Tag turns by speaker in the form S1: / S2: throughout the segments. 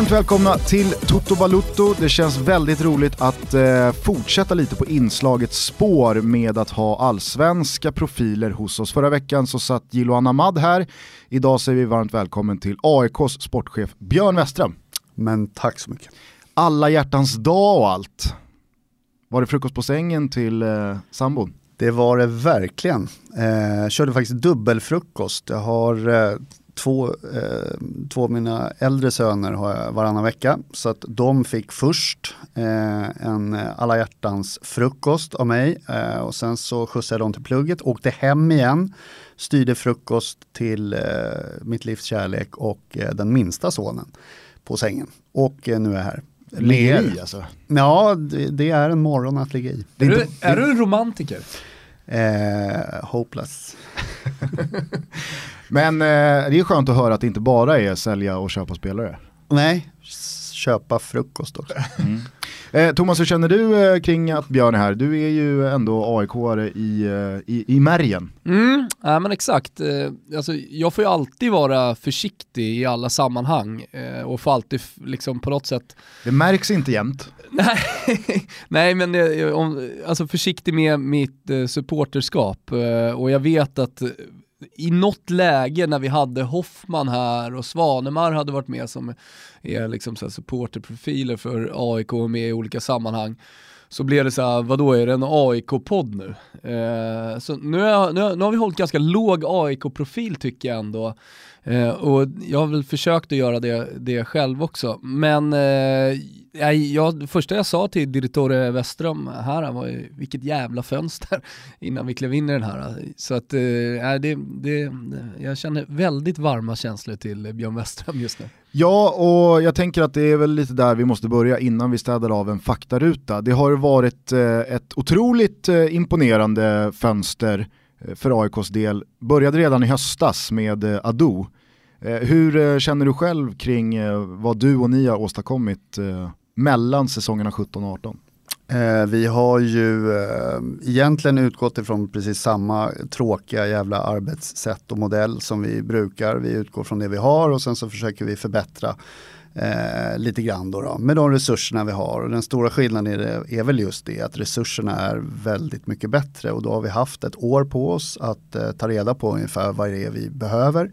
S1: Varmt välkomna till Toto Balutto. Det känns väldigt roligt att eh, fortsätta lite på inslagets spår med att ha allsvenska profiler hos oss. Förra veckan så satt Jiloan Ahmad här. Idag säger vi varmt välkommen till AIKs sportchef Björn Westström.
S2: Men tack så mycket.
S1: Alla hjärtans dag och allt. Var det frukost på sängen till eh, sambon?
S2: Det var det verkligen. Eh, körde faktiskt dubbelfrukost. Jag har eh, två, eh, två av mina äldre söner har jag varannan vecka. Så att de fick först eh, en alla hjärtans frukost av mig eh, och sen så skjutsade jag dem till plugget, åkte hem igen, styrde frukost till eh, mitt livs kärlek och eh, den minsta sonen på sängen. Och eh, nu är jag här.
S1: Ligger i alltså?
S2: Ja, det, det, är en morgon att ligga i.
S3: Är, du, är du en romantiker?
S2: Eh, hopeless.
S1: Men eh, det är skönt att höra att det inte bara är sälja och köpa spelare.
S2: Nej, köpa frukost också. Mm.
S1: Eh, Thomas, hur känner du eh, kring att Björn är här? Du är ju ändå AIK-are i, eh, i, i märgen.
S3: Mm, ja, men exakt. Eh, alltså, jag får ju alltid vara försiktig i alla sammanhang eh, och får alltid liksom på något sätt...
S1: Det märks inte jämt.
S3: Nej, nej men eh, om, alltså försiktig med mitt supporterskap och jag vet att i något läge när vi hade Hoffman här och Svanemar hade varit med som är liksom så supporterprofiler för AIK och med i olika sammanhang så blev det så här, vadå är det en AIK-podd nu? Eh, så nu, är, nu, nu, har vi hållit ganska låg AIK-profil tycker jag ändå. Eh, och jag har väl försökt att göra det, det själv också. Men eh, jag, det första jag sa till direktör Westström här var ju, vilket jävla fönster innan vi klev in i den här. Så att eh, det, det, jag känner väldigt varma känslor till Björn Westström just nu.
S1: Ja, och jag tänker att det är väl lite där vi måste börja innan vi städar av en faktaruta. Det har varit eh, ett otroligt eh, imponerande fönster eh, Eh, för AIKs del. Började redan i höstas med eh, Ado. Eh, hur känner du själv kring vad du och ni har åstadkommit mellan säsongerna 17 och 18?
S2: Vi har ju egentligen utgått ifrån precis samma tråkiga jävla arbetssätt och modell som vi brukar. Vi utgår från det vi har och sen så försöker vi förbättra eh, lite grann då, då, med de resurserna vi har. Och den stora skillnaden är, det, är väl just det att resurserna är väldigt mycket bättre. Och då har vi haft ett år på oss att eh, ta reda på ungefär vad det är vi behöver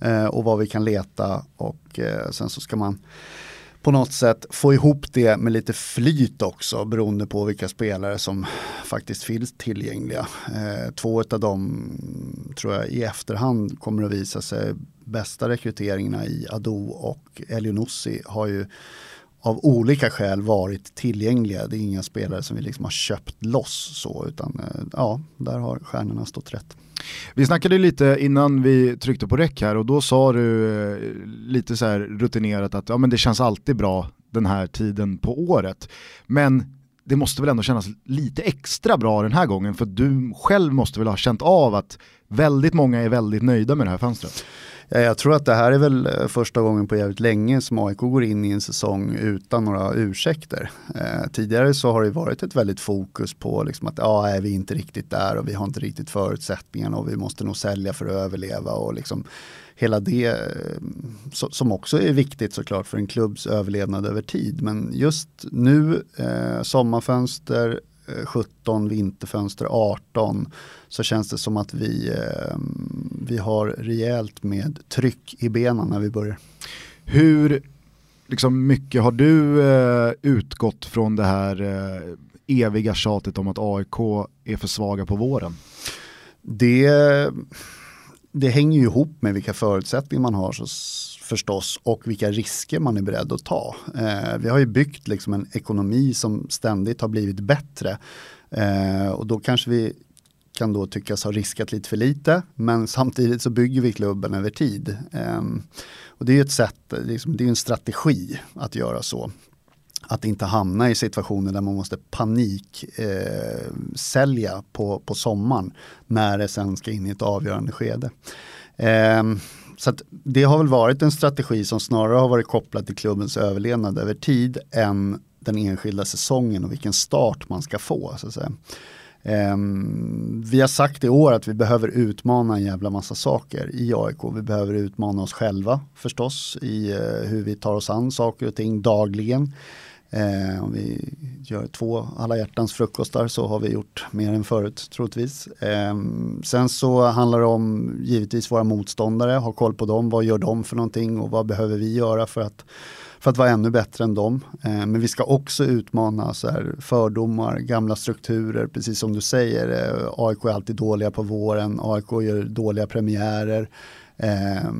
S2: eh, och vad vi kan leta. Och eh, sen så ska man på något sätt få ihop det med lite flyt också beroende på vilka spelare som faktiskt finns tillgängliga. Eh, två av dem tror jag i efterhand kommer att visa sig bästa rekryteringarna i Ado och Elionossi har ju av olika skäl varit tillgängliga. Det är inga spelare som vi liksom har köpt loss så utan eh, ja, där har stjärnorna stått rätt.
S1: Vi snackade lite innan vi tryckte på räck här och då sa du eh, lite så här rutinerat att ja, men det känns alltid bra den här tiden på året. Men det måste väl ändå kännas lite extra bra den här gången för du själv måste väl ha känt av att väldigt många är väldigt nöjda med det här fönstret.
S2: Eh, jag tror att det här är väl eh, första gången på jävligt länge som AIK går in i en säsong utan några ursäkter. Eh, tidigare så har det varit ett väldigt fokus på liksom att ja, är vi inte riktigt där och vi har inte riktigt förutsättningarna och vi måste nog sälja för att överleva och liksom hela det eh, som också är viktigt såklart för en klubbs överlevnad över tid. Men just nu, eh, sommarfönster, eh, 17, vinterfönster 18 så känns det som att vi, eh, vi har rejält med tryck i benen när vi börjar.
S1: Hur liksom, mycket har du eh, utgått från det här eh, eviga tjatet om att AIK är för svaga på våren?
S2: Det, det hänger ju ihop med vilka förutsättningar man har så förstås och vilka risker man är beredd att ta. Eh, vi har ju byggt liksom en ekonomi som ständigt har blivit bättre eh, och då kanske vi kan då tyckas ha riskat lite för lite men samtidigt så bygger vi klubben över tid. Ehm, och det är ett sätt, liksom, det är en strategi att göra så. Att inte hamna i situationer där man måste panik eh, sälja på, på sommaren när det sen ska in i ett avgörande skede. Eh, så det har väl varit en strategi som snarare har varit kopplad till klubbens överlevnad över tid än den enskilda säsongen och vilken start man ska få. Så att säga. Um, vi har sagt i år att vi behöver utmana en jävla massa saker i AIK. Vi behöver utmana oss själva förstås i uh, hur vi tar oss an saker och ting dagligen. Ehm, om vi gör två alla hjärtans frukostar så har vi gjort mer än förut troligtvis. Ehm, sen så handlar det om givetvis våra motståndare, ha koll på dem, vad gör de för någonting och vad behöver vi göra för att, för att vara ännu bättre än dem. Eh, men vi ska också utmana så här, fördomar, gamla strukturer, precis som du säger. Eh, AIK är alltid dåliga på våren, AIK gör dåliga premiärer. Eh,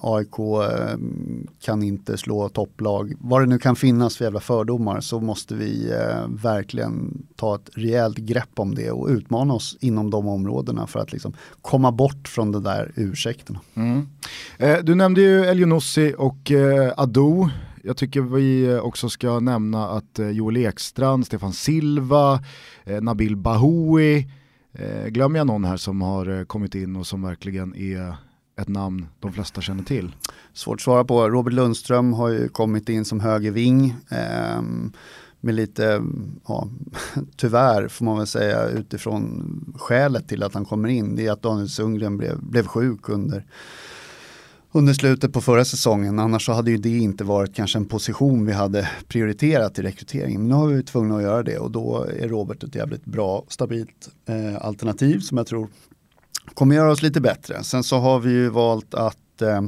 S2: AIK eh, kan inte slå topplag. Vad det nu kan finnas för jävla fördomar så måste vi eh, verkligen ta ett rejält grepp om det och utmana oss inom de områdena för att liksom komma bort från de där ursäkterna.
S1: Mm. Eh, du nämnde ju Elionossi och eh, Ado. Jag tycker vi eh, också ska nämna att eh, Joel Ekstrand, Stefan Silva, eh, Nabil Bahoui, eh, glömmer jag någon här som har kommit in och som verkligen är ett namn de flesta känner till?
S2: Svårt att svara på. Robert Lundström har ju kommit in som högerving. Eh, med lite, ja, tyvärr får man väl säga utifrån skälet till att han kommer in. Det är att Daniel Sundgren blev, blev sjuk under, under slutet på förra säsongen. Annars så hade ju det inte varit kanske en position vi hade prioriterat i rekryteringen. Men nu har vi tvungna att göra det och då är Robert ett jävligt bra, stabilt eh, alternativ som jag tror kommer göra oss lite bättre. Sen så har vi ju valt att eh,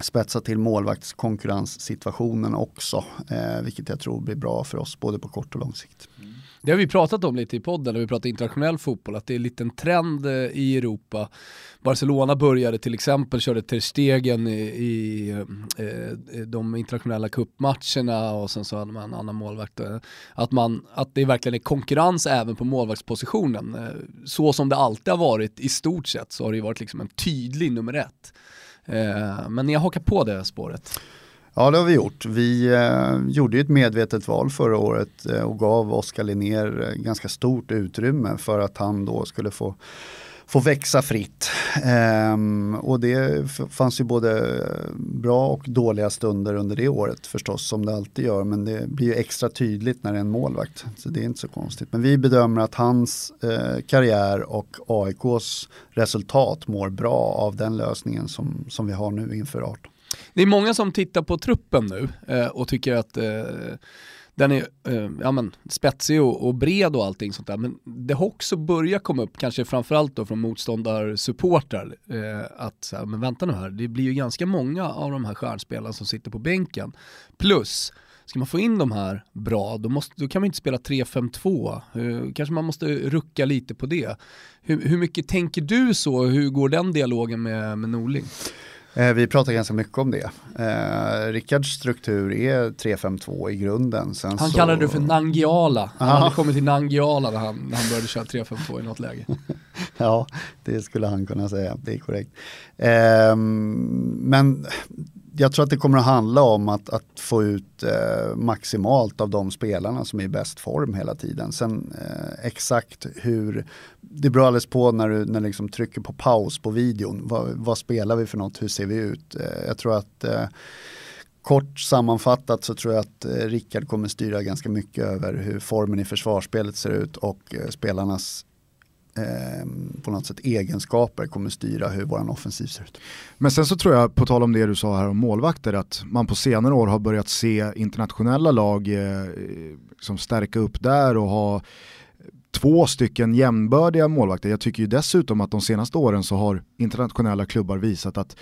S2: spetsa till målvaktskonkurrenssituationen också, eh, vilket jag tror blir bra för oss både på kort och lång sikt. Mm.
S3: Det har vi pratat om lite i podden när vi pratar internationell fotboll, att det är en liten trend eh, i Europa. Barcelona började till exempel, körde Ter Stegen i, i eh, eh de internationella kuppmatcherna och sen så hade man en annan målvakt. Eh, att, man, att det verkligen är konkurrens även på målvaktspositionen. Så som det alltid har varit i stort sett så har det ju varit liksom en tydlig nummer ett. Eh, men jag hakar på det spåret.
S2: Ja det har vi gjort. Vi eh, gjorde ett medvetet val förra året eh, och gav Oskar Linnér eh, ganska stort utrymme för att han då skulle få få växa fritt. Ehm, och det fanns ju både eh, bra och dåliga stunder under det året förstås som det alltid gör. Men det blir ju extra tydligt när det är en målvakt. Så det är inte så konstigt. Men vi bedömer att hans eh, karriär och AIKs resultat mår bra av den lösningen som, som vi har nu inför 18.
S3: Det är många som tittar på truppen nu eh, och tycker att eh, den är eh, ja, men, spetsig och, och, bred och allting sånt där. Men det har också börjat komma upp, kanske framförallt då från motståndarsupportrar, eh, att så här, men vänta nu här, det blir ju ganska många av de här stjärnspelarna som sitter på bänken. Plus, ska man få in de här bra, då, måste, då kan man inte spela 3-5-2. Eh, kanske man måste rucka lite på det. Hur, hur mycket tänker du så? Hur går den dialogen med, med Norling?
S2: Eh, vi pratar ganska mycket om det. Eh, Rickards struktur är 3-5-2 i grunden.
S3: Sen han så... kallade det för Nangiala. Han hade kommit till Nangiala när han, när han började köra 3-5-2 i något läge.
S2: ja, det skulle han kunna säga. Det är korrekt. Eh, men jag tror att det kommer att handla om att, att få ut eh, maximalt av de spelarna som är i bäst form hela tiden. Sen eh, exakt hur, det beror alldeles på när du när liksom trycker på paus på videon. Vad, vad, spelar vi för något, hur ser vi ut? Eh, jag tror att eh, Kort sammanfattat så tror jag att eh, Rickard kommer styra ganska mycket över hur formen i försvarsspelet ser ut och eh, spelarnas eh, på något sätt egenskaper kommer styra hur vår offensiv ser ut.
S1: Men sen så tror jag, på tal om det du sa här om målvakter, att man på senare år har börjat se internationella lag eh, som stärka upp där och ha två stycken jämnbördiga målvakter. Jag tycker ju dessutom att de senaste åren så har internationella klubbar visat att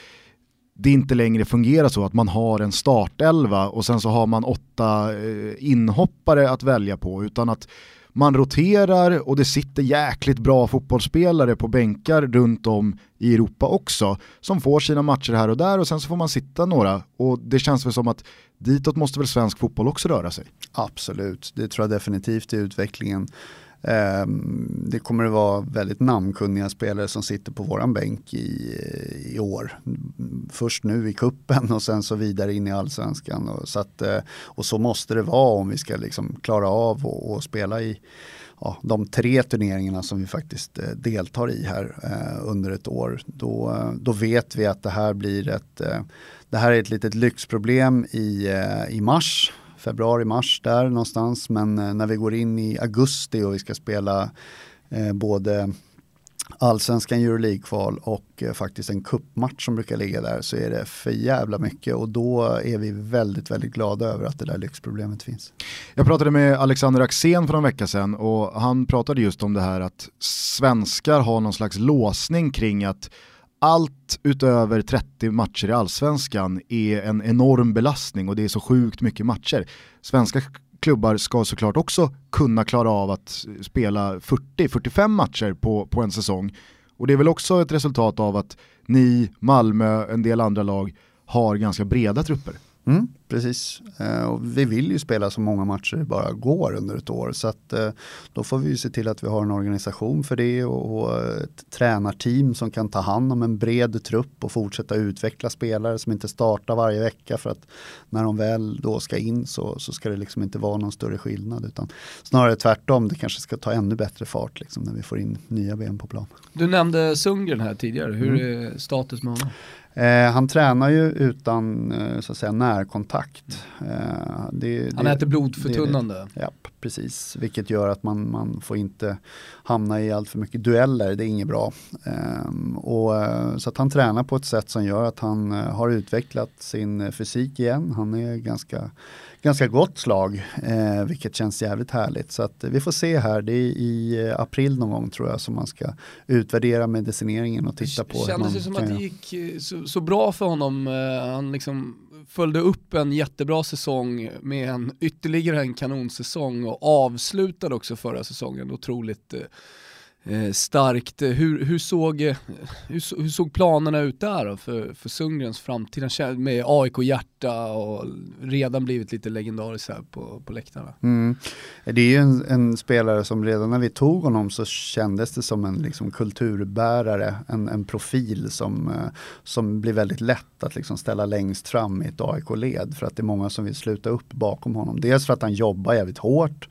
S1: det inte längre fungerar så att man har en startelva och sen så har man åtta eh, inhoppare att välja på utan att man roterar och det sitter jäkligt bra fotbollsspelare på bänkar runt om i Europa också som får sina matcher här och där och sen så får man sitta några och det känns väl som att ditåt måste väl svensk fotboll också röra sig.
S2: Absolut, det tror jag definitivt i utvecklingen. Ehm, det kommer att vara väldigt namnkunniga spelare som sitter på våran bänk i, i år. Först nu i kuppen och sen så vidare in i allsvenskan. Och så, att, eh, och så måste det vara om vi ska liksom klara av och, spela i ja, de tre turneringarna som vi faktiskt eh, deltar i här eh, under ett år. Då, eh, då vet vi att det här blir ett, det här är ett litet lyxproblem i, i mars februari, mars där någonstans. Men eh, när vi går in i augusti och vi ska spela eh, både allsvenskan Euroleague-kval och eh, faktiskt en kuppmatch som brukar ligga där så är det för jävla mycket och då är vi väldigt, väldigt glada över att det där lyxproblemet finns.
S1: Jag pratade med Alexander Axén för en vecka sedan och han pratade just om det här att svenskar har någon slags låsning kring att allt utöver 30 matcher i allsvenskan är en enorm belastning och det är så sjukt mycket matcher. Svenska klubbar ska såklart också kunna klara av att spela 40-45 matcher på, på en säsong. Och det är väl också ett resultat av att ni, Malmö, en del andra lag har ganska breda trupper.
S2: Mm, precis, eh, och vi vill ju spela så många matcher det bara går under ett år. Så att, eh, då får vi ju se till att vi har en organisation för det och, och ett tränarteam som kan ta hand om en bred trupp och fortsätta utveckla spelare som inte startar varje vecka för att när de väl då ska in så, så ska det liksom inte vara någon större skillnad utan snarare tvärtom, det kanske ska ta ännu bättre fart liksom, när vi får in nya ben på plan.
S3: Du nämnde Sundgren här tidigare, hur mm. är status med honom?
S2: Eh, han tränar ju utan eh, så att säga, närkontakt.
S3: Eh, det, han det, äter blodförtunnande.
S2: Ja, precis. Vilket gör att man, man får inte hamna i allt för mycket dueller. Det är inget bra. Ehm, och, eh, så att han tränar på ett sätt som gör att han eh, har utvecklat sin fysik igen. Han är ganska ganska gott slag, eh, vilket känns jävligt härligt. Så att vi får se här, det är i eh, april någon gång tror jag som man ska utvärdera medicineringen och titta på.
S3: Det kändes det som att det gick eh, så, så, bra för honom. Eh, han liksom följde upp en jättebra säsong med en ytterligare en kanonsäsong och avslutade också förra säsongen otroligt eh, Eh, starkt. Eh, hur, hur, såg, eh, hur, hur, såg planerna ut där för, för Sundgrens framtid? Med AIK-hjärta och redan blivit lite legendarisk här på, på läktarna.
S2: Mm. Det är ju en, en, spelare som redan när vi tog honom så kändes det som en liksom, kulturbärare, en, en profil som, som blir väldigt lätt att liksom, ställa längst fram i ett AIK-led för att det är många som vill sluta upp bakom honom. Dels för att han jobbar jävligt hårt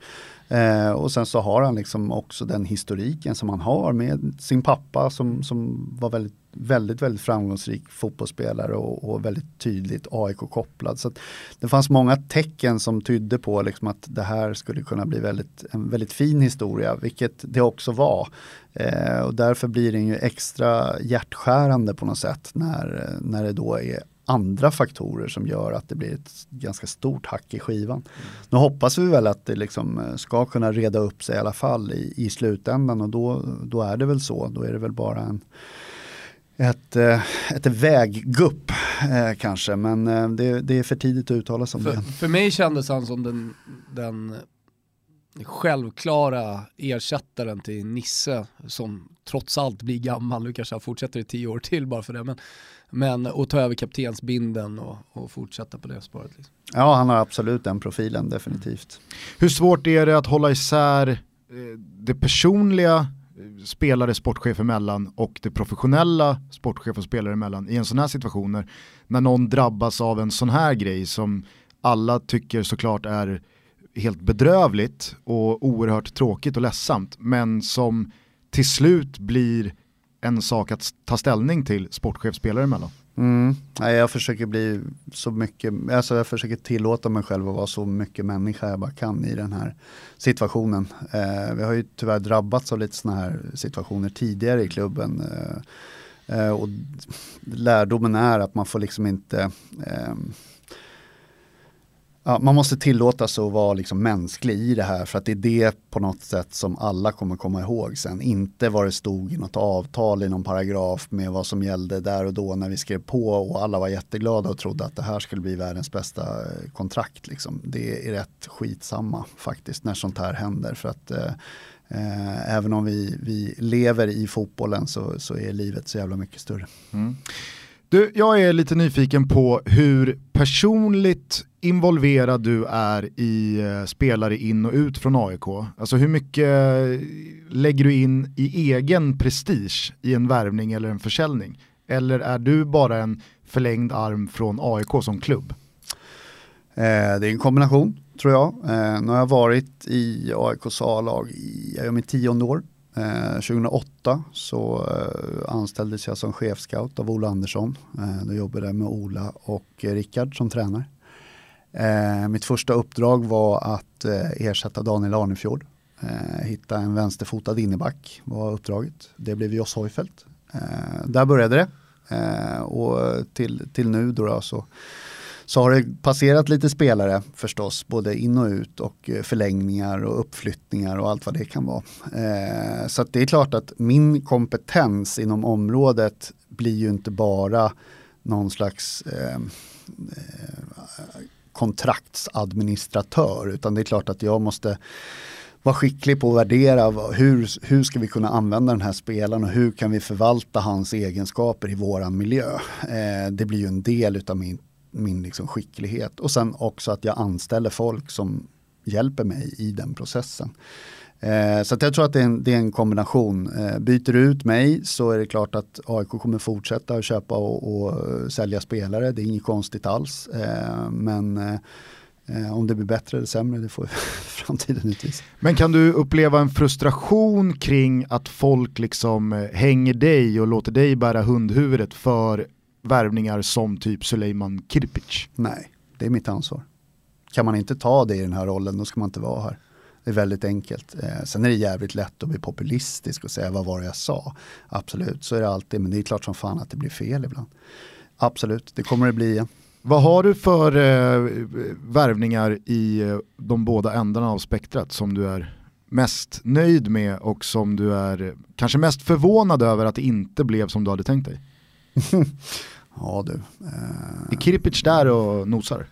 S2: Eh, och sen så har han liksom också den historiken som han har med sin pappa som, som var väldigt, väldigt, väldigt framgångsrik fotbollsspelare och, och väldigt tydligt AIK-kopplad. Så det fanns många tecken som tydde på liksom att det här skulle kunna bli väldigt, en väldigt fin historia, vilket det också var. Eh, och därför blir den ju extra hjärtskärande på något sätt när, när det då är andra faktorer som gör att det blir ett ganska stort hack i skivan. Mm. Nu hoppas vi väl att det liksom eh, ska kunna reda upp sig i alla fall i, i slutändan och då, då är det väl så. Då är det väl bara en, ett, eh, ett väggupp eh, kanske, men det, det, är för tidigt att uttala sig om
S3: för,
S2: det.
S3: För mig kändes han som den, den självklara ersättaren till Nisse som trots allt blir gammal, nu kanske han fortsätter i tio år till bara för det, men men att ta över kaptensbinden och, och fortsätta på det spåret. Liksom.
S2: Ja, han har absolut den profilen, definitivt.
S1: Hur svårt är det att hålla isär eh, det personliga eh, spelare, sportchef emellan och det professionella sportchef och spelare emellan i en sån här situation när någon drabbas av en sån här grej som alla tycker såklart är helt bedrövligt och oerhört tråkigt och ledsamt men som till slut blir en sak att ta ställning till sportchefspelare emellan.
S2: Mm. Jag försöker bli så mycket, alltså jag försöker tillåta mig själv att vara så mycket människa jag bara kan i den här situationen. Eh, vi har ju tyvärr drabbats av lite sådana här situationer tidigare i klubben. Eh, eh, och lärdomen är att man får liksom inte eh, Ja, man måste tillåta sig att vara liksom mänsklig i det här för att det är det på något sätt som alla kommer komma ihåg sen. Inte vad det stod i något avtal i någon paragraf med vad som gällde där och då när vi skrev på och alla var jätteglada och trodde att det här skulle bli världens bästa eh, kontrakt. Liksom. Det är rätt skitsamma faktiskt när sånt här händer för att eh, eh, även om vi, vi lever i fotbollen så, så är livet så jävla mycket större. Mm.
S1: Du, jag är lite nyfiken på hur personligt involverad du är i eh, spelare in och ut från AIK. Alltså hur mycket eh, lägger du in i egen prestige i en värvning eller en försäljning? Eller är du bara en förlängd arm från AIK som klubb?
S2: Eh, det är en kombination tror jag. Eh, nu har jag varit i AIKs A-lag i, jag gör mitt tionde år. Eh, 2008 så eh, anställdes jag som chefscout av Ola Andersson. Eh, då jobbade jag med Ola och eh, Rickard som tränare. Eh, mitt första uppdrag var att ersätta Daniel Arnefjord. Hitta en vänsterfotad inneback var uppdraget. Det blev Joss Hojfeldt. Där började det. Och till, till nu då, då så så har det passerat lite spelare förstås, både in och ut och eh, förlängningar och uppflyttningar och allt vad det kan vara. Eh, så det är klart att min kompetens inom området blir ju inte bara någon slags ehm, eh, kontraktsadministratör utan det är klart att jag måste vara skicklig på att värdera hur, hur ska vi kunna använda den här spelaren och hur kan vi förvalta hans egenskaper i våran miljö. Eh, det blir ju en del av min min liksom skicklighet. Och sen också att jag anställer folk som hjälper mig i den processen. Eh, så jag tror att det är en, det är en kombination. Eh, byter du ut mig så är det klart att AIK kommer fortsätta att köpa och, och sälja spelare. Det är inget konstigt alls. Eh, men eh, om det blir bättre eller sämre, det får framtiden utvisa.
S1: Men kan du uppleva en frustration kring att folk liksom eh, hänger dig och låter dig bära hundhuvudet för värvningar som typ Suleiman Kirpic?
S2: Nej, det är mitt ansvar. Kan man inte ta det i den här rollen, då ska man inte vara här. Det är väldigt enkelt. Eh, sen är det jävligt lätt att bli populistisk och säga vad var det jag sa. Absolut, så är det alltid, men det är klart som fan att det blir fel ibland. Absolut, det kommer det bli igen.
S1: Vad har du för eh, värvningar i eh, de båda ändarna av spektrat som du är mest nöjd med och som du är kanske mest förvånad över att det inte blev som du hade tänkt dig?
S2: ja du.
S1: Eh... Är Kirpic där och nosar?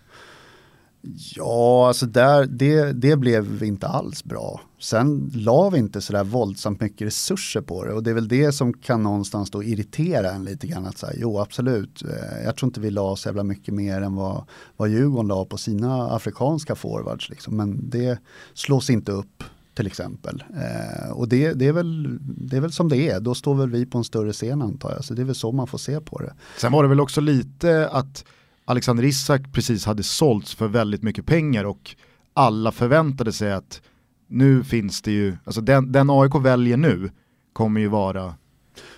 S2: Ja, alltså där, det, det blev inte alls bra. Sen la vi inte sådär våldsamt mycket resurser på det och det är väl det som kan någonstans då irritera en lite grann. Att säga, jo, absolut, eh, jag tror inte vi la så jävla mycket mer än vad, vad Djurgården la på sina afrikanska forwards. Liksom. Men det slås inte upp till exempel. Eh, och det, det, är väl, det är väl som det är, då står väl vi på en större scen antar jag. Så det är väl så man får se på det.
S1: Sen var det väl också lite att Alexander Isak precis hade sålts för väldigt mycket pengar och alla förväntade sig att nu finns det ju, alltså den, den AIK väljer nu kommer ju vara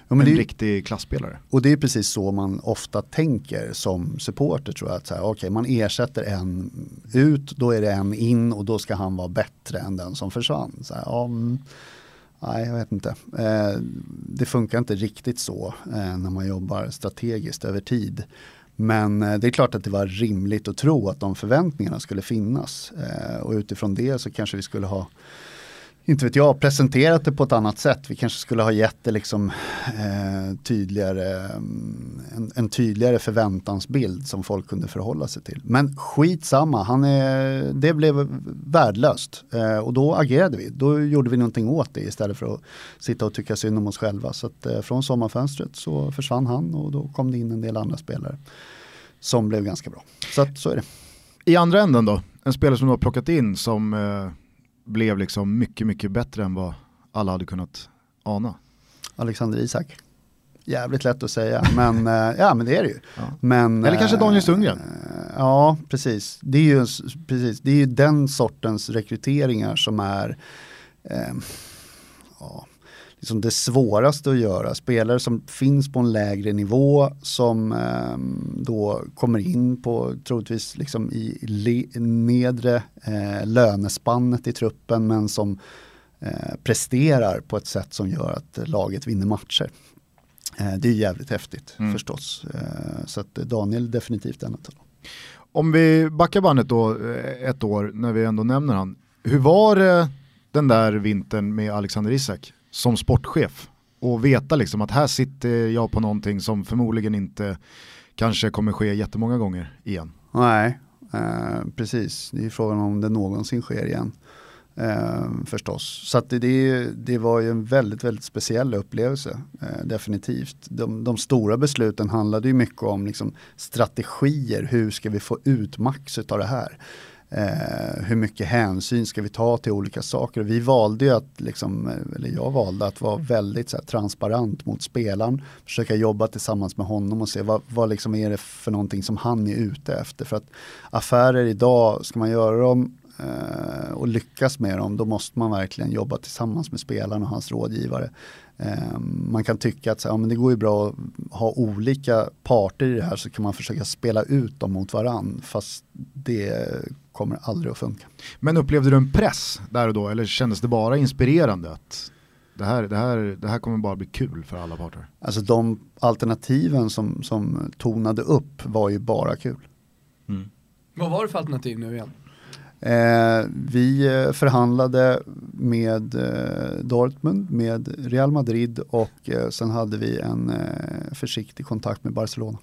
S1: ja, en riktig klasspelare.
S2: Och det är precis så man ofta tänker som supporter tror jag. Att så här, okay, man ersätter en ut, då är det en in och då ska han vara bättre än den som försvann. Så här, ja, mm, nej, jag vet inte. Eh, det funkar inte riktigt så eh, när man jobbar strategiskt över tid. Men eh, det är klart att det var rimligt att tro att de förväntningarna skulle finnas. Eh, och utifrån det så kanske vi skulle ha inte vet jag, presenterat det på ett annat sätt. Vi kanske skulle ha gett det liksom eh, tydligare, mm, en, en, tydligare förväntansbild som folk kunde förhålla sig till. Men skitsamma, han är, det blev värdelöst eh, och då agerade vi. Då gjorde vi någonting åt det istället för att sitta och tycka synd om oss själva. Så att, eh, från sommarfönstret så försvann han och då kom det in en del andra spelare som blev ganska bra. Så att, så är det.
S1: I andra änden då, en spelare som du har plockat in som eh blev liksom mycket, mycket bättre än vad alla hade kunnat ana.
S2: Alexander Isak. Jävligt lätt att säga, men, eh, ja, men det är det ju. Ja. Men,
S1: Eller kanske Daniel Sundgren.
S2: Äh, ja, precis. Det är, ju, precis. det är ju den sortens rekryteringar som är ja, liksom det svåraste att göra. Spelare som finns på en lägre nivå som eh, då kommer in på troligtvis liksom i nedre eh, lönespannet i truppen men som eh, presterar på ett sätt som gör att laget vinner matcher. Eh, det är jävligt häftigt mm. förstås. Eh, så att Daniel definitivt en av dem.
S1: Om vi backar bandet då eh, ett år när vi ändå nämner han. Hur var det den där vintern med Alexander Isak? Som sportchef och veta liksom att här sitter jag på någonting som förmodligen inte kanske kommer ske jättemånga gånger igen.
S2: Nej, eh, precis. Det är frågan om det någonsin sker igen. Eh, förstås. Så det, det, det, var ju en väldigt, väldigt speciell upplevelse. Eh, definitivt. De, de, stora besluten handlade ju mycket om liksom, strategier. Hur ska vi få ut max av det här? Eh, hur mycket hänsyn ska vi ta till olika saker? Vi valde ju att, liksom, eller jag valde att vara väldigt här, transparent mot spelaren. Försöka jobba tillsammans med honom och se vad, vad liksom är det för någonting som han är ute efter. För att affärer idag, ska man göra dem eh, och lyckas med dem, då måste man verkligen jobba tillsammans med spelaren och hans rådgivare. Eh, man kan tycka att så, ja, men det går ju bra att ha olika parter i det här så kan man försöka spela ut dem mot varann fast det kommer aldrig att funka.
S1: Men upplevde du en press där och då eller kändes det bara inspirerande att det här, det här, det här kommer bara bli kul för alla parter?
S2: Alltså de alternativen som, som tonade upp var ju bara kul.
S3: Mm. Vad var det för alternativ nu igen?
S2: Eh, vi eh, förhandlade med eh, Dortmund, med Real Madrid och eh, sen hade vi en eh, försiktig kontakt med Barcelona.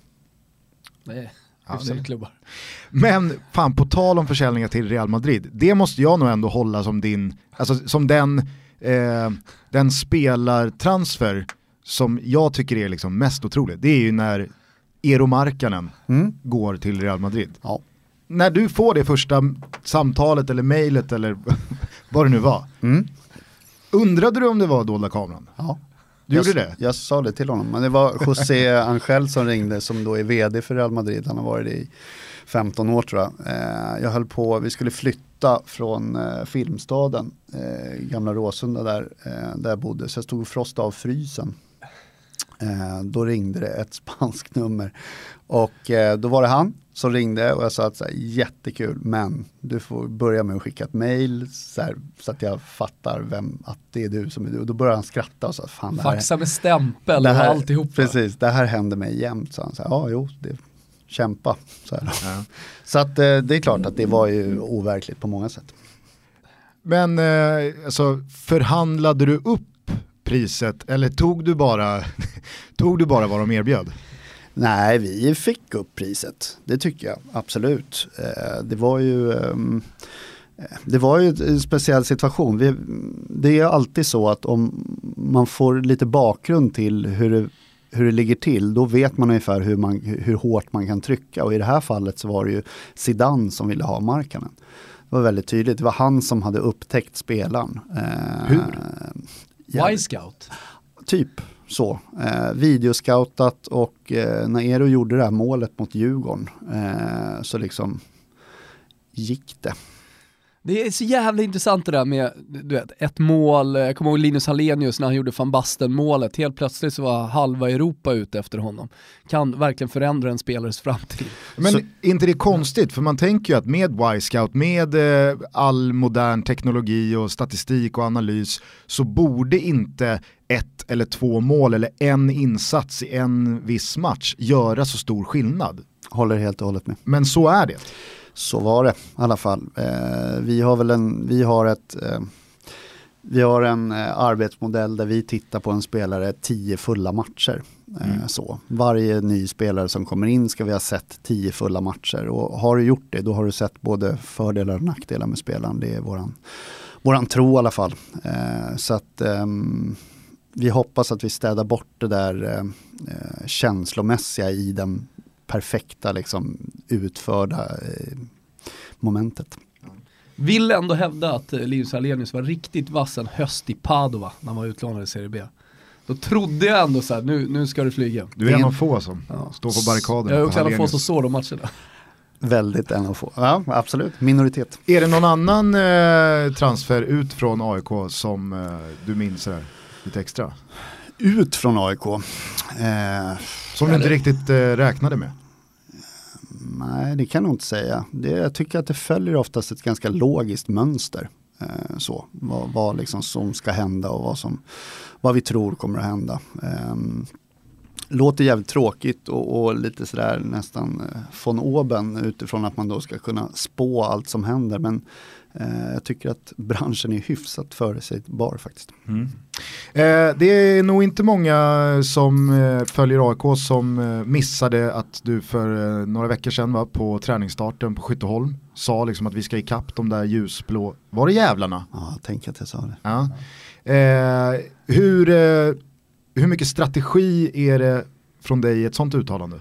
S3: Nej. Ja, klubbar.
S1: Men fan på tal om försäljningar till Real Madrid, det måste jag nog ändå hålla som din, alltså som den, eh, den spelartransfer som jag tycker är liksom mest otrolig. Det är ju när Eero Markkanen mm. går till Real Madrid.
S2: Ja
S1: när du får det första samtalet eller mejlet eller vad det nu var, mm. undrade du om det var dolda kameran?
S2: Ja.
S1: Du
S2: jag,
S1: gjorde det?
S2: Jag sa det till honom, men det var José Angel som ringde som då är vd för Real Madrid, han har varit det i 15 år tror jag. Eh, jag höll på, vi skulle flytta från eh, Filmstaden, eh, gamla Råsunda där, där jag bodde, så jag stod och frostade av frysen. Då ringde det ett spanskt nummer och då var det han som ringde och jag sa att så här, jättekul men du får börja med att skicka ett mail så, här, så, att jag fattar vem, att det är du som är du. Och då började han skratta och sa fan
S3: Faxa med stämpel det här, och alltihopa.
S2: Precis, det här händer mig jämt. Så han sa, ja jo, det, kämpa. Så, ja. så att eh, det är klart att det var ju overkligt på många sätt.
S1: Men eh, alltså, förhandlade du upp priset eller tog du bara, tog du bara vad de erbjöd?
S2: Nej, vi fick upp priset. Det tycker jag absolut. Eh, det var ju ehm, det var ju en speciell situation. Vi, det är alltid så att om man får lite bakgrund till hur det, hur det ligger till, då vet man ungefär hur, man, hur hårt man kan trycka. Och i det här fallet så var det ju Zidane som ville ha Markkanen. Det var väldigt tydligt, det var han som hade upptäckt spelaren.
S1: Eh, hur?
S3: Ja, Y-scout?
S2: Typ så. Eh, videoscoutat och eh, när Eero gjorde det här målet mot Djurgården eh, så liksom gick det.
S3: Det är så jävla intressant det där med du vet, ett mål, jag kommer ihåg Linus Hallenius när han gjorde van Basten målet, helt plötsligt så var halva Europa ute efter honom. Kan verkligen förändra en spelares framtid.
S1: Men så, inte det är konstigt, för man tänker ju att med Y-scout, med eh, all modern teknologi och statistik och analys så borde inte ett eller två mål eller en insats i en viss match göra så stor skillnad.
S2: Håller helt och hållet med.
S1: Men så är det.
S2: Så var det i alla fall. Eh, vi har väl en, vi har ett eh, vi har en eh, arbetsmodell där vi tittar på en spelare tio fulla matcher. Eh, mm. så. Varje ny spelare som kommer in ska vi ha sett tio fulla matcher och har du gjort det då har du sett både fördelar och nackdelar med spelaren. Det är våran, våran tro i alla fall. Eh, så att ehm, vi hoppas att vi städar bort det där eh, känslomässiga i den perfekta liksom, utförda eh, momentet.
S3: Vill ändå hävda att eh, Linus Alenius var riktigt vass en höst i Padova när han var utlånad i Serie B. Då trodde jag ändå så här, nu, nu ska du flyga.
S1: Du är en av få som ja. står på barrikaden.
S3: Jag är också en av få som såg de matcherna.
S2: Väldigt en av få, ja absolut, minoritet.
S1: Är det någon annan eh, transfer ut från AIK som eh, du minns här, lite extra?
S2: Ut från AIK?
S1: Eh, som du inte riktigt eh, räknade med?
S2: Nej, det kan jag nog inte säga. Det, jag tycker att det följer oftast ett ganska logiskt mönster. Eh, så, vad, vad liksom som ska hända och vad, som, vad vi tror kommer att hända. Eh, låter jävligt tråkigt och, och, lite sådär nästan eh, von oben utifrån att man då ska kunna spå allt som händer. Men jag tycker att branschen är hyfsat förutsägbar faktiskt. Mm.
S1: Eh, det är nog inte många som eh, följer AIK som eh, missade att du för eh, några veckor sedan var på träningsstarten på Skytteholm sa liksom att vi ska ikapp de där ljusblå, var det jävlarna?
S2: Ja, tänker att jag sa det.
S1: Ja. Eh, hur, hur mycket strategi är det från dig i ett sånt uttalande?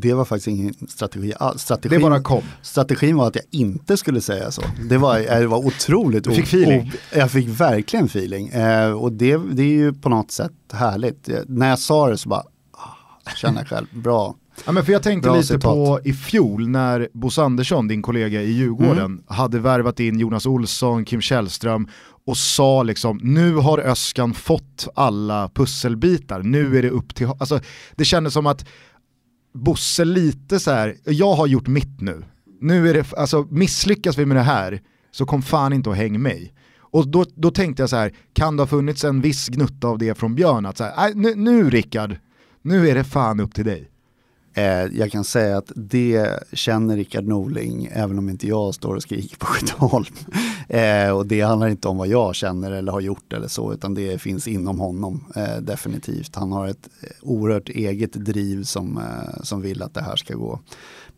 S2: Det var faktiskt ingen strategi alls. Strategin,
S1: det bara kom.
S2: Strategin var att jag inte skulle säga så. Det var, det var otroligt.
S1: Du fick feeling.
S2: jag fick verkligen feeling. Eh, och det, det är ju på något sätt härligt. När jag sa det så bara, ah, känner jag själv, bra.
S1: Ja, men för jag tänkte
S2: Bra
S1: lite
S2: citat.
S1: på i fjol när Bosse Andersson, din kollega i Djurgården,
S2: Mm.
S1: hade värvat in Jonas Olsson, Kim Källström och sa liksom nu har Öskan fått alla pusselbitar, nu är det upp till... Alltså, det kändes som att Bosse lite så här, jag har gjort mitt nu. Nu är det, alltså misslyckas vi med det här så kom fan inte och häng mig. Och då, då tänkte jag så här, kan det ha funnits en viss gnutta av det från Björn? Att så här, äh, nu, nu Rickard, nu är det fan upp till dig.
S2: Eh, jag kan säga att det känner Rickard Norling, även om inte jag står och skriker på Skytteholm. Eh, och det handlar inte om vad jag känner eller har gjort eller så, utan det finns inom honom eh, definitivt. Han har ett eh, oerhört eget driv som, eh, som vill att det här ska gå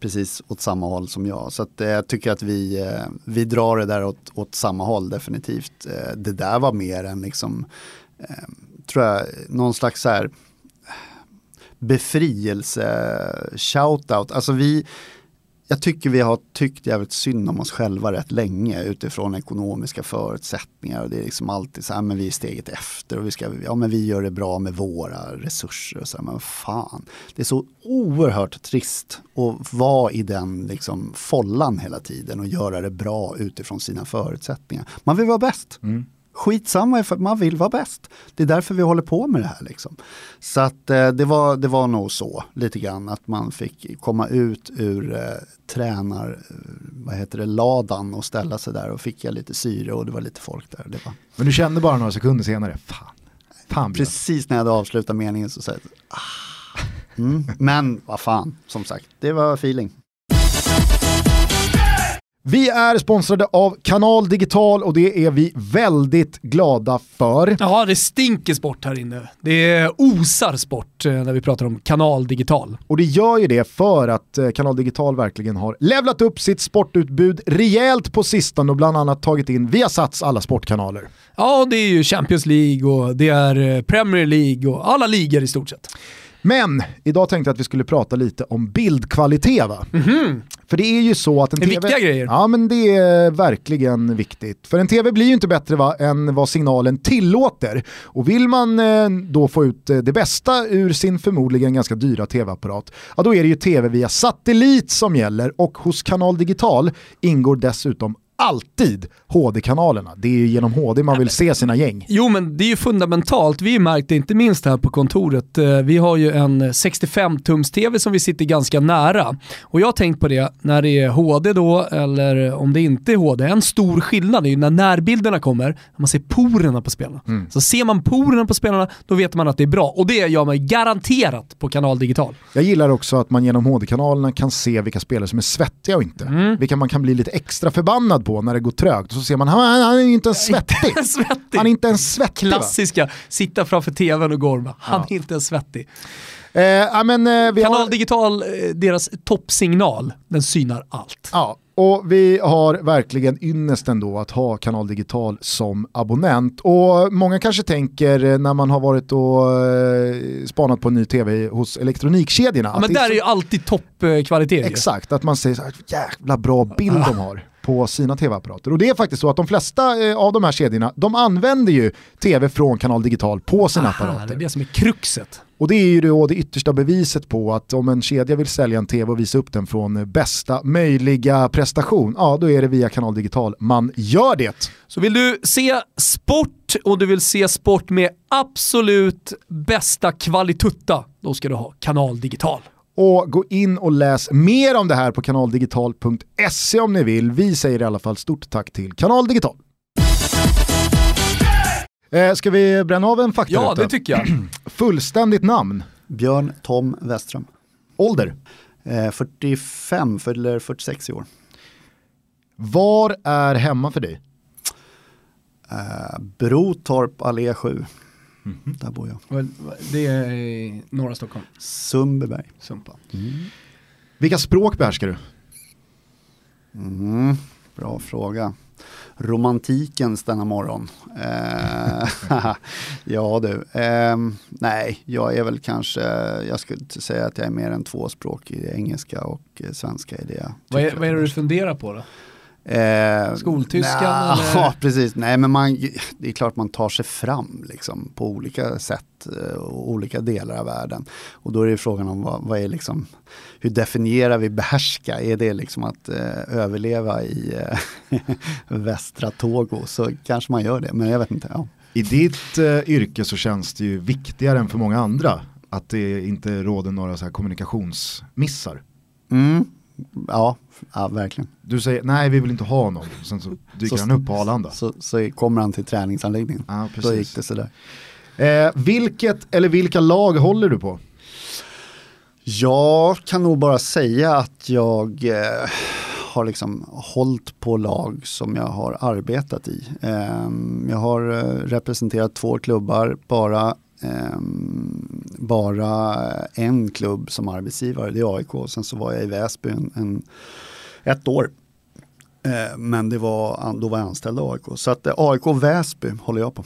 S2: precis åt samma håll som jag. Så att, eh, jag tycker att vi, eh, vi drar det där åt, åt samma håll definitivt. Eh, det där var mer än liksom, eh, tror jag, någon slags så här befrielse-shoutout. Alltså vi, jag tycker vi har tyckt jävligt synd om oss själva rätt länge utifrån ekonomiska förutsättningar. Och det är liksom alltid så här, men vi är steget efter och vi, ska, ja, men vi gör det bra med våra resurser. Och så här, men fan, det är så oerhört trist att vara i den liksom follan hela tiden och göra det bra utifrån sina förutsättningar. Man vill vara bäst. Mm. Skitsamma för att man vill vara bäst. Det är därför vi håller på med det här. Liksom. Så att eh, det, var, det var nog så lite grann att man fick komma ut ur eh, tränar, eh, vad heter det, ladan och ställa sig där och fick jag lite syre och det var lite folk där. Det var,
S1: Men du kände bara några sekunder senare, fan, fan
S2: precis när jag hade avslutat meningen så sa jag, ah. mm. Men vad fan, som sagt, det var feeling.
S1: Vi är sponsrade av Kanal Digital och det är vi väldigt glada för.
S3: Ja, det stinker sport här inne. Det osar sport eh, när vi pratar om kanal digital.
S1: Och det gör ju det för att eh, Kanal Digital verkligen har levlat upp sitt sportutbud rejält på sistone och bland annat tagit in Viasats alla sportkanaler.
S3: Ja, det är ju Champions League och det är eh, Premier League och alla ligor i stort sett.
S1: Men idag tänkte jag att vi skulle prata lite om bildkvalitet va? För det är ju så att en
S3: Det är
S1: TV...
S3: viktiga grejer.
S1: Ja men det är verkligen viktigt. För en TV blir ju inte bättre va, än vad signalen tillåter. Och vill man eh, då få ut eh, det bästa ur sin förmodligen ganska dyra TV-apparat, ja då är det ju TV via satellit som gäller och hos Kanal Digital ingår dessutom alltid HD-kanalerna. Det är ju genom HD man vill se sina gäng.
S3: Jo men det är ju fundamentalt, vi märkte inte minst här på kontoret, eh, vi har ju en 65-tums-TV som vi sitter ganska nära. Och jag har tänkt på det när det är HD då, eller om det inte är HD. En stor skillnad är ju när närbilderna kommer, när man ser porerna på spelarna. Så ser man porerna på spelarna, då vet man att det är bra. Och det gör man garanterat på Kanal Digital.
S1: Jag gillar också att man genom HD-kanalerna kan se vilka spelare som är svettiga och inte. Vilka man kan bli lite extra förbannad på när det går trögt. Så ser man, han, han är inte ens svettig.
S3: Svettig.
S1: Han är inte ens svettig va?
S3: Klassiska, sitta framför tvn och gorma. Han är inte ens svettig.
S1: Eh, ja, men, eh, vi
S3: Kanal
S1: har,
S3: Digital, eh, deras toppsignal, den synar allt.
S1: ja, och vi har verkligen ynnesten då att ha Kanal Digital som abonnent. Och många kanske tänker eh, när man har varit och eh, spanat på ny tv hos elektronikkedjorna.
S3: Ja, men
S1: det är
S3: där är ju alltid toppkvalitet.
S1: Exakt, att man säger så här, jävla bra bild de har på sina tv-apparater. Och det är faktiskt så att de flesta eh, av de här kedjorna, de använder ju tv från Kanal Digital på sina
S3: Aha, det
S1: apparater.
S3: är det som är kruxet.
S1: Och det är ju då det yttersta beviset på att om en kedja vill sälja en tv och visa upp den från bästa möjliga prestation, ja då är det via Kanal Digital man gör det.
S3: Så vill du se sport och du vill se sport med absolut bästa kvalitutta, då ska du ha Kanal Digital.
S1: Och gå in och läs mer om det här på kanaldigital.se om ni vill. Vi säger i alla fall stort tack till Kanal Digital. Eh, ska vi bränna av en fakta?
S3: Ja, det tycker jag.
S1: Fullständigt namn,
S2: Björn Tom Westström.
S1: ålder,
S2: Eh, 45, fyller 46 i år.
S1: var är hemma för dig?
S2: Eh, Brotorp allé 7. Där bor jag.
S3: Det är i norra Stockholm,
S2: Sundbyberg.
S3: Sumpa.
S1: Vilka språk behärskar du?
S2: Mm, bra fråga. Romantikens denna morgon. Eh, ja du, ehm, nej, jag är väl kanske, jag skulle säga att jag är mer än två språk i engelska och eh, svenska i det. jag
S3: Vad är, vad är det du funderar på då?
S2: Eh,
S3: Skoltyskan,
S2: nja,
S3: eller?
S2: Ja, precis. Nej, men man, det är klart man tar sig fram liksom, på olika sätt eh, och olika delar av världen. Och då är det frågan om vad, vad är liksom, hur definierar vi behärska? Är det liksom att eh, överleva i eh, västra Togo så kanske man gör det, men jag vet inte. Ja.
S1: I ditt eh, yrke så känns det ju viktigare än för många andra att det inte råder några så här kommunikationsmissar.
S2: Mm. Ja, ja, verkligen.
S1: Du säger nej vi vill inte ha någon, sen så dyker
S2: Så-
S1: han upp på Arlanda.
S2: Så, så kommer han till träningsanläggningen.
S1: Ja,
S2: Då gick
S1: precis.
S2: det sådär.
S1: Eh, vilket eller vilka lag håller du på?
S2: Jag kan nog bara säga att jag eh, har liksom hållit på lag som jag har arbetat i. Ehm, jag har eh, representerat två klubbar, bara, bara en klubb som arbetsgivare, det är AIK. Sen så var jag i Väsby en, en, ett år. Eh, men det var, då var jag anställd av AIK. Så att eh, AIK och Väsby håller jag på.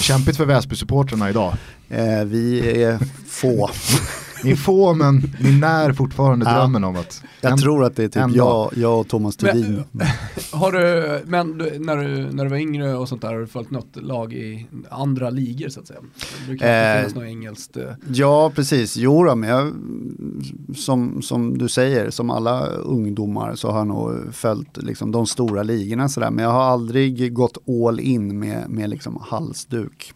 S1: Kämpigt för Väsby-supportrarna idag.
S2: Eh, vi är få.
S1: Ni är få men ni när fortfarande
S2: Ja.
S1: drömmen om att
S2: Jag
S1: en-
S2: tror att det är typ
S1: en
S2: jag, jag och Thomas
S3: Men-
S2: Thulin.
S3: Har du, men du, när, du, när du var yngre och sånt där, har du följt något lag i andra ligor så att säga? Det brukar
S2: Eh,
S3: finnas något engelskt. eh,
S2: Ja, precis. Jo då, men jag, som, som du säger, som alla ungdomar så har jag nog följt liksom, de stora ligorna sådär. Men jag har aldrig gått all in med, med liksom halsduk.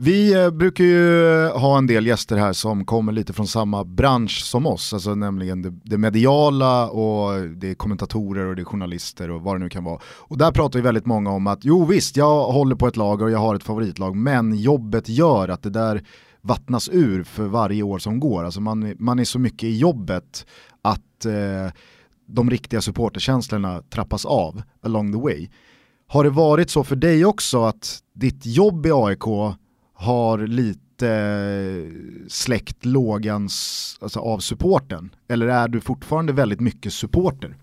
S1: Vi eh, brukar ju eh, ha en del gäster här som kommer lite från samma bransch som oss, alltså nämligen det, det mediala och det är kommentatorer och det är journalister och vad det nu kan vara. Och där pratar ju väldigt många om att jo visst, jag håller på ett lag och jag har ett favoritlag, men jobbet gör att det där vattnas ur för varje år som går. Alltså man, man är så mycket i jobbet att eh, de riktiga supporterkänslorna trappas av along the way. Har det varit så för dig också att ditt jobb i AIK har lite släckt lågans alltså av supporten? Eller är du fortfarande väldigt mycket supporter?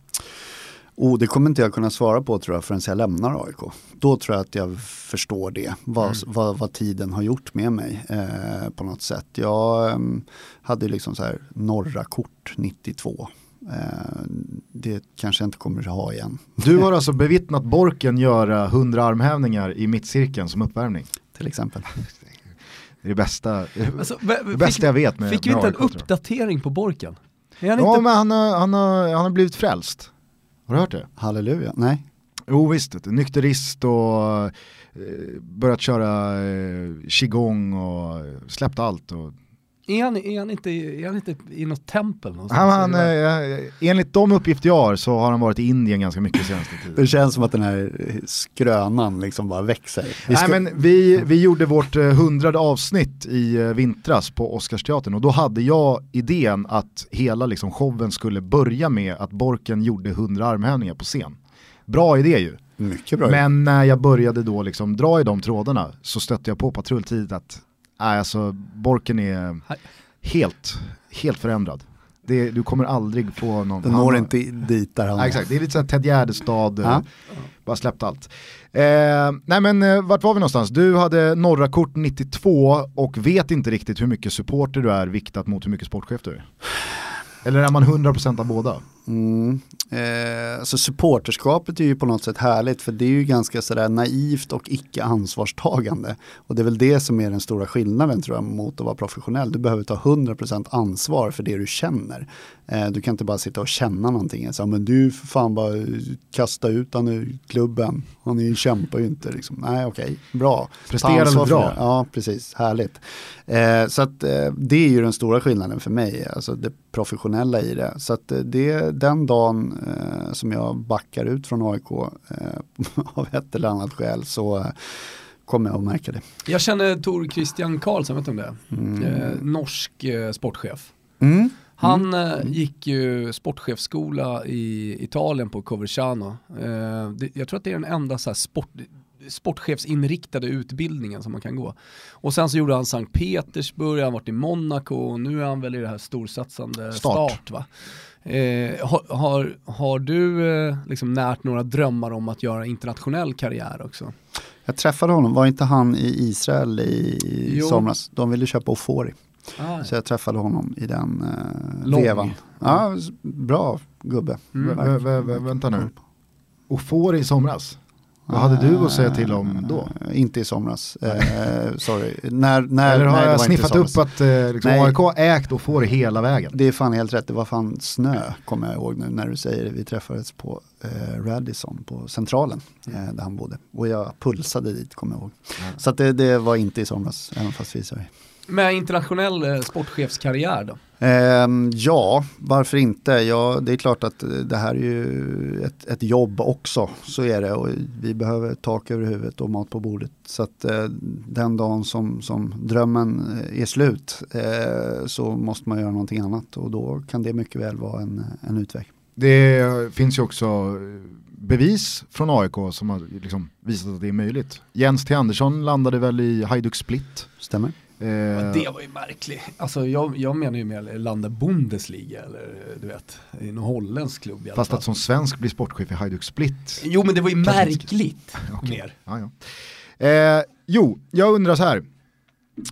S2: Oh, det kommer inte jag kunna svara på tror jag förrän jag lämnar AIK. Då tror jag att jag förstår det, vad, vad, vad tiden har gjort med mig eh, på något sätt. Jag eh, hade liksom så här norra kort 92. Eh, det kanske jag inte kommer att ha igen.
S1: Du har alltså bevittnat Borken göra 100 armhävningar i mittcirkeln som uppvärmning.
S2: Till exempel.
S1: Det är det bästa,
S3: Alltså,
S1: det
S3: fick,
S1: bästa jag vet med
S3: fick vi inte en uppdatering på Borken? Är han
S1: Ja
S3: inte...
S1: men han har, han, har, han har blivit frälst. Har du hört det?
S2: Halleluja. Nej,
S1: Jo visst, du. nykterist och eh, börjat köra eh, qigong och släppt allt. Och,
S3: Är, han, är, han inte, är han inte i något tempel någonstans?
S1: han, han, eh, enligt de uppgifter jag har så har han varit i Indien ganska mycket senaste tiden.
S2: det känns som att den här skrönan liksom bara växer. Vi ska-
S1: Nej, men vi, vi gjorde vårt eh, hundrade avsnitt i eh, vintras på Oscarsteatern och då hade jag idén att hela liksom, showen skulle börja med att Borken gjorde 100 armhävningar på scen. Bra idé ju.
S2: Mycket bra.
S1: Men när jag började då liksom dra i de trådarna så stötte jag på patrulltid att nej, alltså, Borken är helt, helt förändrad. Det, du kommer aldrig få någon...
S2: den
S1: han
S2: når
S1: har-
S2: inte dit där han
S1: Ja, exakt, det är lite såhär Ted Gärdestad, eh,
S2: Ja.
S1: bara släppt allt. Eh, nej men eh, vart var vi någonstans? Du hade norra kort 92 och vet inte riktigt hur mycket supporter du är viktat mot hur mycket sportchef du är. Eller är man 100% av båda?
S2: Mm. Eh, så supporterskapet är ju på något sätt härligt för det är ju ganska sådär naivt och icke ansvarstagande. Och det är väl det som är den stora skillnaden tror jag mot att vara professionell. Du behöver ta 100% ansvar för det du känner. Eh, du kan inte bara sitta och känna någonting. Så, men du för fan bara kasta ut han ur klubben. Han kämpar ju inte. Liksom. Nej okej, bra. Ta
S1: Prestera eller dra.
S2: Ja precis, härligt. Eh, så att eh, det är ju den stora skillnaden för mig, alltså det professionella i det. Så att eh, det, den dagen eh, som jag backar ut från AIK eh, av ett eller annat skäl så eh, kommer jag att märka det.
S3: Jag känner Tor Christian Karlsson, vet du om det är?
S2: Mm.
S3: Norsk sportchef.
S2: Mm.
S3: Han eh, gick ju sportchefsskola i Italien på Coverciano. Jag tror att det är den enda så här sport, sportchefsinriktade utbildningen som man kan gå. Och sen så gjorde han Sankt Petersburg, han varit i Monaco och nu är han väl i det här storsatsande
S1: Start.
S3: start. va? Eh, har, har, har du eh, liksom närt några drömmar om att göra internationell karriär också?
S2: Jag träffade honom, var inte han i Israel i
S3: Jo.
S2: somras? De ville köpa Ofori.
S3: Ah,
S2: Så jag träffade honom i den eh,
S3: Lång.
S2: vevan. Ja, bra gubbe.
S3: Mm.
S1: Vä- vä- vä- vänta nu. Ofor i somras? Vad hade du att säga till om då?
S2: Uh, inte i somras, uh, sorry. När, när,
S1: Eller har
S2: nej,
S1: jag sniffat upp att uh, liksom AIK ägt och får hela vägen?
S2: Det är fan helt rätt, det var fan snö kommer jag ihåg nu när du säger det. Vi träffades på uh, Radisson på Centralen mm. där han bodde. Och jag pulsade dit kommer jag ihåg. Mm. Så det, det, var inte i somras, även fast vi säger.
S3: Med internationell eh, sportchefskarriär då?
S2: Eh, ja, varför inte? Ja, det är klart att det här är ju ett, ett, jobb också. Så är det och vi behöver tak över huvudet och mat på bordet. Så att eh, den dagen som, som drömmen eh, är slut eh, så måste man göra någonting annat och då kan det mycket väl vara en, en utväg.
S1: Det finns ju också bevis från AIK som har liksom visat att det är möjligt. Jens T. Andersson landade väl i Hajduk Split.
S2: Stämmer.
S3: Eh, det var ju märkligt. Alltså jag, jag menar ju mer landa Bundesliga eller du vet, i någon holländsk klubb.
S1: Fast att som svensk bli sportchef i Hajduk Split.
S3: Jo men det var ju märkligt. Okay. Mer.
S1: Ja, ja. Eh, jo, jag undrar så här.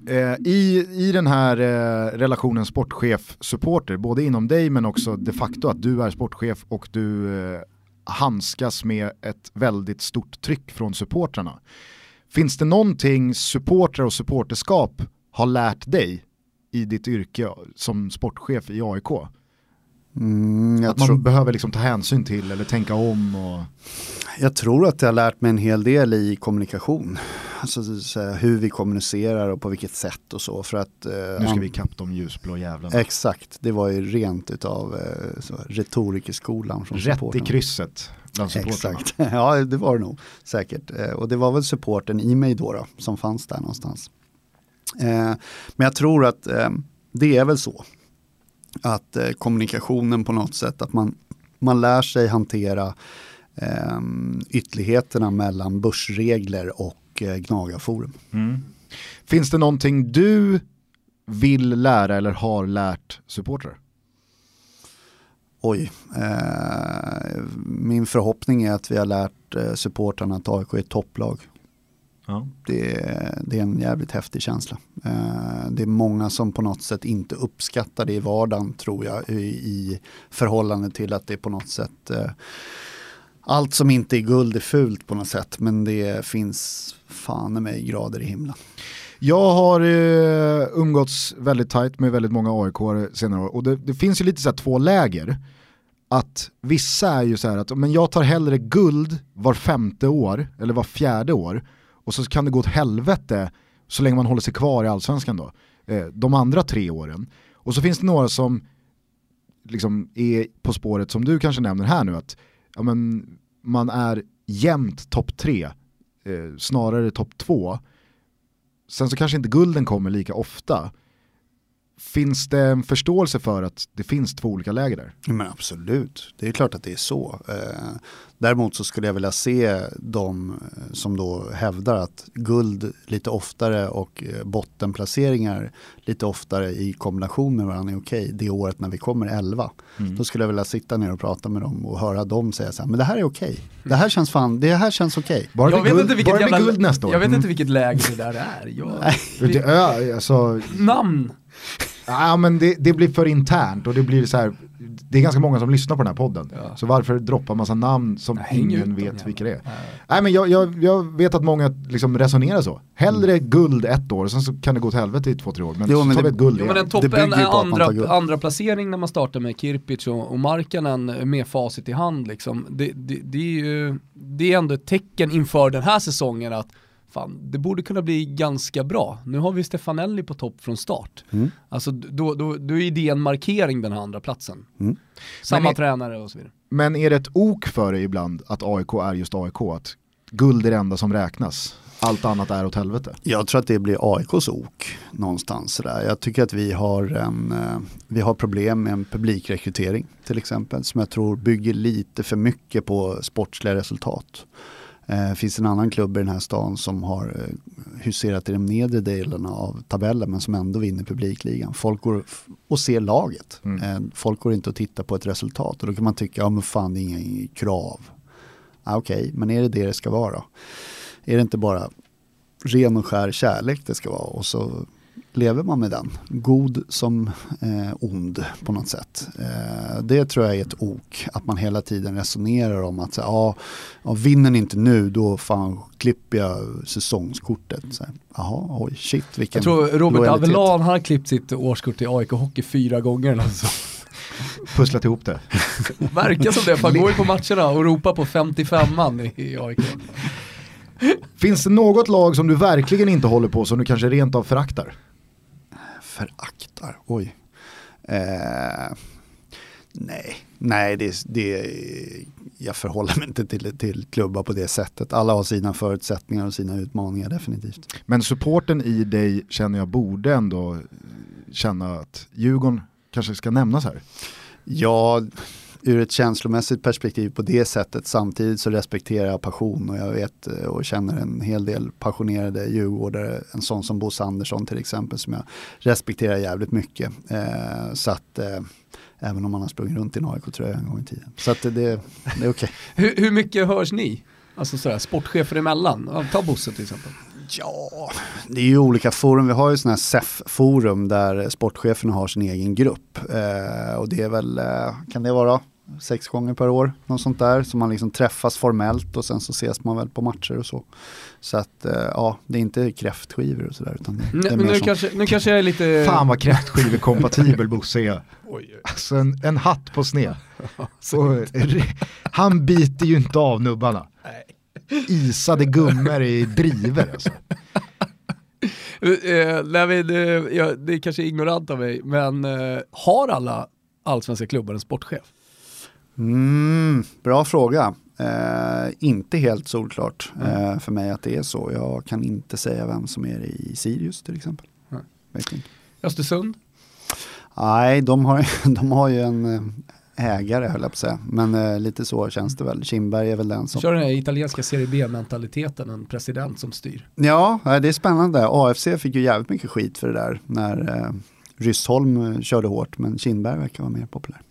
S1: Eh, i, I den här eh, relationen sportchef-supporter, både inom dig men också de facto att du är sportchef och du eh, handskas med ett väldigt stort tryck från supportrarna. Finns det någonting supportrar och supporterskap har lärt dig i ditt yrke som sportchef i AIK? Mm, att man tror... behöver liksom ta hänsyn till eller tänka om? Och...
S2: Jag tror att det har lärt mig en hel del i kommunikation. Alltså hur vi kommunicerar och på vilket sätt och så. För att,
S1: eh, nu ska vi kappa de ljusblå jävlarna.
S2: Exakt, det var ju rent utav eh, retorikerskolan.
S1: Rätt i krysset
S2: bland. Exakt, ja det var det nog säkert. Eh, och det var väl supporten i mig då, då som fanns där någonstans. Eh, men jag tror att eh, det är väl så. Att kommunikationen på något sätt, att man, man lär sig hantera ytterligheterna mellan börsregler och gnagarforum. Mm.
S1: Finns det någonting du vill lära eller har lärt supportrar?
S2: Oj, eh, min förhoppning är att vi har lärt eh, supportrarna att AIK är ett topplag. Ja. Det, det, är en jävligt häftig känsla. Eh, det är många som på något sätt inte uppskattar det i vardagen tror jag i, i förhållande till att det på något sätt eh, allt som inte är guld är fult på något sätt men det finns fan i mig grader i himlen.
S1: Jag har eh, umgåtts väldigt tajt med väldigt många AIK senare år och det, det, finns ju lite så här två läger. Att vissa är ju så här att men jag tar hellre guld var femte år eller var fjärde år och så kan det gå åt helvete så länge man håller sig kvar i allsvenskan då. Eh, de andra tre åren. Och så finns det några som liksom är på spåret som du kanske nämner här nu att ja, men man är jämnt topp tre, eh, snarare topp två. Sen så kanske inte gulden kommer lika ofta, Finns det en förståelse för att det finns två olika läger där?
S2: Men absolut, det är klart att det är så. Eh, Däremot så skulle jag vilja se de eh, som då hävdar att guld lite oftare och eh, bottenplaceringar lite oftare i kombination med varandra är okej det året när vi kommer 11. Mm. Då skulle jag vilja sitta ner och prata med dem och höra dem säga så här, men det här är okej. Det här känns fan, det här känns okej.
S1: Bara jag vet guld, inte vilket jävla, guld nästa år.
S3: Jag vet inte mm. vilket läge det där är. Jag,
S1: det, ö, alltså,
S3: namn.
S1: Ja men det, det, blir för internt och det blir så här, det är ganska många som lyssnar på den här podden. Ja. Så varför droppa massa namn som ingen vet vilka det är? Nej, Nej men jag, jag, jag, vet att många liksom resonerar så. Hellre mm. guld ett år, sen så kan det gå till helvete i två, tre år. Men jo, så tar vi ett guld
S3: jo, men en toppen, en andra, andra placering när man startar med Kirpic och, och Markanen med facit i hand liksom. Det, det, det, är ju, det är ändå ett tecken inför den här säsongen att fan, det borde kunna bli ganska bra. Nu har vi Stefanelli på topp från start. Mm. Alltså då, då, då är det en markering den här andra platsen. Mm. Samma är, tränare och så vidare.
S1: Men är det ett ok för dig ibland att AIK är just AIK? Att guld är det enda som räknas? Allt annat är åt helvete?
S2: Jag tror att det blir AIKs ok någonstans. Där. Jag tycker att vi har, en, eh, vi har problem med en publikrekrytering till exempel som jag tror bygger lite för mycket på sportsliga resultat. Det eh, finns en annan klubb i den här stan som har eh, huserat i de nedre delarna av tabellen men som ändå vinner publikligan. Folk går och ser laget. Mm. Eh, folk går inte och tittar på ett resultat och då kan man tycka, ja men fan det är inga krav. Ah, Okej, okay, men är det det det ska vara? Är det inte bara ren och skär kärlek det ska vara och så lever man med den. God som eh, ond på något sätt. Eh, det tror jag är ett ok, att man hela tiden resonerar om att ja, ja, vinner ni inte nu då fan klipper jag säsongskortet. Så oj shit vilken
S3: Jag tror Robert. Avelan har klippt sitt årskort i AIK Hockey fyra gånger. Alltså.
S1: Pusslat ihop det.
S3: Verkar som det, han går ju på matcherna och ropar på 55 man i, i AIK.
S1: Finns det något lag som du verkligen inte håller på som du kanske rent av föraktar?
S2: Föraktar, oj. Eh, nej, nej det, det, jag förhåller mig inte till, till klubbar på det sättet. Alla har sina förutsättningar och sina utmaningar definitivt.
S1: Men supporten i dig känner jag borde ändå känna att Djurgården kanske ska nämnas här.
S2: Ja, ur ett känslomässigt perspektiv på det sättet. Samtidigt så respekterar jag passion och jag vet eh, och känner en hel del passionerade djurgårdare. En sån som Bosse Andersson till exempel som jag respekterar jävligt mycket. Eh, så att eh, även om han har sprungit runt i en AIK-tröja en gång i tiden. Så att det, det är okej.
S3: Hur, hur mycket hörs ni? Alltså sådär, sportchefer emellan. Ta Bosse till exempel.
S2: Ja, det är ju olika forum. Vi har ju sådana här SEF-forum där sportcheferna har sin egen grupp. Eh, och det är väl, eh, kan det vara sex gånger per år, något sånt där. Så man liksom träffas formellt och sen så ses man väl på matcher och så. Så att eh, ja, det är inte kräftskivor och sådär utan det, det är
S3: Nu,
S2: mer
S3: nu,
S2: som,
S3: kanske, nu kanske jag är lite...
S1: Fan vad kräftskivekompatibel Bosse är. Alltså en, en hatt på sned. Och, han biter ju inte av nubbarna.
S3: Nej.
S1: Isade gummor i driver alltså.
S3: Eh, nej, men, eh, ja, det är kanske ignorant av mig, men eh, har alla allsvenska klubbar en sportchef?
S2: Mm, bra fråga. Eh, inte helt solklart eh, för mig att det är så. Jag kan inte säga vem som är i Sirius till exempel. Inte.
S3: Östersund?
S2: Nej, de har, de har ju en eh, ägare höll jag på att säga. Men eh, lite så känns det väl. Kindberg är väl den som...
S3: Kör den här italienska Serie B-mentaliteten, en president som styr.
S2: Ja, eh, det är spännande. AFC fick ju jävligt mycket skit för det där när eh, Ryssholm eh, körde hårt. Men Kindberg verkar vara mer populär.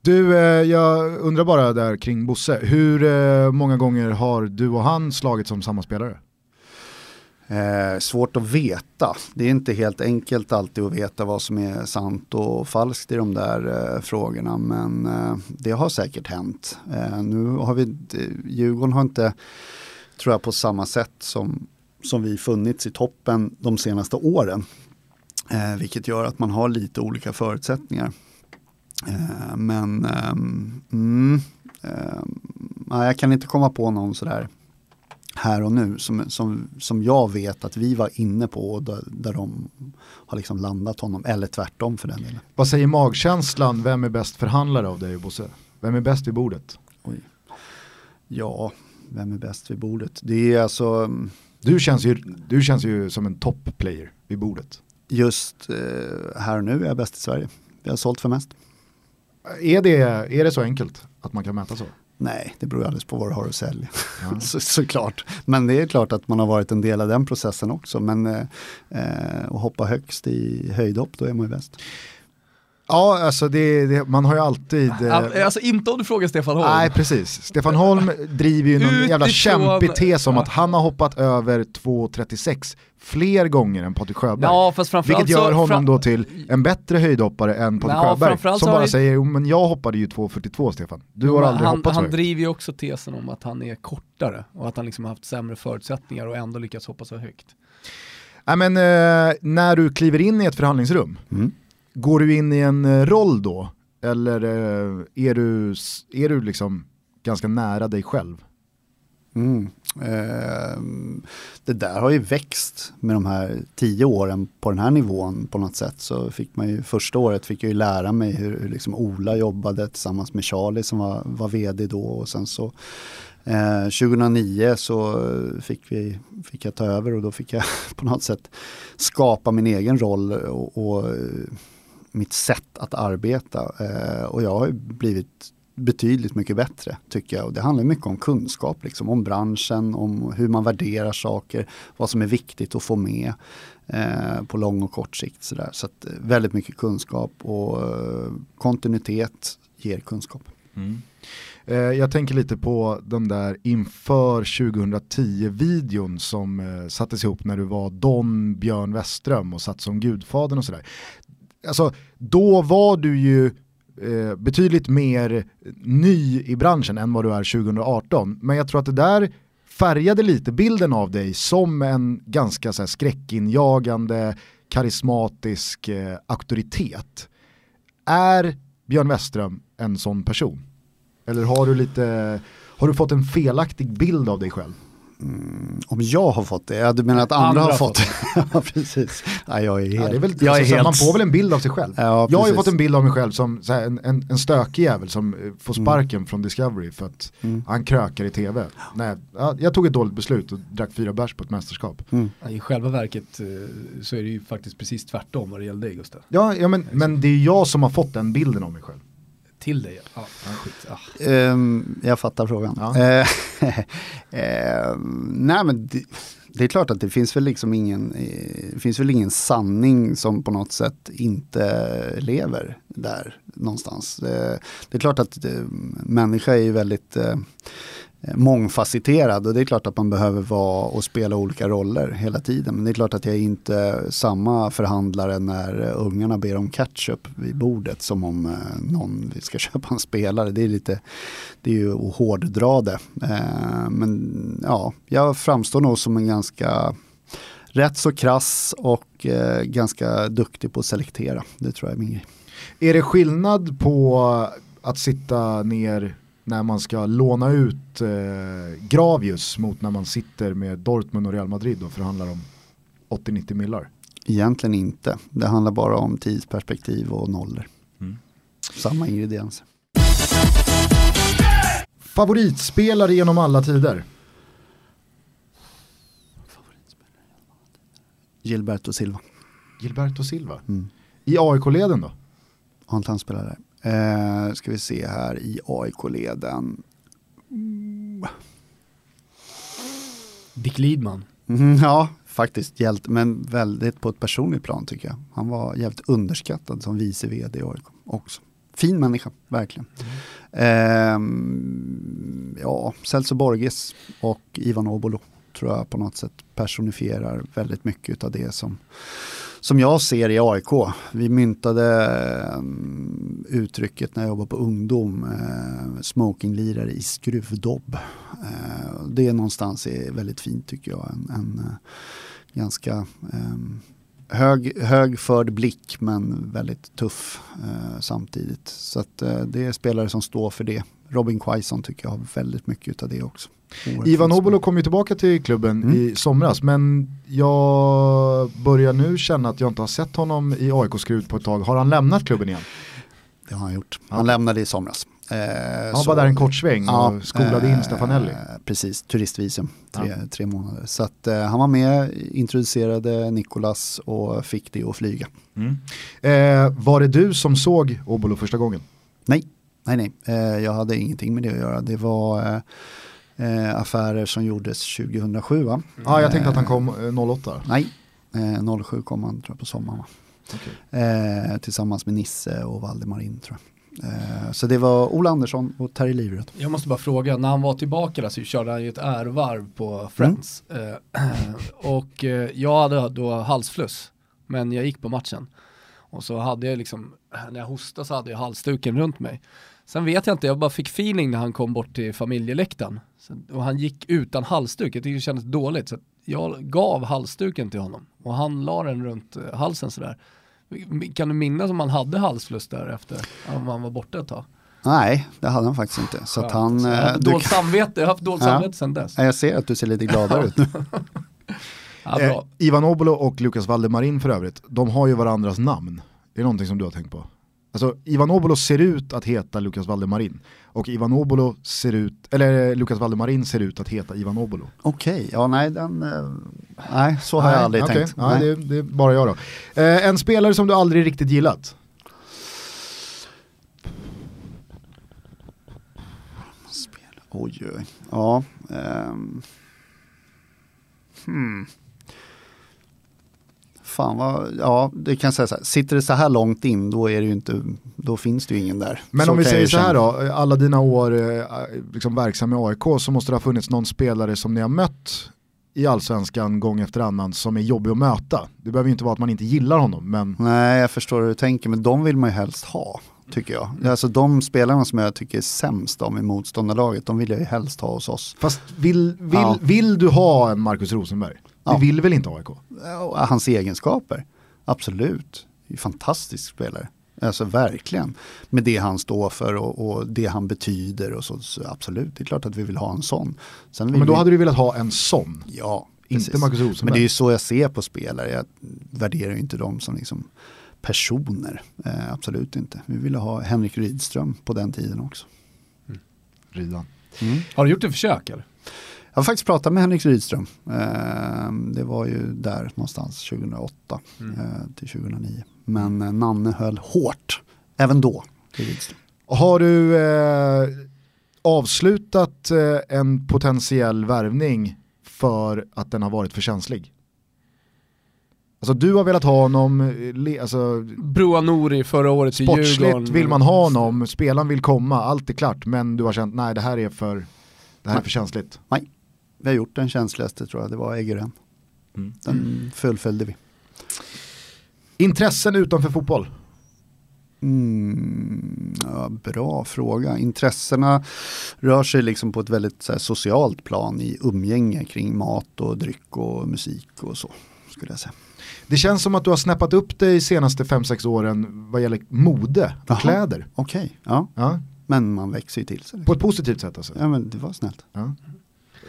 S1: Du, eh, jag undrar bara där kring Bosse. Hur eh, många gånger har du och han slagit som samma spelare?
S2: Eh, svårt att veta. Det är inte helt enkelt alltid att veta vad som är sant och falskt i de där eh, frågorna. Men eh, det har säkert hänt. Eh, nu har vi, eh, Djurgården har inte, tror jag på samma sätt som, som vi funnits i toppen de senaste åren. Eh, vilket gör att man har lite olika förutsättningar. Eh, men ehm, mm, nej, jag kan inte komma på någon sådär här och nu som, som, som jag vet att vi var inne på och där, där de har liksom landat honom, eller tvärtom för den delen.
S1: Vad säger magkänslan, vem är bäst förhandlare av dig och Bosse? Vem är bäst vid bordet?
S2: Oj. Ja, vem är bäst vid bordet? Det är alltså mm,
S1: Du känns ju, du känns ju som en top-player vid bordet.
S2: just eh, här och nu är jag bäst i Sverige. Vi har sålt för mest.
S1: Är det, är det så enkelt att man kan mäta så?
S2: Nej, det beror alldeles på vad du har att sälja.
S1: Ja.
S2: så, såklart. Men det är klart att man har varit en del av den processen också. Men eh, eh, att hoppa högst i höjdhopp, då är man ju bäst.
S1: Ja, alltså det, det, man har ju alltid... eh,
S3: Alltså inte om du frågar Stefan Holm.
S1: Nej, precis. Stefan Holm driver ju någon jävla kämpig tes om
S3: Ja.
S1: att han har hoppat över 2.36 fler gånger än Patrik Sjöberg.
S3: Ja,
S1: Vilket gör honom
S3: fram-
S1: då till en bättre höjdhoppare än Patrik
S3: Ja,
S1: Sjöberg. Som bara
S3: vi-
S1: säger, jo men jag hoppade ju 2.42 Stefan. Du har aldrig
S3: han,
S1: hoppat så
S3: Han
S1: högt.
S3: driver ju också tesen om att han är kortare och att han liksom har haft sämre förutsättningar och ändå lyckats hoppa så högt.
S1: Nej, men, eh, när du kliver in i ett förhandlingsrum,
S2: Mm
S1: går du in i en eh, roll då? Eller eh, är, du, är du liksom ganska nära dig själv?
S2: Mm. Ehm, det där har ju växt med de här tio åren på den här nivån på något sätt. Så fick man ju, första året fick jag ju lära mig hur, hur liksom Ola jobbade tillsammans med Charlie som var, var vd då. Och sen så eh, 2009 så fick, vi, fick jag ta över och då fick jag på något sätt skapa min egen roll och, och mitt sätt att arbeta. Eh, och jag har ju blivit betydligt mycket bättre tycker jag. Och det handlar mycket om kunskap, liksom, om branschen, om hur man värderar saker, vad som är viktigt att få med eh, på lång och kort sikt. Så, där. så att, eh, väldigt mycket kunskap och eh, kontinuitet ger kunskap. Mm.
S1: Eh, jag tänker lite på den där inför 2010-videon som eh, sattes ihop när du var Don Björn Westström och satt som gudfadern och sådär. Alltså, då var du ju eh, betydligt mer ny i branschen än vad du är 2018. Men jag tror att det där färgade lite bilden av dig som en ganska så här, skräckinjagande, karismatisk eh, auktoritet. Är Björn Westström en sån person? Eller har du lite, har du fått en felaktig bild av dig själv?
S2: Mm, om jag har fått det? Ja, du menar att andra, andra har fått det? ja, precis. Nej, jag är helt... Ja,
S1: är väl, jag alltså, är helt... Man får väl en bild av sig själv. Ja, jag har ju fått en bild av mig själv som här, en, en, en stökig jävel som eh, får mm. sparken mm. från Discovery för att mm. han krökar i tv. Nej, jag tog ett dåligt beslut och drack fyra bärs på ett mästerskap.
S3: Mm. I själva verket eh, så är det ju faktiskt precis tvärtom vad det gäller dig Gustav.
S1: Ja, ja men, men det är jag som har fått den bilden av mig själv
S3: till dig? Ja, skit.
S2: Ah. Um, jag fattar frågan. Ja. uh, nej men det, det, är klart att det finns väl liksom ingen, det eh, finns väl ingen sanning som på något sätt inte lever där någonstans. Uh, det är klart att människa är ju väldigt Eh, Eh, mångfacetterad och det är klart att man behöver vara och spela olika roller hela tiden. Men det är klart att jag är inte samma förhandlare när ungarna ber om ketchup vid bordet som om eh, någon ska köpa en spelare. Det är, lite, det är ju att hårddra det. Eh, men ja, jag framstår nog som en ganska rätt så krass och ganska duktig på att selektera. Det tror jag är min grej.
S1: Är det skillnad på att sitta ner när man ska låna ut eh, Gravius mot när man sitter med Dortmund och Real Madrid och förhandlar om 80-90 millar?
S2: Egentligen inte. Det handlar bara om tidsperspektiv och nollor. Mm. Samma ingredienser.
S1: Favoritspelare genom alla tider?
S2: Gilberto Silva.
S1: Gilberto Silva? Mm. I AIK-leden då?
S2: Har inte han spelat där? Eh, ska vi se här i AIK-leden.
S3: Dick Lidman.
S2: Mm, ja, faktiskt hjälte, men väldigt på ett personligt plan tycker jag. Han var jävligt underskattad som vice vd i AIK också. Fin människa, verkligen. Mm. Eh, ja, Celso Borges och Ivan Obolo tror jag på något sätt personifierar väldigt mycket av det som som jag ser i AIK. Vi myntade ehm, uttrycket när jag jobbade på ungdom, eh, smokinglirare i skruvdobb. Eh, det är någonstans är väldigt fint tycker jag. En, en eh, ganska ehm, hög, hög förd blick men väldigt tuff samtidigt. Så att, det är spelare som står för det. Robin Quaison tycker jag har väldigt mycket av det också.
S1: Ivan Obolo kom ju tillbaka till klubben mm. i somras men jag börjar nu känna att jag inte har sett honom i AIK-skrud på ett tag. Har han lämnat klubben igen?
S2: Det har han gjort. Han ja. lämnade i somras.
S1: Eh, han var där en kort sväng ja, och skolade in Stefanelli. Eh,
S2: precis, turistvisum, tre, ja. tre månader. Så att, eh, han var med, introducerade Nikolas och fick det att flyga.
S1: Mm. Eh, var det du som såg Obolo första gången?
S2: Nej, nej, nej. Eh, jag hade ingenting med det att göra. Det var eh, affärer som gjordes 2007 va?
S1: Ja, ah, jag tänkte att han kom 08.
S2: Nej, 07 kom han tror jag, på sommaren. Okay. Eh, tillsammans med Nisse och Valdemarin tror jag. Eh, så det var Ola Andersson och Terry Livrött.
S3: Jag måste bara fråga, när han var tillbaka där så körde han ju ett ärvarv på Friends. Mm. Eh, och eh, jag hade då halsfluss, men jag gick på matchen. Och så hade jag liksom, när jag hostade så hade jag halsduken runt mig. Sen vet jag inte, jag bara fick feeling när han kom bort till familjeläktaren. Och han gick utan halsduk, jag tyckte det kändes dåligt. Så jag gav halsduken till honom och han la den runt halsen sådär. Kan du minnas om han hade halsfluss där efter om han var borta ett tag?
S2: Nej, det hade han faktiskt inte. Så att han,
S3: jag, har du... samvete, jag har haft dåligt ja. samvete sedan dess.
S2: Jag ser att du ser lite gladare ut nu.
S1: ja, eh, Ivan Obolo och Lukas Valdemarin för övrigt, de har ju varandras namn. Är det någonting som du har tänkt på? Alltså Ivan Obolo ser ut att heta Lukas Valdemarin och Ivan Obolo ser ut, eller Lukas Valdemarin ser ut att heta Ivan Obolo.
S2: Okej, okay, ja nej den, eh, nej så har nej, jag aldrig okay. tänkt.
S1: Nej, nej. Det, det, är bara jag då. Eh, en spelare som du aldrig riktigt gillat?
S2: Oj, oj, ja. Um. Hmm. Fan vad, ja det kan jag säga så här, sitter det så här långt in då är det ju inte, då finns det ju ingen där.
S1: Men
S2: så
S1: om vi säger så här då, alla dina år eh, liksom verksam i AIK så måste det ha funnits någon spelare som ni har mött i allsvenskan gång efter annan som är jobbig att möta. Det behöver ju inte vara att man inte gillar honom men
S2: Nej, jag förstår hur du tänker, men de vill man ju helst ha, tycker jag. Alltså de spelarna som jag tycker är sämst om i motståndarlaget, de vill jag ju helst ha hos oss.
S1: fast vill, vill,
S2: Ja.
S1: vill du ha en Marcus Rosenberg?
S2: Ja.
S1: vill väl inte AIK?
S2: Hans egenskaper, absolut. Det är en fantastisk spelare. Alltså verkligen. Med det han står för och, och det han betyder och så, så absolut, det är klart att vi vill ha en sån. Sen
S1: Men då
S2: vi,
S1: hade du velat ha en sån,
S2: Ja,
S1: inte
S2: precis.
S1: Marcus
S2: Men
S1: Rosenberg.
S2: det är ju så jag ser på spelare. Jag värderar ju inte dem som liksom personer. Eh, absolut inte. Vi ville ha Henrik Rydström på den tiden också.
S1: Rydan.
S3: Har du gjort ett försök eller?
S2: Jag har faktiskt pratat med Henrik Rydström. Eh, det var ju där någonstans 2008
S3: Mm.
S2: eh, till 2009. Men eh, Nanne höll hårt, även då.
S1: Har du eh, avslutat en potentiell värvning för att den har varit för känslig? Alltså du har velat ha honom, alltså,
S3: Broa Nouri förra året till Djurgården.
S1: sportsligt vill man ha honom, spelaren vill komma, allt är klart, men du har känt nej det här är för, det här är för känsligt.
S2: Vi har gjort den känsligaste tror jag, det var Eggeren.
S1: Mm.
S2: Den fullföljde vi.
S1: Intressen utanför fotboll?
S2: Mm, ja, bra fråga. Intressena rör sig liksom på ett väldigt så här, socialt plan i umgänge kring mat och dryck och musik och så. Skulle jag säga.
S1: Det känns som att du har snäppat upp dig de senaste 5-6 åren vad gäller mode och
S2: Jaha.
S1: kläder.
S2: Okej, ja.
S1: Ja,
S2: Men man växer ju till sig.
S1: på
S2: Liksom.
S1: ett positivt sätt alltså.
S2: Ja men det var snällt.
S1: Ja.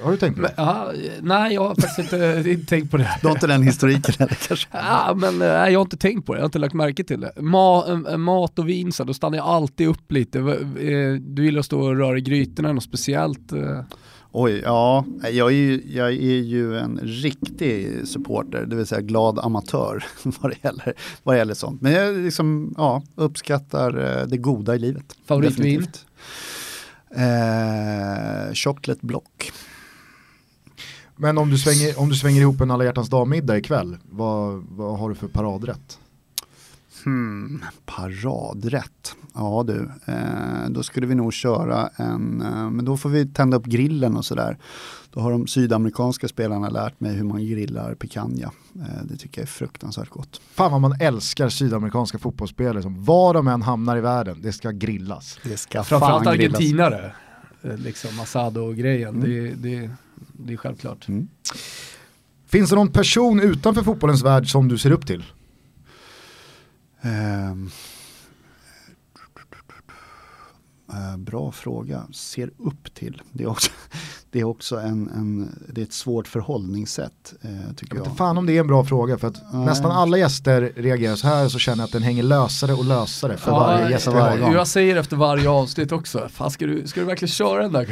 S1: Har du tänkt på
S3: Men,
S1: det?
S3: aha, nej, jag har faktiskt inte, inte tänkt på det.
S2: Du har inte den historiken heller kanske?
S3: Ja, men nej, jag har inte tänkt på det, jag har inte lagt märke till det. Ma, eh, mat och vin, så då stannar jag alltid upp lite. Eh, Du gillar att stå och röra i grytorna, något speciellt? eh?
S2: Oj, ja. Jag är, ju, jag är ju en riktig supporter, det vill säga glad amatör vad det gäller, vad det gäller sånt. Men jag liksom, ja, uppskattar det goda i livet.
S3: Favoritvin?
S2: Eh, chocolate block.
S1: Men om du svänger, om du svänger ihop en alla hjärtans dag-middag ikväll, vad, vad har du för paradrätt?
S2: Hmm, paradrätt. Ja du, eh, då skulle vi nog köra en, eh, men då får vi tända upp grillen och sådär. Då har de sydamerikanska spelarna lärt mig hur man grillar picanha. Eh, det tycker jag är fruktansvärt gott.
S1: Fan vad man älskar sydamerikanska fotbollsspelare som var de än hamnar i världen, det ska grillas.
S2: Det ska
S3: Framförallt
S2: fan grillas.
S3: argentinare. Eh, Liksom Asado-grejen,
S2: Mm.
S3: det, det, det är självklart.
S2: Mm.
S1: Finns det någon person utanför fotbollens värld som du ser upp till?
S2: Ehm. Eh, bra fråga. Ser upp till. Det är också, det är också en, en, det är ett svårt förhållningssätt eh, tycker
S1: Jag vet inte fan om det är en bra fråga för att
S2: Nej.
S1: nästan alla gäster reagerar så här så känner jag att den hänger lösare och lösare för varje gäst
S2: varje gång.
S3: jag säger efter varje avsnitt också, fan ska du, ska du verkligen köra den där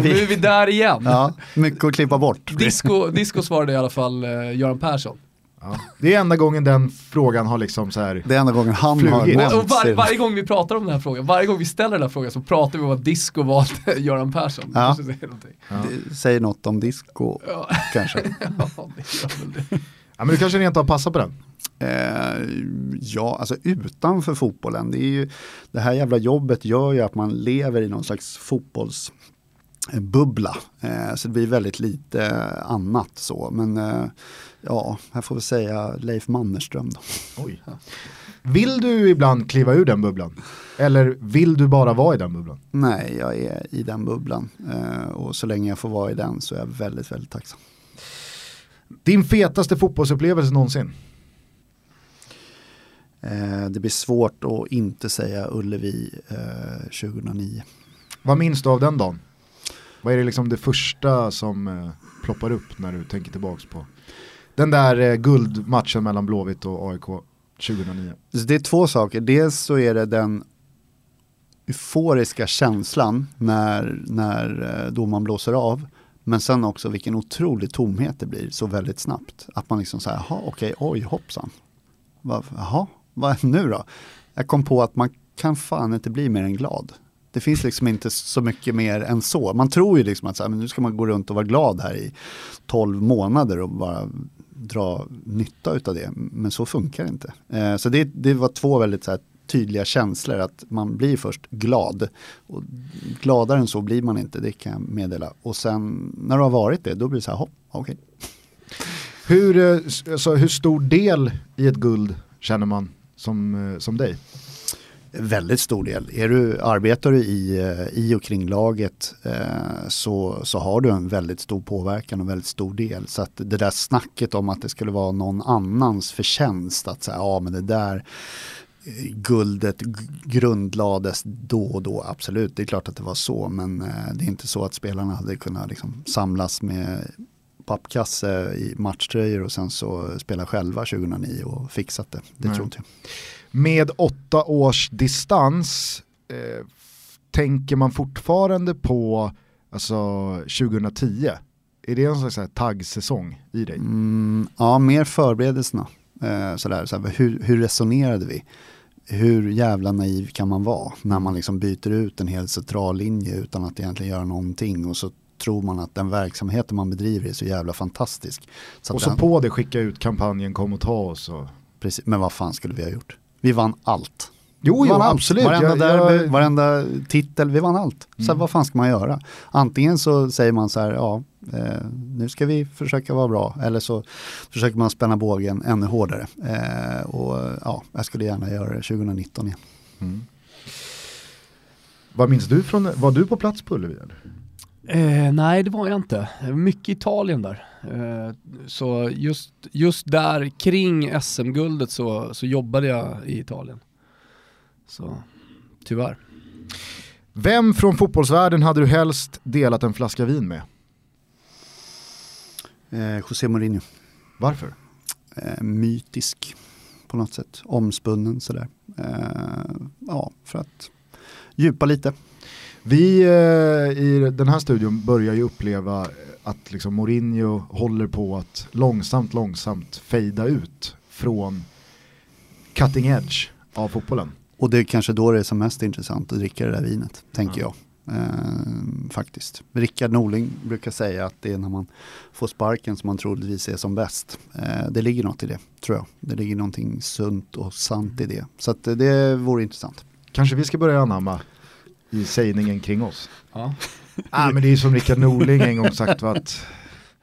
S2: vi-
S3: Nu är vi där igen.
S2: Ja, mycket att klippa bort.
S3: Disco, disco svarade i alla fall eh, Göran Persson.
S1: Ja. Det är enda gången den frågan har liksom så här.
S2: Det är enda gången han har
S1: Flugit.
S2: nämnts.
S3: Och var, varje gång vi pratar om den här frågan, varje gång vi ställer den här frågan så pratar vi om att disco valde Göran Persson. Det
S2: Ja.
S3: säger.
S1: Ja.
S2: Något om disco
S3: Ja,
S2: kanske.
S3: ja,
S1: men du kanske rent av passar på den.
S2: Eh, ja, alltså utanför fotbollen. Det, är ju, det här jävla jobbet gör ju att man lever i någon slags fotbollsbubbla. Eh, så det blir väldigt lite annat så. Men eh, ja, här får vi säga Leif Mannerström då.
S1: Oj. Vill du ibland kliva ur den bubblan? Eller vill du bara vara i den bubblan?
S2: Nej, jag är i den bubblan. Eh, och så länge jag får vara i den så är jag väldigt, väldigt tacksam.
S1: Din fetaste fotbollsupplevelse någonsin?
S2: Eh, det blir svårt att inte säga Ullevi eh, 2009.
S1: Vad minns du av den dagen? Vad är det liksom det första som eh, ploppar upp när du tänker tillbaks på den där eh, guldmatchen mellan Blåvitt och AIK 2009?
S2: Det är två saker. Dels så är det den euforiska känslan när, när eh, domaren blåser av. Men sen också vilken otrolig tomhet det blir så väldigt snabbt. Att man liksom säger, jaha okej, oj hoppsan. Va, jaha, vad nu då? Jag kom på att man kan fan inte bli mer än glad. Det finns liksom inte så mycket mer än så. Man tror ju liksom att så här, men nu ska man gå runt och vara glad här i 12 månader och bara dra nytta av det. Men så funkar det inte. Eh, så det, det var två väldigt så här, tydliga känslor att man blir först glad. Och gladare än så blir man inte, det kan jag meddela. Och sen när du har varit det, då blir det så här, hopp, okej. Okay.
S1: Hur, eh, alltså, hur stor del i ett guld känner man som, eh, som dig?
S2: Väldigt stor del. Är du, arbetar du i, eh, i och kring laget eh, så, så har du en väldigt stor påverkan och väldigt stor del. Så att det där snacket om att det skulle vara någon annans förtjänst att säga ja men det där guldet grundlades då och då, absolut. Det är klart att det var så, men eh, det är inte så att spelarna hade kunnat liksom samlas med pappkasse i matchtröjor och sen så spela själva 2009 och fixat det. Det Nej. tror inte jag.
S1: Med åtta års distans, eh, tänker man fortfarande på alltså, 2010? Är det en slags taggsäsong i dig?
S2: Mm, ja, mer förberedelserna. Eh, sådär, sådär, hur, hur resonerade vi? hur jävla naiv kan man vara när man liksom byter ut en hel central linje utan att egentligen göra någonting och så tror man att den verksamheten man bedriver är så jävla fantastisk.
S1: Så och så
S2: den...
S1: på det skicka ut kampanjen kom och ta oss. Och...
S2: Precis, men vad fan skulle vi ha gjort? Vi vann allt.
S1: Jo, jo absolut.
S2: Varenda, jag, derby, jag... varenda titel, vi vann allt. Så mm. vad fan ska man göra? Antingen så säger man så här, ja, eh, nu ska vi försöka vara bra. Eller så försöker man spänna bågen ännu hårdare. Eh, och ja, jag skulle gärna göra det 2019 igen. Mm.
S1: Vad minns du från, var du på plats på Ullevi?
S3: Eh, nej det var jag inte. Mycket Italien där. Eh, så just, just där kring SM-guldet så, så jobbade jag i Italien. Så tyvärr.
S1: Vem från fotbollsvärlden hade du helst delat en flaska vin med?
S2: Eh, José Mourinho.
S1: Varför?
S2: Eh, mytisk på något sätt, omspunnen sådär. Eh, ja, för att djupa lite.
S1: Vi eh, i den här studion börjar ju uppleva att liksom Mourinho håller på att långsamt, långsamt fejda ut från cutting edge av fotbollen.
S2: Och det är kanske då det är som mest intressant att dricka det där vinet, tänker ja. jag. Eh, faktiskt. Rickard Norling brukar säga att det är när man får sparken som man troligtvis är som bäst. Eh, det ligger något i det, tror jag. Det ligger någonting sunt och sant i det. Så att det vore intressant.
S1: Kanske vi ska börja anamma i sägningen kring oss. Ja. ah, men det är som Rickard Norling en gång sagt att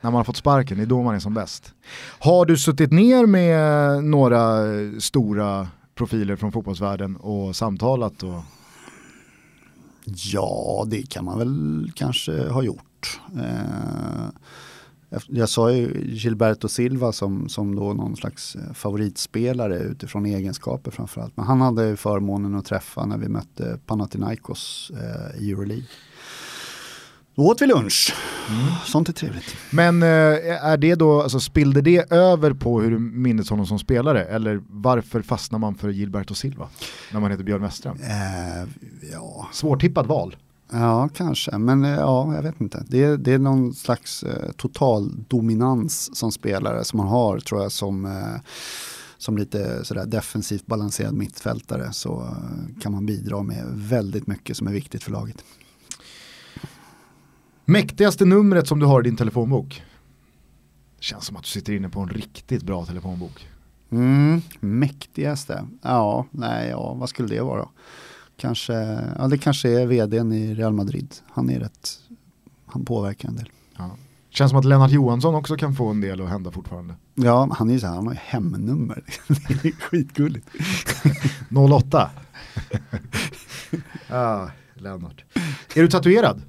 S1: när man har fått sparken, det är då man är som bäst. Har du suttit ner med några stora profiler från fotbollsvärlden och samtalat? Och...
S2: Ja, det kan man väl kanske ha gjort. Eh, jag sa ju Gilberto Silva som, som då någon slags eh, favoritspelare utifrån egenskaper framförallt. Men han hade förmånen att träffa när vi mötte Panathinaikos eh, i Euroleague. Då åt vi lunch. Mm. Sånt är trevligt.
S1: Men eh, är det då, alltså, spillde det över på hur du minns honom som spelare? Eller varför fastnar man för Gilberto Silva när man heter Björn Westström?
S2: Eh, ja.
S1: Svårtippat val.
S2: Ja, kanske. Men eh, ja, jag vet inte. Det, är, det är någon slags eh, total dominans som spelare som man har, tror jag, som, eh, som lite sådär defensivt balanserad mittfältare så eh, kan man bidra med väldigt mycket som är viktigt för laget.
S1: Mäktigaste numret som du har i din telefonbok? Känns som att du sitter inne på en riktigt bra telefonbok.
S2: Mm, mäktigaste? Ja, nej, ja, vad skulle det vara? Kanske, ja, det kanske är vdn i Real Madrid. Han är rätt, han påverkar en del. Ja.
S1: Känns som att Lennart Johansson också kan få en del att hända fortfarande.
S2: Ja, han är ju så här, han har ju hemnummer. det är skitgulligt.
S1: 08. ah, Lennart. Är du tatuerad?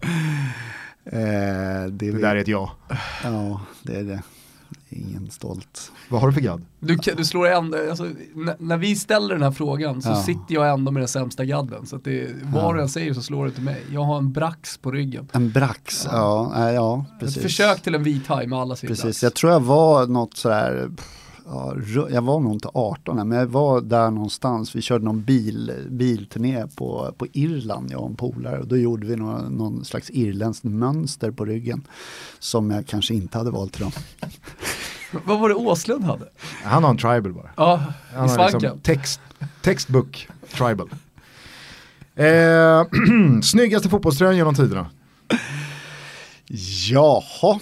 S2: Eh, det,
S1: det där är ett ja.
S2: Ja, det är det ingen stolt.
S1: Vad har du för gadd?
S3: Du, du slår ändå, alltså, när vi ställer den här frågan så ja. sitter jag ändå med den sämsta gadden. Så att det, vad du än säger så slår det till mig. Jag har en brax på ryggen.
S2: En brax, ja, ja, ja precis.
S3: Ett försök till en vit haj med alla
S2: sin Precis, brax. jag tror jag var något sådär ja, jag var nog inte 18 men jag var där någonstans. Vi körde någon bil, bilturné på, på Irland, jag och en polare. Och då gjorde vi någon, någon slags irländskt mönster på ryggen. Som jag kanske inte hade valt till dem.
S3: Vad var det Åslund hade?
S1: Han har en tribal bara.
S3: Ja,
S1: Han i svanken. Liksom text, textbook tribal. Eh, snyggaste fotbollströjan genom tiderna?
S2: Jaha.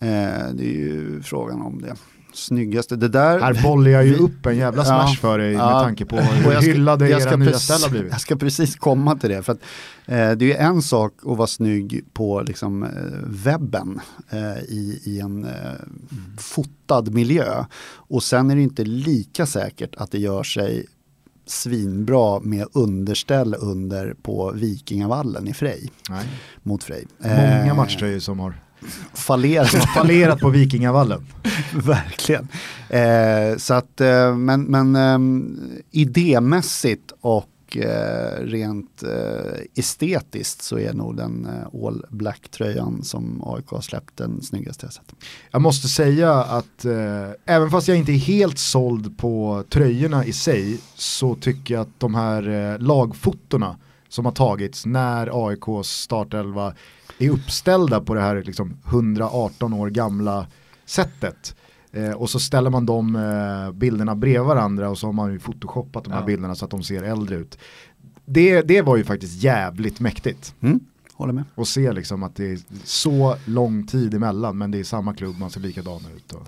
S2: Eh, det är ju frågan om det. Snyggaste, det där...
S1: Här bollar jag ju
S2: vi-
S1: upp en jävla smash
S2: Ja,
S1: för dig med
S2: ja.
S1: tanke på hur
S2: jag ska-
S1: hyllade
S2: jag
S1: era
S2: ska
S1: nya
S2: precis-
S1: ställ har blivit.
S2: Jag ska precis komma till det. För att, eh, det är ju en sak att vara snygg på liksom, eh, webben eh, i, i en eh, fotad miljö. Och sen är det inte lika säkert att det gör sig svinbra med underställ under på Vikingavallen i Frej,
S1: Nej.
S2: mot Frej.
S1: Många
S2: Eh,
S1: matchtröjor som har
S2: fallerat.
S1: fallerat på Vikingavallen.
S2: Verkligen. Eh, så att, eh, men, men ehm, idémässigt och eh, rent eh, estetiskt så är nog den eh, all black-tröjan som AIK har släppt den snyggaste jag sett.
S1: Jag måste säga att eh, även fast jag inte är helt såld på tröjorna i sig så tycker jag att de här eh, lagfotorna som har tagits när AIKs startelva är uppställda på det här liksom 118 år gamla sättet. Eh, och så ställer man de eh, bilderna bredvid varandra och så har man ju photoshoppat de här
S3: Ja.
S1: bilderna så att de ser äldre ut. Det, det var ju faktiskt jävligt mäktigt.
S2: Mm, håller med.
S1: Och se liksom att det är så lång tid emellan men det är samma klubb, man ser likadana ut. Och...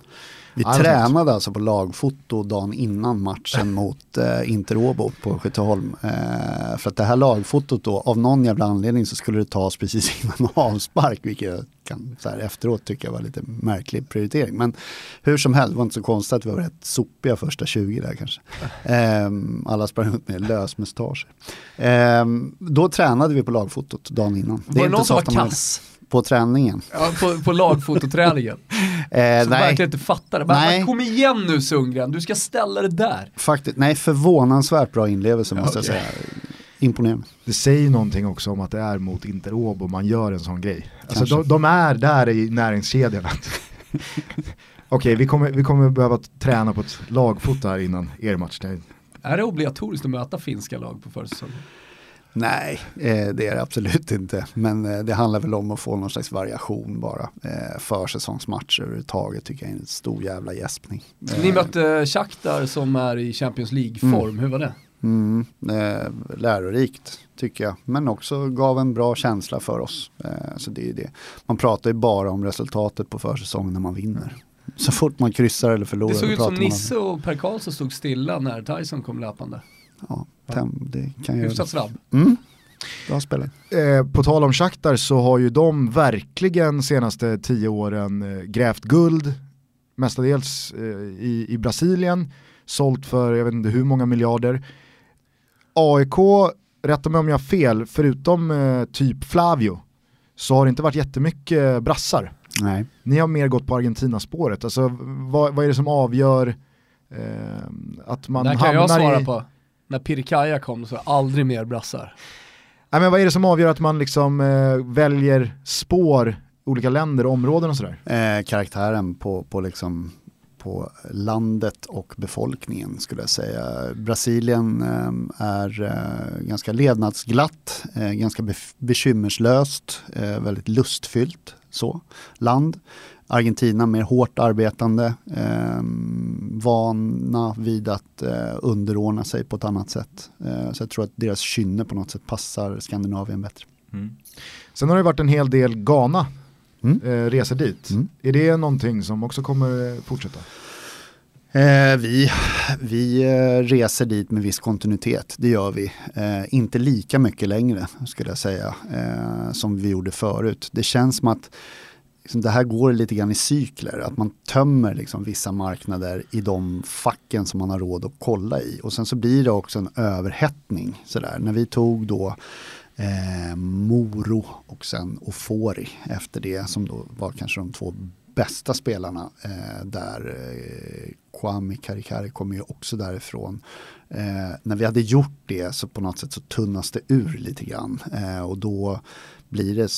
S2: Vi
S1: det var
S2: tränade alltså på lagfoto dagen innan matchen mot eh, Interåbo på Skytteholm. Eh, för att det här lagfotot då, av någon jävla anledning så skulle det tas precis innan avspark, vilket jag kan så här, efteråt tycka var lite märklig prioritering. Men hur som helst, det var inte så konstigt att vi var rätt sopiga första 20 där kanske. Eh, alla sprang ut med lösmustascher. Eh, då tränade vi på lagfotot dagen innan.
S3: Var det någon som var kass?
S2: På träningen.
S3: Ja, på, på lagfototräningen.
S2: Eh,
S3: Som verkligen inte fattar det. Bara,
S2: Nej.
S3: Kom igen nu Sundgren, du ska ställa det där.
S2: Faktiskt, nej förvånansvärt bra inlevelse måste
S3: Okej.
S2: jag säga. Imponerande.
S1: Det säger någonting också om att det är mot Interob och man gör en sån grej. Alltså de, de är där i näringskedjan. Okej, vi, kommer, vi kommer behöva träna på ett lagfoto här innan er match. Det-
S3: Är det obligatoriskt att möta finska lag på försäsongen?
S2: Nej, eh, det är det absolut inte. Men eh, det handlar väl om att få någon slags variation bara. Eh, försäsongsmatcher överhuvudtaget tycker jag är en stor jävla gäspning.
S3: Ni mötte Shakhtar som är i Champions League-form, hur var det?
S2: Mm, eh, lärorikt tycker jag, men också gav en bra känsla för oss. Eh, så det är det. Man pratar ju bara om resultatet på försäsongen när man vinner. Så fort man kryssar eller förlorar.
S3: Det såg ut som Nisse och Per Karlsson stod stilla när Tyson kom löpande.
S2: Ja, tem, det kan jag
S3: Hyfsat snabb.
S2: Mm, bra spelare.
S1: Eh, på tal om Shakhtar så har ju de verkligen senaste tio åren eh, grävt guld, mestadels eh, i, i Brasilien, sålt för jag vet inte hur många miljarder. AIK, rätta mig om jag har fel, förutom eh, typ Flavio, så har det inte varit jättemycket brassar.
S2: Nej.
S1: Ni har mer gått på Argentina-spåret, alltså vad, vad är det som avgör eh, att man
S3: Där kan
S1: hamnar
S3: jag svara
S1: i...
S3: på. När Pirkaya kom så aldrig mer brassar.
S1: Nej, men vad är det som avgör att man liksom eh, väljer spår, olika länder och områden och sådär?
S2: Eh, karaktären på, på, liksom, på landet och befolkningen skulle jag säga. Brasilien eh, är eh, ganska levnadsglatt, eh, ganska bef- bekymmerslöst, eh, väldigt lustfyllt så, land. Argentina mer hårt arbetande, eh, vana vid att eh, underordna sig på ett annat sätt. Eh, så jag tror att deras kynne på något sätt passar Skandinavien bättre.
S1: Sen har det varit en hel del Ghana
S2: Mm.
S1: eh, resor dit.
S2: Mm.
S1: Är det någonting som också kommer eh, fortsätta?
S2: Eh, vi vi eh, reser dit med viss kontinuitet, det gör vi. Eh, inte lika mycket längre skulle jag säga eh, som vi gjorde förut. Det känns som att liksom, det här går lite grann i cykler, att man tömmer liksom, vissa marknader i de facken som man har råd att kolla i. Och sen så blir det också en överhettning. Sådär. När vi tog då eh, Moro och sen Ofori efter det som då var kanske de två bästa spelarna eh, där. Eh, Kwame Karikari kommer ju också därifrån. Eh, när vi hade gjort det så på något sätt så tunnas det ur lite grann eh, och då blir det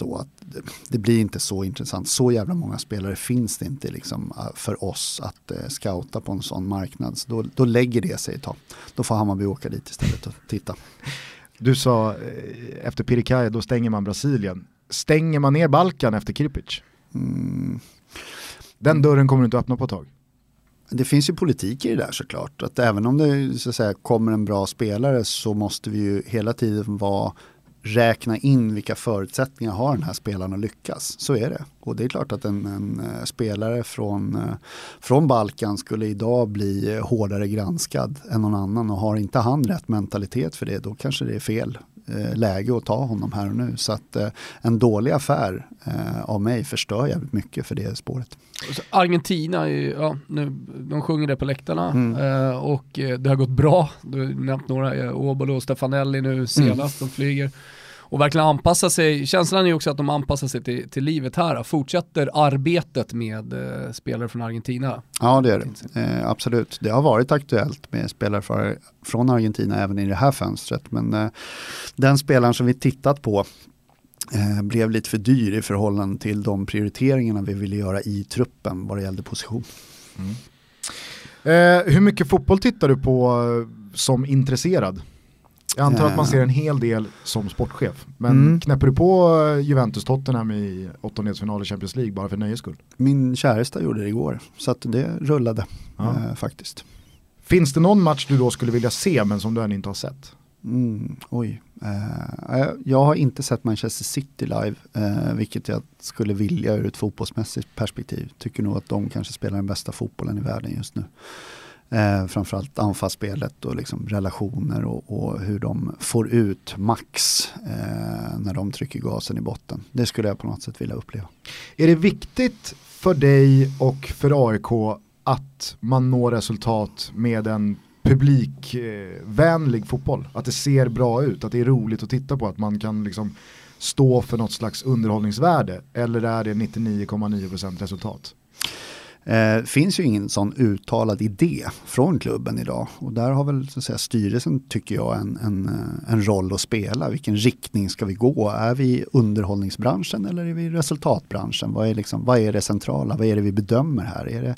S2: så att det, det blir inte så intressant. Så jävla många spelare finns det inte liksom, eh, för oss att eh, scouta på en sån marknad. Så då, då lägger det sig ett tag. Då får Hammarby åka dit istället och titta.
S1: Du sa eh, efter Pirikaya, då stänger man Brasilien. Stänger man ner Balkan efter Kirpic?
S2: Mm.
S1: Den dörren kommer du inte öppna på ett tag.
S2: Det finns ju politik i det där såklart. Att även om det så att säga, kommer en bra spelare så måste vi ju hela tiden vara räkna in vilka förutsättningar har den här spelaren att lyckas. Så är det. Och det är klart att en, en eh, spelare från, eh, från Balkan skulle idag bli eh, hårdare granskad än någon annan och har inte han rätt mentalitet för det då kanske det är fel läge att ta honom här och nu. Så att en dålig affär av mig förstör jävligt mycket för det spåret.
S3: Argentina, ja, nu, de sjunger det på läktarna mm. och det har gått bra. Du har nämnt några, Åbolo och Stefanelli nu senast, mm. de flyger och verkligen anpassa sig. Känslan är också att de anpassar sig till, till livet här. Fortsätter arbetet med eh, spelare från Argentina.
S2: Ja det är det, eh, absolut. Det har varit aktuellt med spelare för, från Argentina även i det här fönstret. Men eh, den spelaren som vi tittat på eh, blev lite för dyr i förhållande till de prioriteringarna vi ville göra i truppen vad det gällde position. Mm.
S1: Eh, hur mycket fotboll tittar du på eh, som intresserad? Jag antar att man ser en hel del som sportchef. Men mm. knäpper du på Juventus-Tottenham i åttondelsfinal i Champions League bara för nöjes skull?
S2: Min käresta gjorde det igår, så att det rullade ja. eh, faktiskt.
S1: Finns det någon match du då skulle vilja se men som du än inte har sett?
S2: Mm, oj. Eh, jag har inte sett Manchester City live, eh, vilket jag skulle vilja ur ett fotbollsmässigt perspektiv. Tycker nog att de kanske spelar den bästa fotbollen i världen just nu. Eh, framförallt anfallsspelet och liksom relationer och, och, hur de får ut max eh, när de trycker gasen i botten. Det skulle jag på något sätt vilja uppleva.
S1: Är det viktigt för dig och för AIK att man når resultat med en publikvänlig fotboll? Att det ser bra ut, att det är roligt att titta på, att man kan liksom stå för något slags underhållningsvärde? Eller är det 99,9% resultat?
S2: Det eh, finns ju ingen sån uttalad idé från klubben idag och där har väl så att säga, styrelsen tycker jag en, en, eh, en roll att spela. Vilken riktning ska vi gå? Är vi underhållningsbranschen eller är vi resultatbranschen? Vad är, liksom, vad är det centrala? Vad är det vi bedömer här? Är det,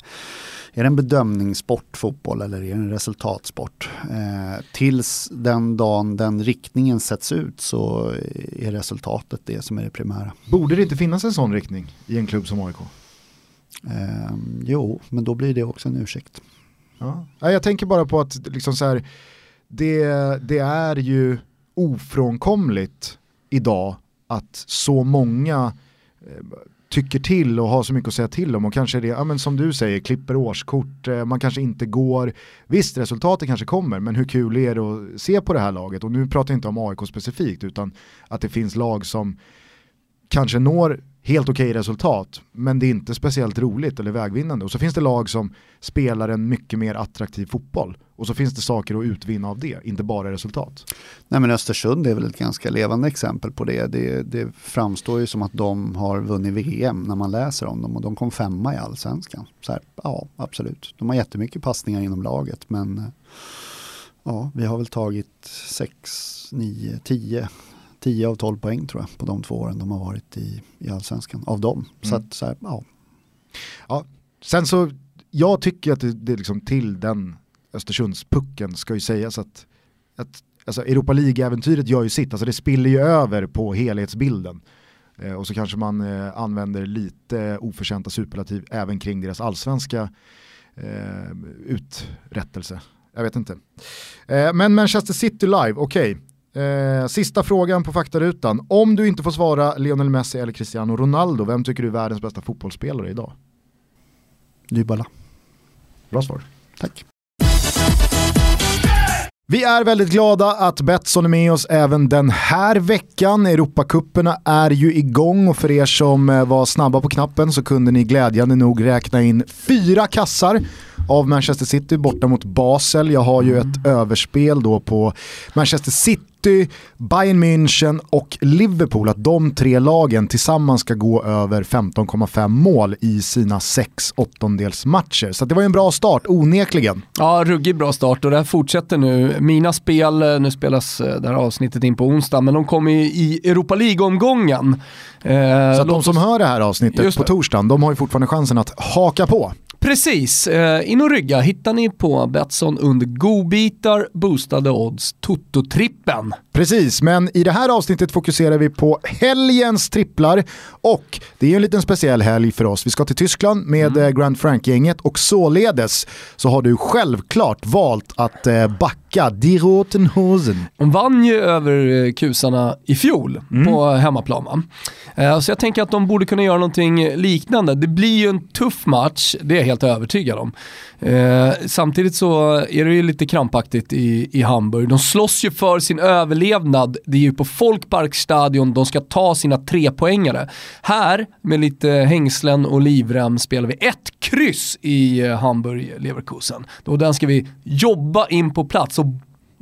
S2: är det en bedömningssport fotboll eller är det en resultatsport? Eh, tills den dagen den riktningen sätts ut så är resultatet det som är det primära.
S1: Borde det inte finnas en sån riktning i en klubb som AIK?
S2: Eh, jo, men då blir det också en ursäkt.
S1: Ja. Jag tänker bara på att liksom så här, det, det är ju ofrånkomligt idag att så många eh, tycker till och har så mycket att säga till om och kanske det, ja, men som du säger, klipper årskort, eh, man kanske inte går, visst resultatet kanske kommer, men hur kul är det att se på det här laget? Och nu pratar jag inte om AIK specifikt, utan att det finns lag som kanske når helt okej okay resultat, men det är inte speciellt roligt eller vägvinnande. Och så finns det lag som spelar en mycket mer attraktiv fotboll. Och så finns det saker att utvinna av det, inte bara resultat.
S2: Nej men Östersund är väl ett ganska levande exempel på det. det. Det framstår ju som att de har vunnit VM när man läser om dem och de kom femma i allsvenskan. Så här, ja, absolut. De har jättemycket passningar inom laget men eh, ja, vi har väl tagit 6, 9, 10 10 av 12 poäng tror jag på de två åren de har varit i, i allsvenskan av dem. Så mm. att, så här, ja.
S1: ja. Sen så, jag tycker att det, det liksom till den Östersundspucken ska ju sägas att, att alltså Europa League-äventyret gör ju sitt, alltså det spiller ju över på helhetsbilden. Eh, och så kanske man eh, använder lite oförtjänta superlativ även kring deras allsvenska eh, uträttelse. Jag vet inte. Eh, men Manchester City live, okej. Okay. Eh, sista frågan på faktarutan. Om du inte får svara Lionel Messi eller Cristiano Ronaldo, vem tycker du är världens bästa fotbollsspelare idag?
S2: Dybala.
S1: Bra svar.
S2: Tack.
S1: Vi är väldigt glada att Betsson är med oss även den här veckan. Europakupperna är ju igång och för er som eh, var snabba på knappen så kunde ni glädjande nog räkna in fyra kassar av Manchester City borta mot Basel. Jag har ju ett överspel då på Manchester City Bayern München och Liverpool, att de tre lagen tillsammans ska gå över 15,5 mål i sina sex åttondelsmatcher. Så det var en bra start, onekligen.
S3: Ja, ruggigt bra start och det här fortsätter nu. Mina spel, eh, nu spelas eh, det här avsnittet in på onsdag, men de kommer i Europa League-omgången.
S1: Eh, så de som hör det här avsnittet på torsdagen, de har ju fortfarande chansen att haka på.
S3: Precis, eh, in och rygga hittar ni på Betsson under godbitar, boostade odds, Toto-trippen.
S1: Precis, men i det här avsnittet fokuserar vi på helgens tripplar och det är ju en liten speciell helg för oss. Vi ska till Tyskland med mm. Eh, Grand Frank-gänget och således så har du självklart valt att eh, backa Die Roten Hosen.
S3: De vann ju över kusarna i fjol mm. på hemmaplan. Så jag tänker att de borde kunna göra någonting liknande. Det blir ju en tuff match, det är helt övertygad om. Eh, samtidigt så är det ju lite krampaktigt i, i Hamburg. De slåss ju för sin överlevnad. Det är ju på Folkparkstadion de ska ta sina trepoängare. Här, med lite hängslen och livrem, spelar vi ett kryss i eh, Hamburg-Leverkusen. Och den ska vi jobba in på plats och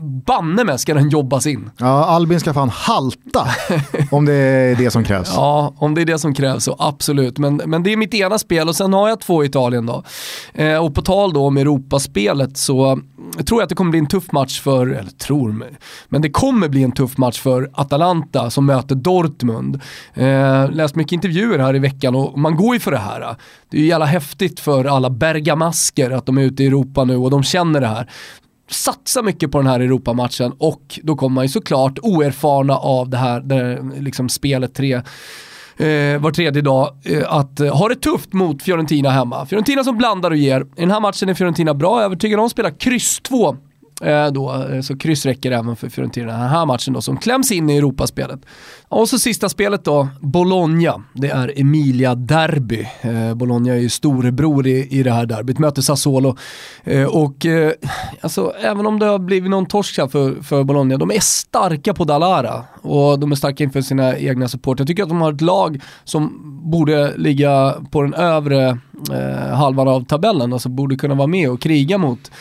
S3: banne med ska den jobbas in.
S1: Ja, Albin ska fan halta om det är det som krävs.
S3: Ja, om det är det som krävs så absolut. Men, men det är mitt ena spel och sen har jag två i Italien då. Eh, och på tal då om Europaspelet så tror jag att det kommer bli en tuff match för, eller tror, men det kommer bli en tuff match för Atalanta som möter Dortmund. Eh, läst mycket intervjuer här i veckan och man går ju för det här. Det är ju jävla häftigt för alla bergamasker att de är ute i Europa nu och de känner det här satsa mycket på den här Europamatchen och då kommer man ju såklart oerfarna av det här, där liksom spelet tre eh, var tredje dag eh, att eh, ha det tufft mot Fiorentina hemma. Fiorentina som blandar och ger. I den här matchen är Fiorentina bra, övertygad om, spelar kryss 2 Eh, då, eh, så kryss räcker även för Fiorentina den här matchen då, som kläms in i Europaspelet. Och så sista spelet då, Bologna. Det är Emilia Derby. Eh, Bologna är ju storebror i, i det här derbyt, möter Sassuolo. Eh, och eh, alltså, även om det har blivit någon torsk för, för Bologna, de är starka på Dalara och de är starka inför sina egna support. Jag tycker att de har ett lag som borde ligga på den övre eh, halvan av tabellen, alltså borde kunna vara med och kriga mot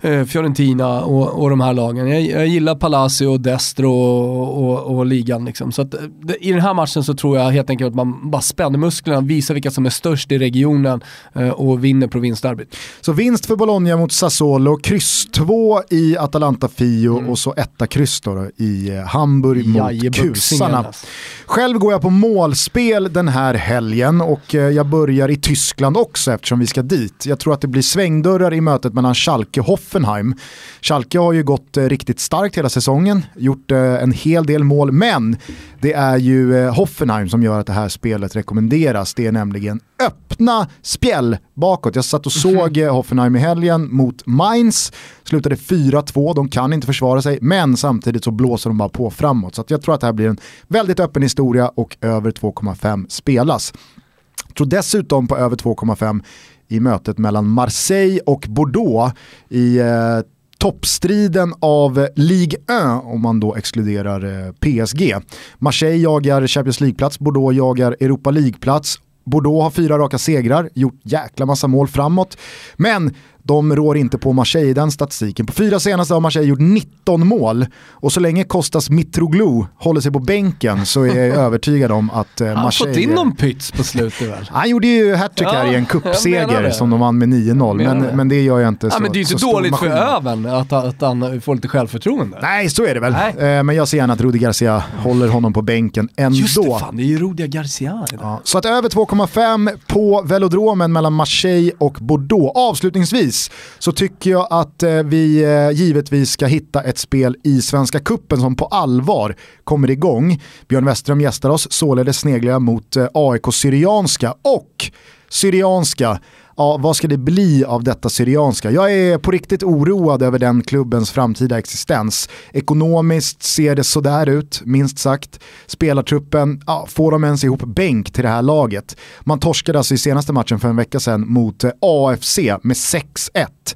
S3: eh, Fiorentina och, och de här lagen. Jag, jag gillar Palacio, Destro och, och, och ligan. Liksom. Så att, det, I den här matchen så tror jag helt enkelt att man bara spänner musklerna, visar vilka som är störst i regionen eh, och vinner provinsderbyt.
S1: Så vinst för Bologna mot Sassuolo, kryss 2 i Atalanta Fio mm. och så etta kryss då, då i eh, Hamburg mot kusarna. Själv går jag på målspel den här helgen och eh, jag börjar i Tyskland också eftersom vi ska dit. Jag tror att det blir svängdörrar i mötet mellan Schalke Hoff Hoffenheim. Schalke har ju gått eh, riktigt starkt hela säsongen, gjort eh, en hel del mål, men det är ju eh, Hoffenheim som gör att det här spelet rekommenderas. Det är nämligen öppna spjäll bakåt. Jag satt och mhm. såg Hoffenheim i helgen mot Mainz, slutade 4-2, de kan inte försvara sig, men samtidigt så blåser de bara på framåt. Så jag tror att det här blir en väldigt öppen historia och över 2,5 spelas. Jag tror dessutom på över 2,5 i mötet mellan Marseille och Bordeaux i eh, toppstriden av Ligue 1 om man då exkluderar eh, PSG. Marseille jagar Champions League-plats, Bordeaux jagar Europa League-plats. Bordeaux har fyra raka segrar, gjort jäkla massa mål framåt. Men de rår inte på Marseille i den statistiken. På fyra senaste har Marseille gjort 19 mål och så länge Kostas Mitroglou håller sig på bänken så är jag övertygad om att Marseille... Han har fått
S3: in någon pyts på slutet väl?
S1: Han gjorde ju hattrick här ja, i en cupseger som de vann med 9-0, men, men det gör jag inte ja, så
S3: Men det är ju inte dåligt för Öven att, att han får lite självförtroende.
S1: Nej, så är det väl. Nej. Eh, men jag ser gärna att Rudi Garcia håller honom på bänken ändå. Just
S3: det, fan, det är ju Rudi Garcia
S1: ja, Så att över 2,5 på velodromen mellan Marseille och Bordeaux. Avslutningsvis Avslutningsvis så tycker jag att eh, vi eh, givetvis ska hitta ett spel i Svenska Kuppen som på allvar kommer igång. Björn Westerholm gästar oss, således sneglar jag mot eh, AIK Syrianska och Syrianska ja, vad ska det bli av detta Syrianska? Jag är på riktigt oroad över den klubbens framtida existens. Ekonomiskt ser det sådär ut, minst sagt. Spelartruppen, ja, får de ens ihop bänk till det här laget? Man torskade alltså i senaste matchen för en vecka sedan mot eh, AFC med 6-1.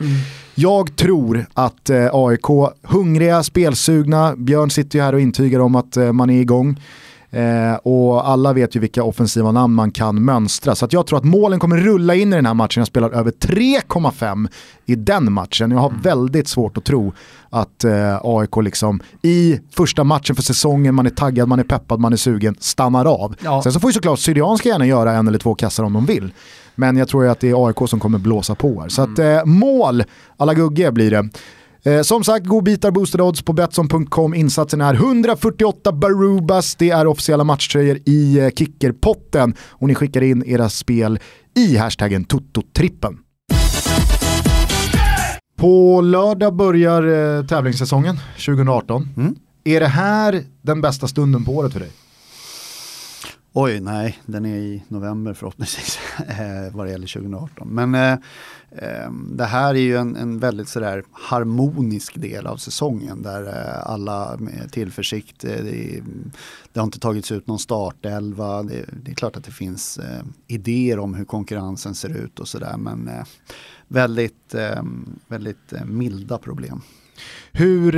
S1: Mm. Jag tror att eh, AIK, hungriga, spelsugna, Björn sitter ju här och intygar om att eh, man är igång. Eh, och alla vet ju vilka offensiva namn man kan mönstra. Så jag tror att målen kommer rulla in i den här matchen. Jag spelar över 3,5 i den matchen. Jag har mm. väldigt svårt att tro att eh, AIK liksom i första matchen för säsongen, man är taggad, man är peppad, man är sugen, stannar av. Ja. Sen så får ju såklart Syrianska gärna göra en eller två kassar om de vill. Men jag tror att det är AIK som kommer blåsa på här. Så att mm. eh, mål, alla Gugge blir det. Eh, som sagt, godbitar boostade odds på Betsson.com. Insatsen är 148 Barubas. Det är officiella matchtröjor i eh, kickerpotten. Och ni skickar in era spel i hashtaggen Toto-trippen. På lördag börjar eh, tävlingssäsongen 2018. Mm. Är det här den bästa stunden på året för dig?
S2: Oj, nej, den är i november förhoppningsvis eh, vad det gäller 2018. Men eh, ehm, det här är ju en, en, väldigt sådär harmonisk del av säsongen där eh, alla med tillförsikt, eh, det, det, har inte tagits ut någon startelva. Det, det är klart att det finns eh, idéer om hur konkurrensen ser ut och sådär men eh, väldigt, ehm, väldigt milda problem.
S1: Hur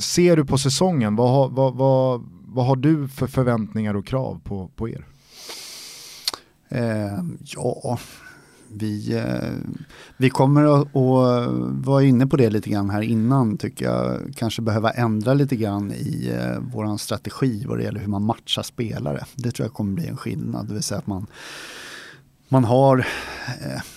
S1: ser du på säsongen? Vad, vad, vad, vad har du för förväntningar och krav på, på er?
S2: Eh, ja, vi, eh, vi kommer att, att vara inne på det lite grann här innan tycker jag. Kanske behöva ändra lite grann i eh, vår strategi vad det gäller hur man matchar spelare. Det tror jag kommer bli en skillnad. Det vill säga att man man har eh,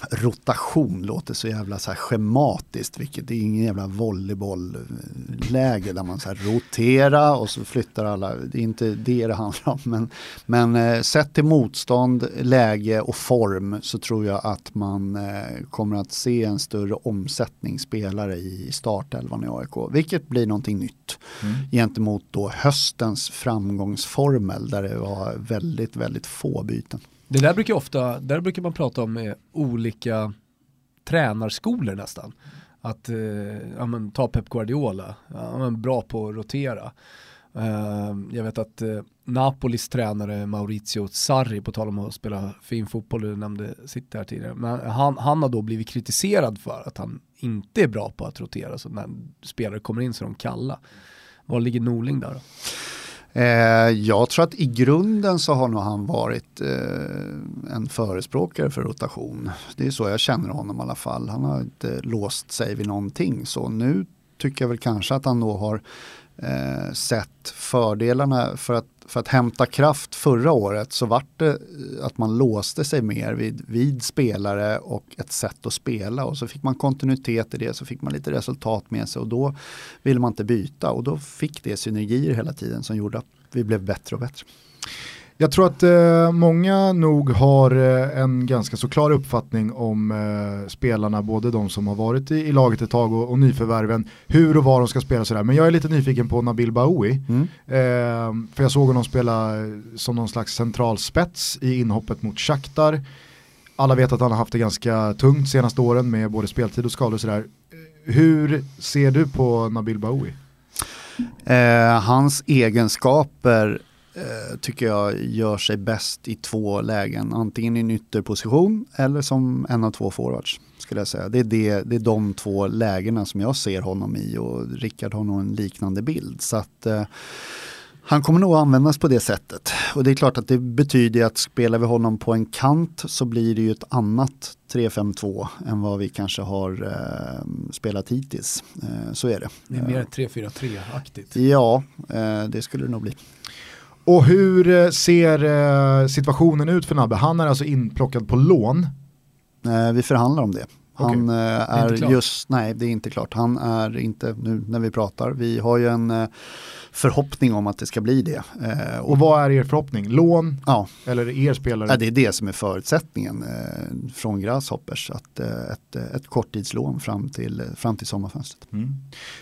S2: rotation, låter så jävla så här schematiskt, vilket det är ingen jävla volleybollläge där man så här roterar och så flyttar alla. Det är inte det det handlar om. Men, men eh, sett till motstånd, läge och form så tror jag att man eh, kommer att se en större omsättning spelare i startelvan i AIK, vilket blir någonting nytt mm. gentemot då höstens framgångsformel där det var väldigt, väldigt få byten.
S3: Det där brukar ofta, där brukar man prata om med olika tränarskolor nästan. Att, eh, ja, men, ta Pep Guardiola, ja, men, bra på att rotera. Uh, jag vet att uh, Napolis tränare Maurizio Sarri, på tal om att spela fin fotboll, du nämnde sitt här tidigare, men han, han har då blivit kritiserad för att han inte är bra på att rotera, så när spelare kommer in så är de kalla. Var ligger Norling där då?
S2: Eh, jag tror att i grunden så har nog han varit eh, en förespråkare för rotation. Det är så jag känner honom i alla fall. Han har inte låst sig vid någonting. Så nu tycker jag väl kanske att han då har eh, sett fördelarna för att, för att hämta kraft förra året så vart det eh, att man låste sig mer vid, vid spelare och ett sätt att spela och så fick man kontinuitet i det så fick man lite resultat med sig och då ville man inte byta och då fick det synergier hela tiden som gjorde att vi blev bättre och bättre.
S1: Jag tror att eh, många nog har eh, en ganska så klar uppfattning om eh, spelarna, både de som har varit i, i laget ett tag och, och nyförvärven, hur och var de ska spela sådär. Men jag är lite nyfiken på Nabil Baoui, mm. Eh, för jag såg honom spela som någon slags central spets i inhoppet mot Shakhtar. Alla vet att han har haft det ganska tungt senaste åren med både speltid och skador och sådär. Hur ser du på Nabil Baoui?
S2: Eh, hans egenskaper eh, tycker jag gör sig bäst i två lägen. Antingen i en ytterposition eller som en av två forwards. Skulle jag säga. Det, är det, det är de två lägena som jag ser honom i och Rickard har nog en liknande bild. Så att, eh, han kommer nog användas på det sättet. Och det är klart att det betyder att spelar vi honom på en kant så blir det ju ett annat 3-5-2 än vad vi kanske har eh, spelat hittills. Eh, så är det.
S3: Det är mer 3-4-3-aktigt.
S2: Ja, eh, det skulle det nog bli.
S1: Och hur eh, ser eh, situationen ut för Nabbe? Han är alltså inplockad på lån.
S2: Eh, vi förhandlar om det. Han okay. är, är just, nej det är inte klart. Han är inte nu när vi pratar. Vi har ju en förhoppning om att det ska bli det.
S1: Eh, och vad är er förhoppning? Lån? Ja. Eller er spelare?
S2: Ja, det är det som är förutsättningen eh, från Grasshoppers. Att, eh, ett, ett korttidslån fram till, fram till sommarfönstret. Mm.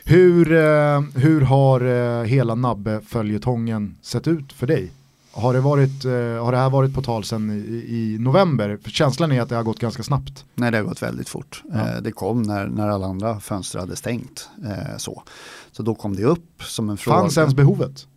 S1: Hur, eh, hur har eh, hela Nabbe-följetongen sett ut för dig? Har det, varit, eh, har det här varit på tal sedan i, i, november? För känslan är att det har gått ganska snabbt.
S2: Nej, det har gått väldigt fort. Ja. det kom när, när alla andra fönster hade stängt. så. Så då kom det upp som en fråga.
S1: Fanns ens behovet?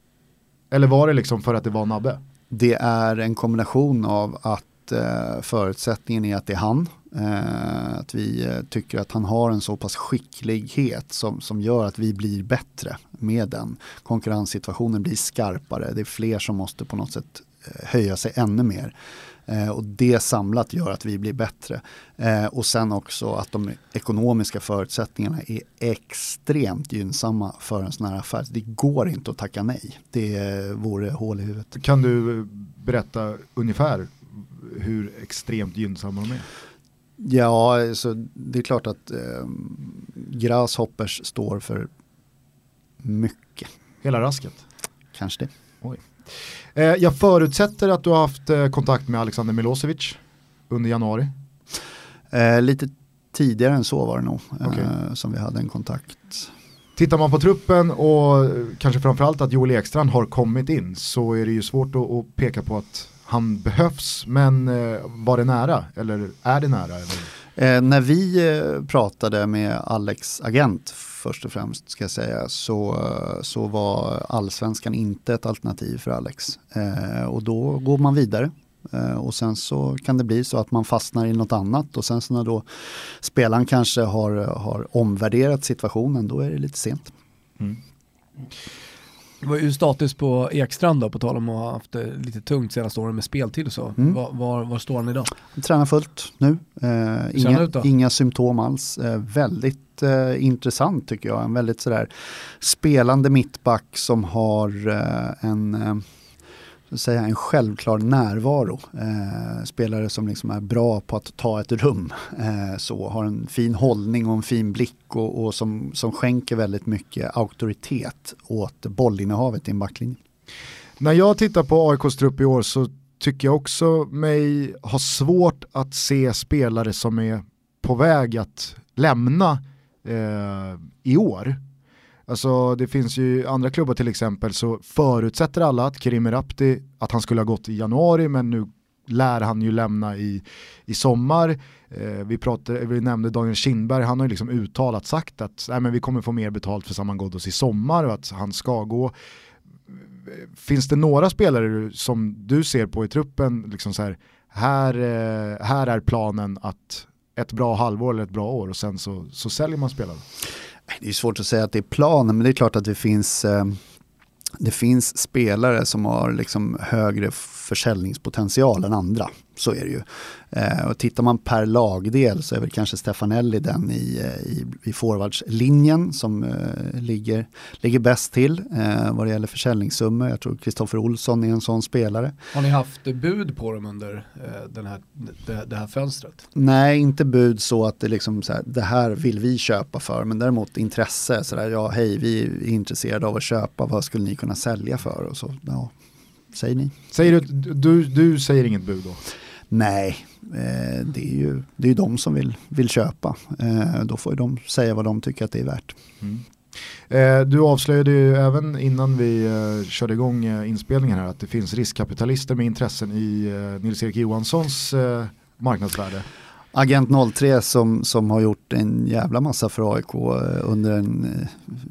S1: Eller var det liksom för att det var Nabbe?
S2: Det är en kombination av att eh, förutsättningen är att det är han. Eh, att vi eh, tycker att han har en så pass skicklighet som, som gör att vi blir bättre med den. Konkurrenssituationen blir skarpare, det är fler som måste på något sätt eh, höja sig ännu mer. Eh, och det samlat gör att vi blir bättre. Eh, och sen också att de ekonomiska förutsättningarna är extremt gynnsamma för en sån här affär. Det går inte att tacka nej. Det eh, vore hål i huvudet.
S1: Kan du eh, berätta ungefär hur extremt gynnsamma de är?
S2: Ja, så det är klart att eh, Grasshoppers står för mycket.
S1: Hela rasket?
S2: Kanske det. Oj.
S1: Eh, jag förutsätter att du har haft eh, kontakt med Alexander Milosevic under januari.
S2: Eh, lite tidigare än så var det nog okay. som vi hade en kontakt.
S1: Tittar man på truppen och kanske framförallt att Joel Ekstrand har kommit in så är det ju svårt att, att peka på att han behövs men eh, var det nära eller är det nära?
S2: Eh, när vi eh, pratade med Alex agent först och främst ska jag säga så, eh, så var allsvenskan inte ett alternativ för Alex. Eh, och då går man vidare Eh, och sen så kan det bli så att man fastnar i något annat och sen så när då spelaren kanske har, har omvärderat situationen då är det lite sent. Mm.
S3: Vad är status på Ekstrand då, på tal om att ha haft det lite tungt senaste åren med speltid och så. Mm. Var, var, var, står han idag?
S2: Han tränar fullt nu. Eh, inga, inga symptom alls. Eh, väldigt eh, intressant tycker jag. En väldigt sådär spelande mittback som har eh, en eh, så säga, en självklar närvaro. Eh, spelare som liksom är bra på att ta ett rum. Eh, så har en fin hållning och en fin blick och, och, som, som skänker väldigt mycket auktoritet åt bollinnehavet i en backlinje.
S1: När jag tittar på AIKs trupp i år så tycker jag också mig ha svårt att se spelare som är på väg att lämna eh, i år. Alltså det finns ju andra klubbar till exempel så förutsätter alla att Kerim Rapti, att han skulle ha gått i januari men nu lär han ju lämna i, i sommar. Eh, vi, pratade, vi nämnde Daniel Kindberg, han har ju liksom uttalat sagt att nej, men vi kommer få mer betalt för Saman Ghoddos i sommar och att han ska gå. Finns det några spelare som du ser på i truppen, liksom så här, här, eh, här är planen att ett bra halvår eller ett bra år och sen så, så säljer man spelare?
S2: Det är svårt att säga att det är planen, men det är klart att det finns, eh, det finns spelare som har liksom högre försäljningspotential än andra. Så är det ju. Eh, och tittar man per lagdel så är väl kanske Stefanelli den i, eh, i, i forwardslinjen som eh, ligger, ligger bäst till eh, vad det gäller försäljningssummor. Jag tror Kristoffer Olsson är en sån spelare.
S3: Har ni haft bud på dem under eh, den här, det, det, här fönstret?
S2: Nej, inte bud så att det liksom så här, det här vill vi köpa för, men däremot intresse. Så där, ja, hej, vi är intresserade av att köpa, vad skulle ni kunna sälja för? Och så, ja, säger ni.
S1: Säger du, du, du säger inget bud då?
S2: Nej, eh, det är ju det är de som vill, vill köpa. Eh, då får de säga vad de tycker att det är värt. Mm.
S1: Eh, du avslöjade ju även innan vi eh, körde igång eh, inspelningen här att det finns riskkapitalister med intressen i eh, Nils-Erik Johanssons eh, marknadsvärde.
S2: Agent 03 som, som har gjort en jävla massa för AIK eh, under en, eh,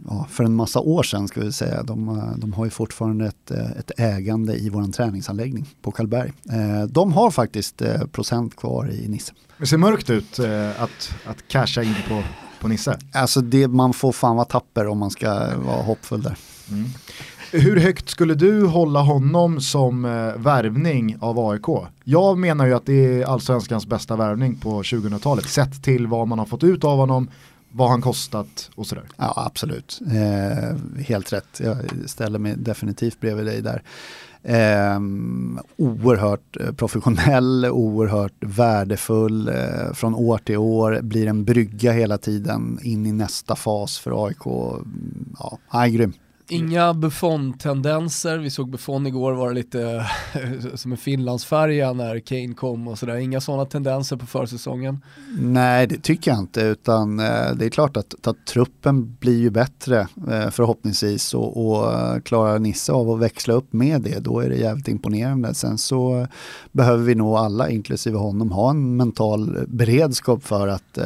S2: ja, för en massa år sedan ska vi säga. De, eh, de har ju fortfarande ett, ett ägande i vår träningsanläggning på Karlberg. De har faktiskt procent kvar i Nisse.
S1: Det ser mörkt ut att, att casha in på, på Nisse.
S2: Alltså det, man får fan vara tapper om man ska vara hoppfull där. Mm.
S1: Hur högt skulle du hålla honom som eh, värvning av AIK? Jag menar ju att det är allsvenskans bästa värvning på 2000-talet sett till vad man har fått ut av honom, vad han kostat och sådär.
S2: Ja absolut, eh, helt rätt. Jag ställer mig definitivt bredvid dig där. Eh, oerhört eh, professionell, oerhört värdefull eh, från år till år, blir en brygga hela tiden in i nästa fas för AIK. Ja, han är grym.
S3: Inga Buffon-tendenser, vi såg Buffon igår vara lite som en Finlandsfärja när Kane kom och sådär. Inga sådana tendenser på försäsongen?
S2: Nej, det tycker jag inte, utan eh, det är klart att, att truppen blir ju bättre eh, förhoppningsvis och, och eh, klarar Nisse av att växla upp med det, då är det jävligt imponerande. Sen så behöver vi nog alla, inklusive honom, ha en mental beredskap för att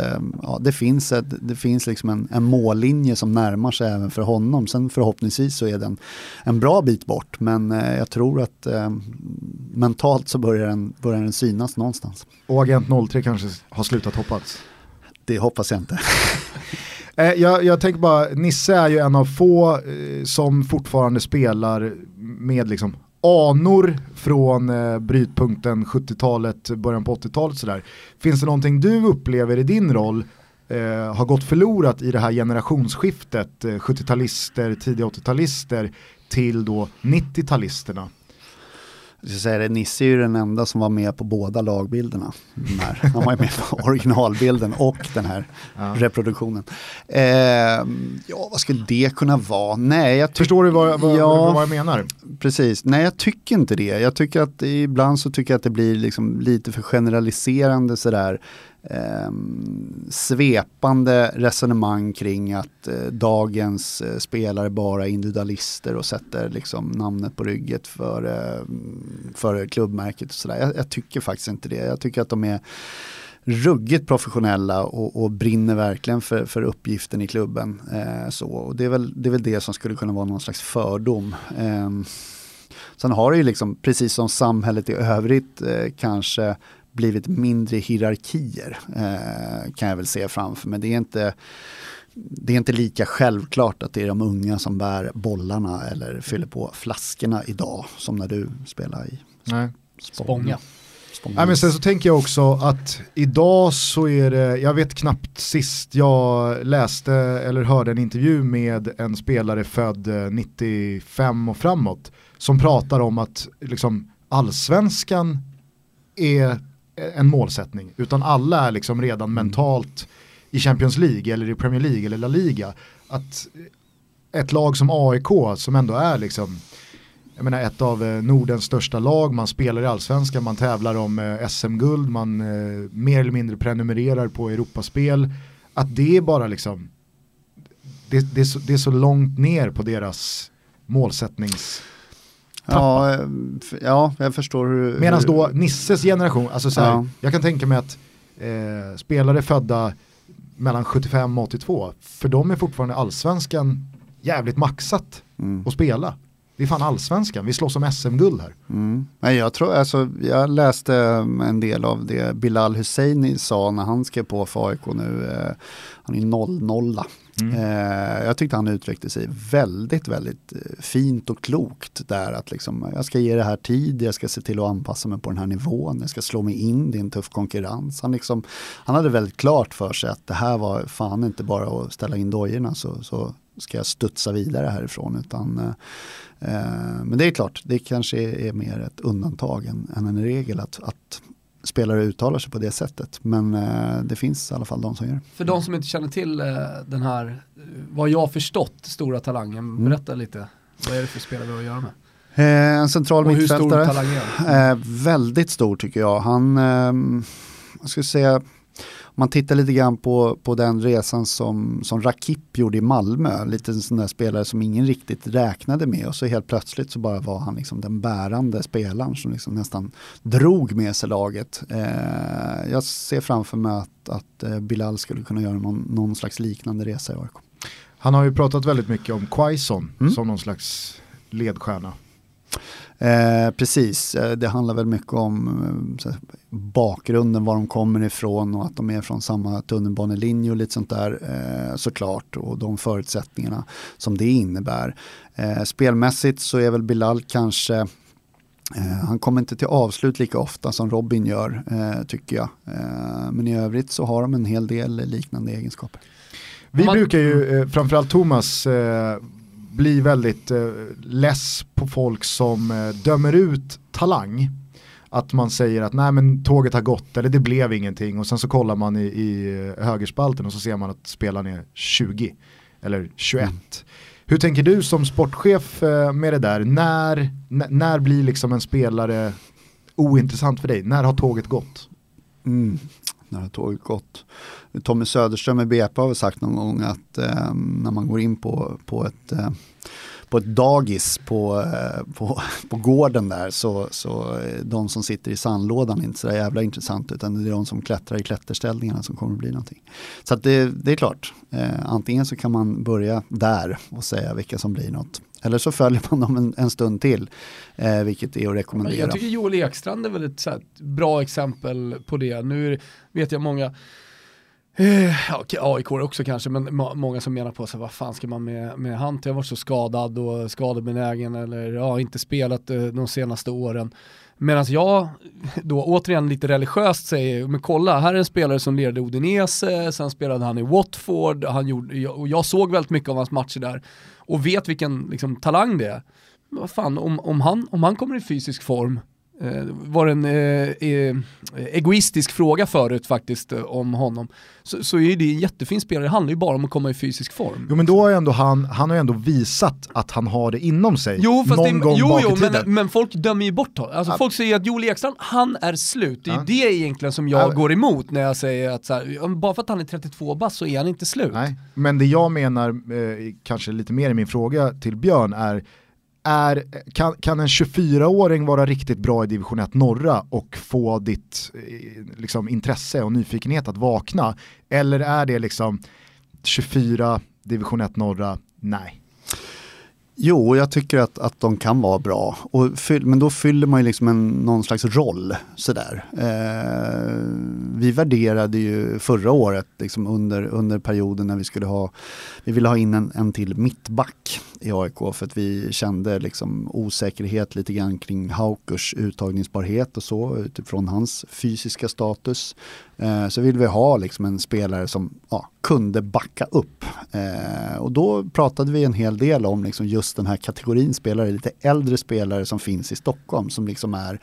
S2: ja, det finns, ett, det finns liksom en, en mållinje som närmar sig även för honom. Sen förhoppningsvis förhoppningsvis så är den en bra bit bort men eh, jag tror att eh, mentalt så börjar den, börjar den synas någonstans.
S1: Och Agent 03 kanske har slutat hoppas?
S2: Det hoppas jag inte.
S1: Eh, jag, jag tänker bara, Nisse är ju en av få eh, som fortfarande spelar med liksom anor från eh, brytpunkten 70-talet, början på 80-talet sådär. Finns det någonting du upplever i din roll eh, har gått förlorat i det här generationsskiftet, eh, 70-talister, tidiga 80-talister till då 90-talisterna.
S2: Jag säga det, Nisse är ju den enda som var med på båda lagbilderna. Han var med på originalbilden och den här ja. reproduktionen. Eh, ja, vad skulle det kunna vara? Nej, jag
S1: Förstår du vad, vad, ja, vad jag menar?
S2: Precis, nej jag tycker inte det. Jag tycker att ibland så tycker jag att det blir liksom lite för generaliserande sådär. eh, svepande resonemang kring att eh, dagens eh, spelare bara är individualister och sätter liksom namnet på rygget för, eh, för klubbmärket och sådär. Jag, jag, tycker faktiskt inte det. Jag tycker att de är ruggigt professionella och, och brinner verkligen för, för uppgiften i klubben. Eh, så. Och det, är väl, det är väl det som skulle kunna vara någon slags fördom. Eh, sen har det ju liksom, precis som samhället i övrigt, eh, kanske blivit mindre hierarkier eh, kan jag väl se framför mig. Det är inte det är inte lika självklart att det är de unga som bär bollarna eller fyller på flaskorna idag som när du spelar i
S3: Nej. Spånga.
S1: Nej, men sen så tänker jag också att idag så är det, jag vet knappt sist jag läste eller hörde en intervju med en spelare född 95 och framåt som pratar om att liksom allsvenskan är en målsättning utan alla är liksom redan mm. mentalt i Champions League eller i Premier League eller La Liga. Att ett lag som AIK som ändå är liksom jag menar ett av eh, Nordens största lag, man spelar i allsvenskan, man tävlar om eh, SM-guld, man eh, mer eller mindre prenumererar på Europaspel. Att det är bara liksom, det, det, är så, det är så långt ner på deras målsättnings...
S2: Ja, ja, jag förstår hur...
S1: Medan då Nisses generation, alltså så här, ja. jag kan tänka mig att eh, spelare födda mellan 75 och 82, för de är fortfarande allsvenskan jävligt maxat mm. att spela. Det är fan allsvenskan, vi slåss om SM-guld här.
S2: Mm. Nej, jag, tror, alltså, jag läste en del av det Bilal Husseini sa när han skrev på för AIK nu. Eh, han är 0-0. Mm. Eh, jag tyckte han uttryckte sig väldigt, väldigt eh, fint och klokt där att liksom, jag ska ge det här tid, jag ska se till att anpassa mig på den här nivån, jag ska slå mig in, det är en tuff konkurrens. Han, liksom, han hade väldigt klart för sig att det här var fan inte bara att ställa in dojorna så, så ska jag studsa vidare härifrån utan eh, Eh, men det är klart, det kanske är mer ett undantag än, än en regel att, att spelare uttalar sig på det sättet. Men eh, det finns i alla fall de som gör det.
S3: För de som inte känner till eh, den här, vad jag förstått, stora talangen, mm. berätta lite. Vad är det för spelare vi har att göra med?
S2: Eh, en central
S3: Och
S2: mittfältare.
S3: hur stor talang är
S2: eh, Väldigt stor tycker jag. Han, eh, jag skulle säga, man tittar lite grann på, på den resan som, som Rakip gjorde i Malmö, lite en sån där spelare som ingen riktigt räknade med och så helt plötsligt så bara var han liksom den bärande spelaren som liksom nästan drog med sig laget. Eh, jag ser framför mig att, att eh, Bilal skulle kunna göra någon, någon slags liknande resa i AIK.
S1: Han har ju pratat väldigt mycket om Quaison mm. som någon slags ledstjärna.
S2: Eh, precis, eh, det handlar väl mycket om eh, bakgrunden, var de kommer ifrån och att de är från samma tunnelbanelinje och lite sånt där eh, såklart och de förutsättningarna som det innebär. Eh, spelmässigt så är väl Bilal kanske eh, han kommer inte till avslut lika ofta som Robin gör, tycker jag. men i övrigt så har de en hel del liknande egenskaper.
S1: Vi brukar ju, framförallt Thomas, bli väldigt eh, less på folk som eh, dömer ut talang. Att man säger att nej men tåget har gått eller det blev ingenting och sen så kollar man i, i eh, högerspalten och så ser man att spelaren är 20 eller 21. Mm. Hur tänker du som sportchef eh, med det där? När, när blir liksom en spelare ointressant för dig? När har tåget gått?
S2: Mm när har tåget gått? Tommy Söderström i BP har sagt någon gång att eh, när man går in på, på ett eh, på ett dagis på, eh, på, på gården där så, så eh, de som sitter i sandlådan är inte så jävla intressant utan det är de som klättrar i klätterställningarna som kommer att bli någonting. Så det, det är klart, eh, antingen så kan man börja där och säga vilka som blir något. Eller så följer man dem en, en stund till, eh, vilket är att rekommendera.
S3: Jag tycker Joel Ekstrand är väl ett bra exempel på det. Nu vet jag många Eh, ja, AIK också kanske, men många som menar på sig vad fan ska man med, med han Jag har varit så skadad och skadebenägen eller ja, inte spelat eh, de senaste åren. Medan jag då återigen lite religiöst säger, men kolla, här är en spelare som ledde Udinese, sen spelade han i Watford, han gjorde, och jag såg väldigt mycket av hans matcher där och vet vilken liksom, talang det är. Vad fan, om, om, han, om han kommer i fysisk form eh, var en eh, eh, egoistisk fråga förut faktiskt eh, om honom, så, så är det en jättefin spelare, det handlar ju bara om att komma i fysisk form.
S1: Jo men då har ju ändå han, han har ju ändå visat att han har det inom sig
S3: Jo, fast
S1: någon
S3: det,
S1: gång
S3: jo,
S1: bak
S3: jo
S1: i tiden.
S3: men, men folk dömer ju bort honom. Alltså
S1: Ja.
S3: folk säger att Joel Ekstrand, han är slut. Det är
S1: Ja.
S3: det egentligen som jag
S1: Ja.
S3: går emot när jag säger att här, bara för att han är 32 bast så är han inte slut.
S1: Nej, men det jag menar, eh, kanske lite mer i min fråga till Björn är, är kan, kan en 24-åring vara riktigt bra i division 1 norra och få ditt eh, liksom, intresse och nyfikenhet att vakna? Eller är det liksom 24 division 1 norra, nej.
S2: Jo, jag tycker att, att de kan vara bra. Och fyll, men då fyller man ju liksom en, någon slags roll. Sådär. Eh, vi värderade ju förra året, liksom under, under perioden när vi skulle ha, vi ville ha in en, en till mittback i AIK för att vi kände liksom osäkerhet lite grann kring Haukers uttagningsbarhet och så utifrån hans fysiska status. Eh, så ville vi ha liksom en spelare som ja, kunde backa upp. Eh, och då pratade vi en hel del om liksom just den här kategorin spelare, lite äldre spelare som finns i Stockholm som liksom är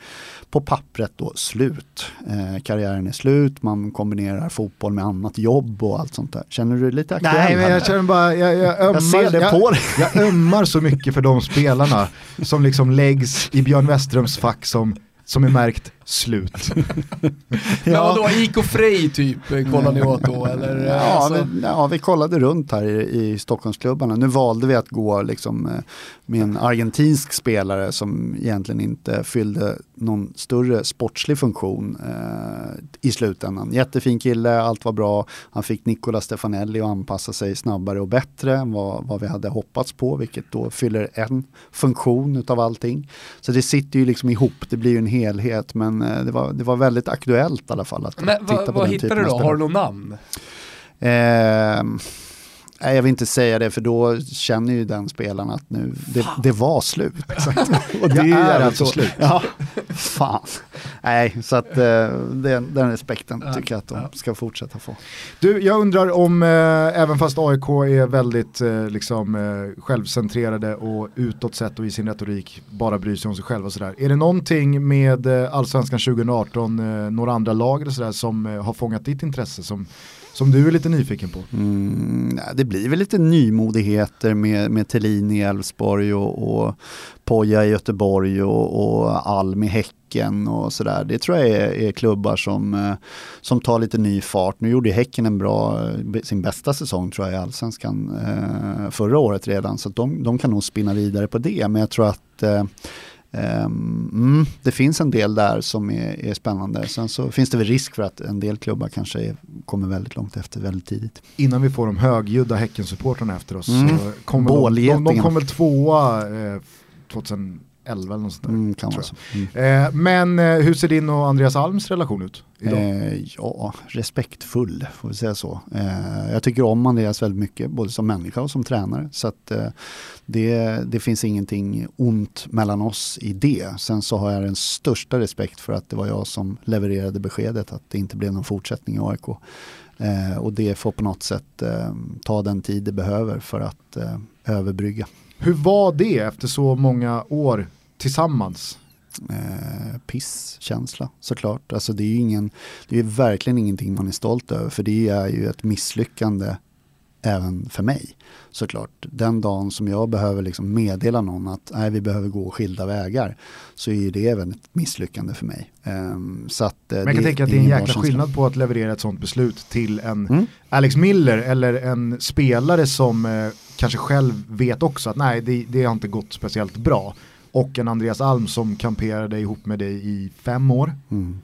S2: på pappret då slut. Eh, karriären är slut, man kombinerar fotboll med annat jobb och allt sånt där. Känner du dig lite aktuell?
S1: Nej men jag känner bara, jag, jag, ömmar,
S2: Jag ser det på dig.
S1: jag, jag ömmar så mycket för de spelarna som liksom läggs i Björn Weströms fack som, som är märkt slut.
S3: Men vadå, IK Frej typ, eh, kollar ni åt då eller?
S2: Ja,
S3: Alltså,
S2: vi, ja, vi kollade runt här i, i Stockholmsklubbarna. Nu valde vi att gå liksom, eh, med en argentinsk spelare som egentligen inte fyllde någon större sportslig funktion eh, i slutändan. Jättefin kille, allt var bra. Han fick Nicola Stefanelli att anpassa sig snabbare och bättre än vad, vad vi hade hoppats på, vilket då fyller en funktion utav allting. Så det sitter ju liksom ihop, det blir ju en helhet, men eh, det, var, det var väldigt aktuellt i alla fall att
S3: men
S2: titta
S3: vad,
S2: på
S3: vad
S2: den
S3: hittar
S2: typen
S3: du då? Har du något namn?
S2: Eh, nej, jag vill inte säga det för då känner ju den spelaren att nu, det, det var slut. Och
S1: Jag
S2: ju
S1: är alltså
S2: så-
S1: slut.
S2: Ja, fan. Nej, så att eh, den, den respekten
S3: Ja,
S2: tycker jag att de
S3: ja.
S2: ska fortsätta få.
S1: Du, jag undrar om, eh, även fast AIK är väldigt eh, liksom, eh, självcentrerade och utåt sett och i sin retorik bara bryr sig om sig själva och sådär. Är det någonting med eh, Allsvenskan 2018, eh, några andra lag eller sådär som eh, har fångat ditt intresse som, som du är lite nyfiken på?
S2: Mm, det blir väl lite nymodigheter med, med Thelin i Elfsborg och, och Poja i Göteborg och, och Alm i Häcken och sådär. Det tror jag är, är klubbar som, eh, som tar lite ny fart. Nu gjorde ju Häcken en bra, eh, sin bästa säsong tror jag i Allsvenskan eh, förra året redan. Så att de, de kan nog spinna vidare på det. Men jag tror att mm, det finns en del där som är, är spännande. Sen så finns det väl risk för att en del klubbar kanske är, kommer väldigt långt efter väldigt tidigt.
S1: Innan vi får de högljudda Häckensupportrarna efter oss
S2: Mm.
S1: så kommer de, de, de kom väl tvåa eh, 2011 eller något sånt där.
S2: Mm, kan så. Mm.
S1: Eh, men eh, hur ser din och Andreas Alms relation ut idag?
S2: Eh, ja, respektfull får vi säga så. Eh, jag tycker om Andreas väldigt mycket, både som människa och som tränare. Så att, eh, det, det finns ingenting ont mellan oss i det. Sen så har jag den största respekt för att det var jag som levererade beskedet att det inte blev någon fortsättning i AIK. Eh, och det får på något sätt ta den tid det behöver för att överbrygga.
S1: Hur var det efter så många år tillsammans?
S2: eh, pisskänsla såklart. Alltså det är ingen, det är verkligen ingenting man är stolt över för det är ju ett misslyckande även för mig såklart. Den dagen som jag behöver liksom meddela någon att nej, vi behöver gå skilda vägar så är det även ett misslyckande för mig. Ehm, så att, eh,
S1: Men jag kan tänka att det är en jäkla
S2: känsla.
S1: skillnad på att leverera ett sånt beslut till en
S2: Mm.
S1: Alex Miller eller en spelare som eh, kanske själv vet också att nej det, det har inte gått speciellt bra. Och en Andreas Alm som kamperade ihop med dig i fem år.
S2: Mm.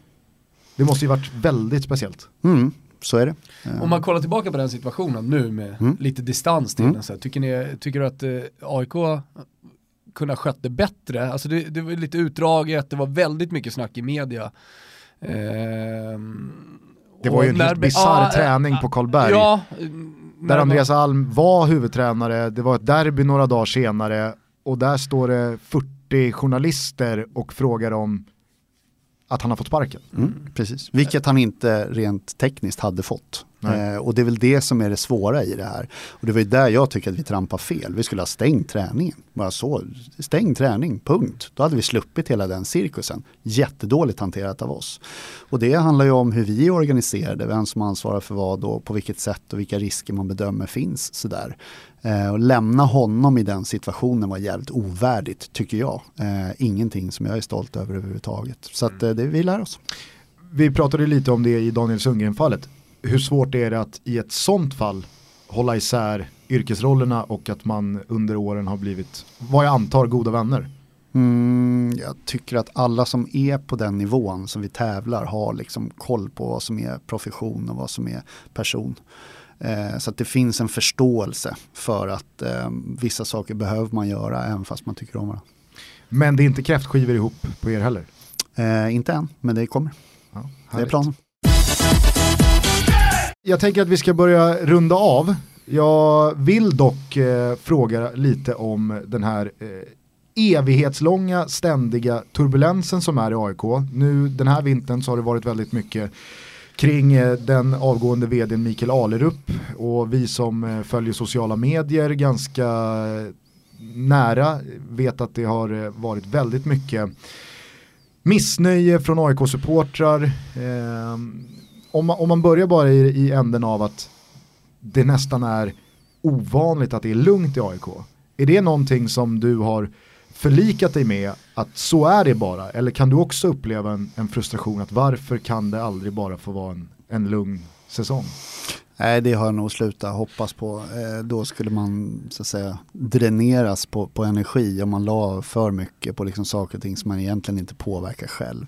S1: Det måste ju varit väldigt speciellt.
S2: Mm, så är det. Eh,
S3: Om man kollar tillbaka på den situationen nu med
S2: Mm.
S3: lite distans till
S2: Mm.
S3: den, så här, tycker, ni, tycker du att eh, AIK kunde ha skött det bättre? Alltså det, det var lite utdraget, det var väldigt mycket snack i media. Ehm,
S1: Det var ju en helt bisarr
S3: ja,
S1: träning på Karlberg.
S3: Ja,
S1: Där Andreas Alm var huvudtränare, det var ett derby några dagar senare och där står det 40 journalister och frågar om att han har fått sparken.
S2: Mm, precis. Vilket han inte rent tekniskt hade fått. Eh, och det är väl det som är det svåra i det här. Och det var ju där jag tycker att vi trampar fel. Vi skulle ha stängt träningen. Bara så, stäng träning, punkt. Då hade vi sluppit hela den cirkusen. Jättedåligt hanterat av oss. Och det handlar ju om hur vi är organiserade, vem som ansvarar för vad och på vilket sätt och vilka risker man bedömer finns. Sådär. Eh, och lämna honom i den situationen var jävligt ovärdigt tycker jag. Eh, ingenting som jag är stolt över överhuvudtaget. Så att, eh, det vi lär oss.
S1: Vi pratade lite om det i Daniel Sundgren-fallet. Hur svårt är det att i ett sånt fall hålla isär yrkesrollerna och att man under åren har blivit, vad jag antar, goda vänner?
S2: Mm, jag tycker att alla som är på den nivån som vi tävlar har liksom koll på vad som är profession och vad som är person. Eh, så att det finns en förståelse för att eh, vissa saker behöver man göra även fast man tycker om varandra.
S1: Men det är inte kräftskivor ihop på er heller?
S2: Eh, inte än, men det kommer. Ja, det är planen.
S1: Jag tänker att vi ska börja runda av. Jag vill dock eh, fråga lite om den här eh, evighetslånga ständiga turbulensen som är i AIK. Nu den här vintern så har det varit väldigt mycket kring eh, den avgående vdn Mikael Alerup och vi som eh, följer sociala medier ganska eh, nära vet att det har eh, varit väldigt mycket missnöje från AIK-supportrar. Ehm, om, man, om man börjar bara i, i änden av att det nästan är ovanligt att det är lugnt i AIK. Är det någonting som du har förlikat dig med att så är det bara? Eller kan du också uppleva en, en frustration att varför kan det aldrig bara få vara en, en lugn säsong?
S2: Nej, det har jag nog slutat hoppas på. Eh, då skulle man så att säga dräneras på, på energi om man la för mycket på liksom saker och ting som man egentligen inte påverkar själv.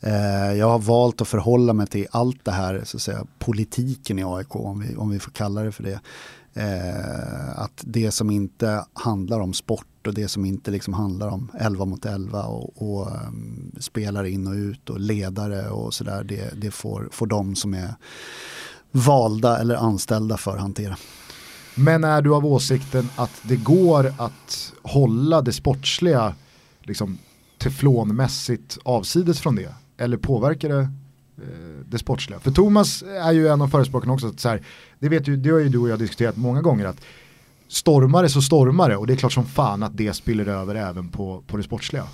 S2: Eh, jag har valt att förhålla mig till allt det här, så att säga, politiken i AIK, om vi, om vi får kalla det för det. Eh, att det som inte handlar om sport och det som inte liksom handlar om 11 mot 11 och, och um, spelare in och ut och ledare och sådär, det, det får, får de som är valda eller anställda för att hantera.
S1: Men är du av åsikten att det går att hålla det sportsliga liksom, teflonmässigt avsides från det? Eller påverkar det eh, det sportsliga? För Thomas är ju en av förespråkarna också, att så här, det, vet ju, det har ju du och jag diskuterat många gånger, att stormare så stormare och det är klart som fan att det spiller över även på, på det sportsliga.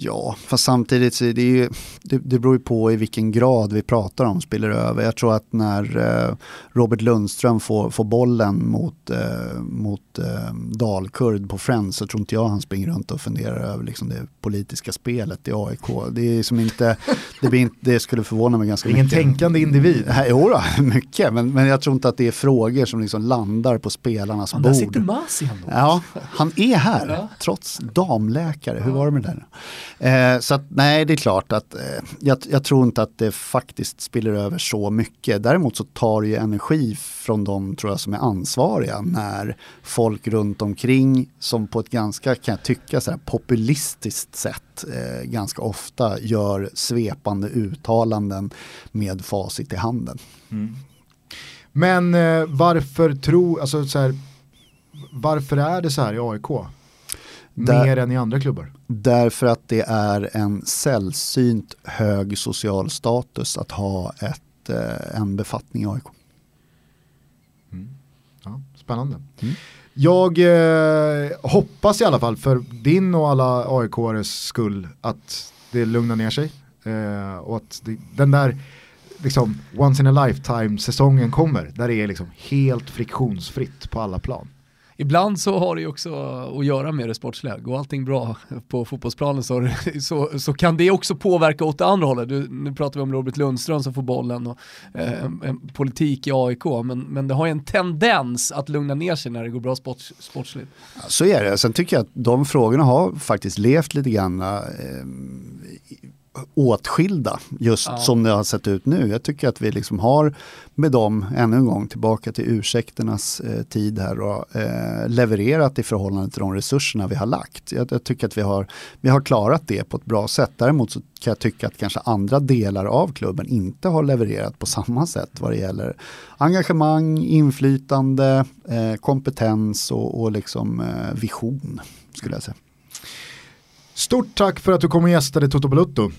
S2: Ja, fast samtidigt så är det, ju, det, det beror ju på i vilken grad vi pratar om spiller över. Jag tror att när eh, Robert Lundström får, får bollen mot, eh, mot eh, Dalkurd på Friends så tror inte jag han springer runt och funderar över liksom det politiska spelet i AIK. Det, är som inte, det, blir inte, det skulle förvåna mig ganska
S1: Ingen
S2: mycket.
S1: Ingen tänkande individ.
S2: Jo då, mycket, men, men jag tror inte att det är frågor som liksom landar på spelarnas ja, bord. Där
S3: sitter Masian då.
S2: Ja, han är här, ja. trots damläkare. Hur var det med det? Eh, så att, nej, det är klart att eh, jag, jag, tror inte att det faktiskt spiller över så mycket. Däremot så tar det ju energi från de tror jag som är ansvariga när folk runt omkring som på ett ganska, kan jag tycka, så här, populistiskt sätt eh, ganska ofta gör svepande uttalanden med facit i handen. Mm.
S1: Men eh, varför tror, alltså så här, varför är det så här i AIK? Där, Mer än i andra klubbar?
S2: Därför att det är en sällsynt hög social status att ha ett, eh, en befattning i AIK.
S1: Mm. Ja, spännande. Mm. Jag eh, hoppas i alla fall för din och alla aik skull att det lugnar ner sig. Eh, och att det, den där liksom, once in a lifetime säsongen kommer. Där det är liksom helt friktionsfritt på alla plan
S3: ibland så har det ju också att göra med det sportsliga. Går allting bra på fotbollsplanen så, så, så kan det också påverka åt det andra hållet. Du, nu pratar vi om Robert Lundström som får bollen och eh, en politik i AIK, men, men det har ju en tendens att lugna ner sig när det går bra sports, sportsligt.
S2: Så är det. Sen tycker jag att de frågorna har faktiskt levt lite grann eh, åtskilda just ja. som det har sett ut nu. Jag tycker att vi liksom har med dem, ännu en gång tillbaka till ursäkternas eh, tid här och eh, levererat i förhållande till de resurserna vi har lagt. Jag, jag, tycker att vi har, vi har klarat det på ett bra sätt. Däremot så kan jag tycka att kanske andra delar av klubben inte har levererat på samma sätt vad det gäller engagemang, inflytande, eh, kompetens och, och liksom, eh, vision skulle jag säga.
S1: Stort tack för att du kom och gästade Toto Balutto.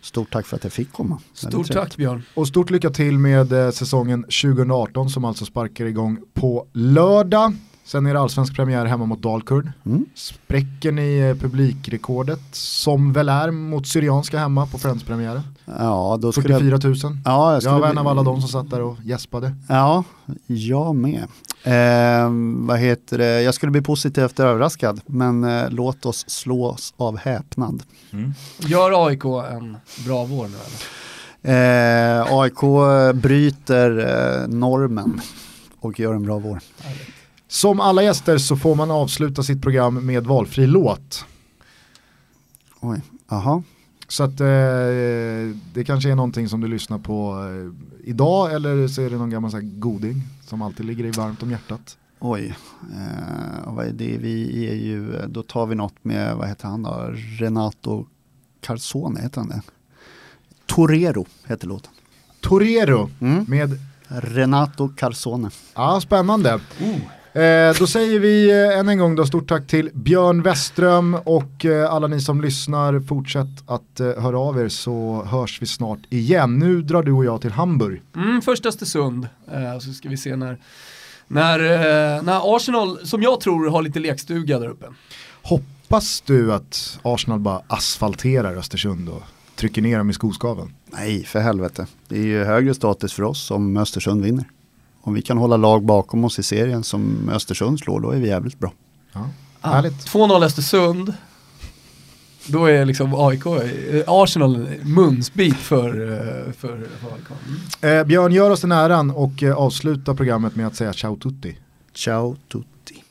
S2: Stort tack för att jag fick komma.
S3: Stort tack Björn.
S1: Och stort lycka till med eh, säsongen 2018 som alltså sparkar igång på lördag. Sen är det allsvensk premiär hemma mot Dalkurd.
S2: Mm.
S1: Spräcker ni eh, publikrekordet som väl är mot Syrianska hemma på Friends-premiären?
S2: Ja, då skulle
S1: 44
S2: jag...
S1: 000.
S2: Ja, jag,
S1: Jag var en av alla de som satt där och gäspade.
S2: Ja, jag med. Eh, vad heter det? Jag skulle bli positivt överraskad, men eh, låt oss slås av häpnad.
S3: Gör AIK en bra vår nu eller?
S2: Eh, AIK bryter eh, normen och gör en bra vår.
S1: Som alla gäster så får man avsluta sitt program med valfri låt.
S2: Oj, aha.
S1: Så att eh, det kanske är någonting som du lyssnar på eh, idag eller så är det någon gammal så här goding som alltid ligger dig varmt om hjärtat.
S2: Oj, eh, vad är det? Vi är ju, då tar vi något med, vad heter han då? Renato Carzone, heter han det? Torero heter låten.
S1: Torero
S2: Mm.
S1: med,
S2: Renato Carzone.
S1: ja spännande. Eh, då säger vi eh, än en gång då stort tack till Björn Westström och eh, alla ni som lyssnar. Fortsätt att eh, höra av er så hörs vi snart igen. Nu drar du och jag till Hamburg.
S3: Mm, första Östersund, eh, så ska vi se när, när, eh, när Arsenal, som jag tror har lite lekstuga där uppe.
S1: Hoppas du att Arsenal bara asfalterar Östersund och trycker ner dem i skoskaven?
S2: Nej, för helvete. Det är ju högre status för oss om Östersund vinner. Om vi kan hålla lag bakom oss i serien som Östersund slår, då är vi jävligt bra.
S1: Ja.
S3: Ah,
S1: Härligt.
S3: 2-0 Östersund, då är liksom AIK, eh, Arsenal en munsbit för, eh, för, AIK. Mm.
S1: Eh, Björn, gör oss den äran och eh, avsluta programmet med att säga ciao tutti.
S2: Ciao tutti.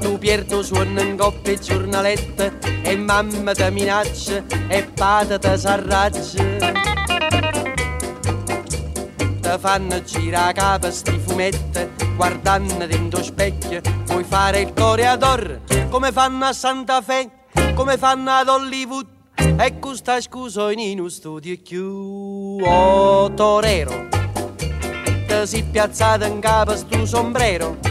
S4: Tu pierdo suono in coppia e giornalette e mamma ti minaccia e padre ti s'arraggia. Ti fanno girare capo sti fumetti guardando dentro specchio puoi fare il coreador come fanno a Santa Fe come fanno ad Hollywood e questa scusa in uno studio più oh, torero ti si piazzato in capo sto sombrero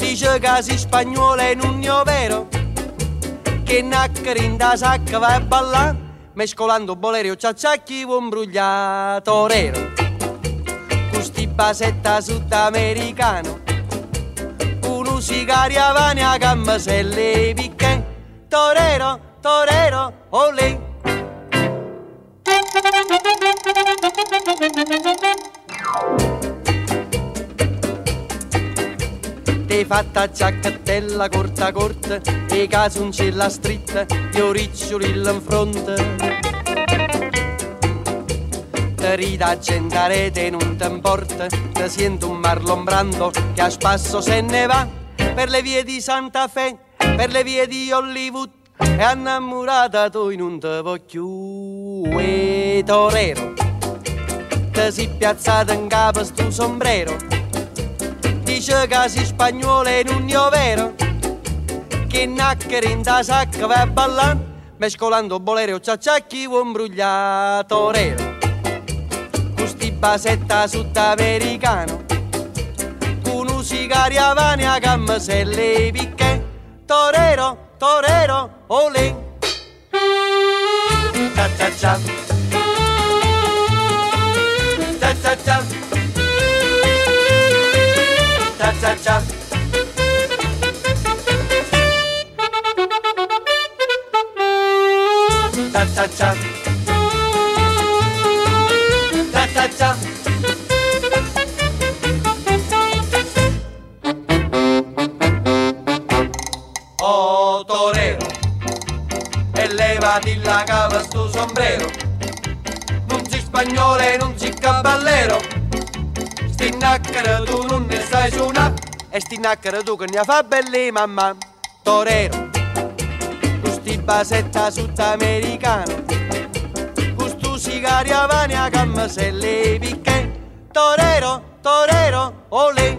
S4: dice che si spagnolo è un vero che naccari in da sacca va a ballare mescolando bolerio ciacciacchi un brugliato torero custi basetta sudamericano uno sigari avani a gamma se le picche. Torero torero olè Ti fatta giacchettella corta corta e casuncella stritta io riccioli in fronte. Te rida gente a rete non ti importa Te sento un Marlon Brando che a spasso se ne va Per le vie di Santa Fe, per le vie di Hollywood E innamorata tu non te voglio E torero. Te si piazzata in capo sto sombrero dice casi spagnole non ne vero che nacchere in da sacca va ballando mescolando bolero ciacciacchi un brugliato rero. Custi basetta sudamericano con un vania gamma se le picche. Torero, torero, olè. Cha cha cha. Cha cha cha cha cha cha. Cha cha cha. Cha cha cha. Oh torero, elevati la cava sto sombrero, non si spagnolo e non si caballero. Sti nacchere tu non ne sai suonare E sti tu che ne fa belli mamma Torero Sti basetta sudamericano Custu sigari avani a gamma se le picche Torero, torero, olè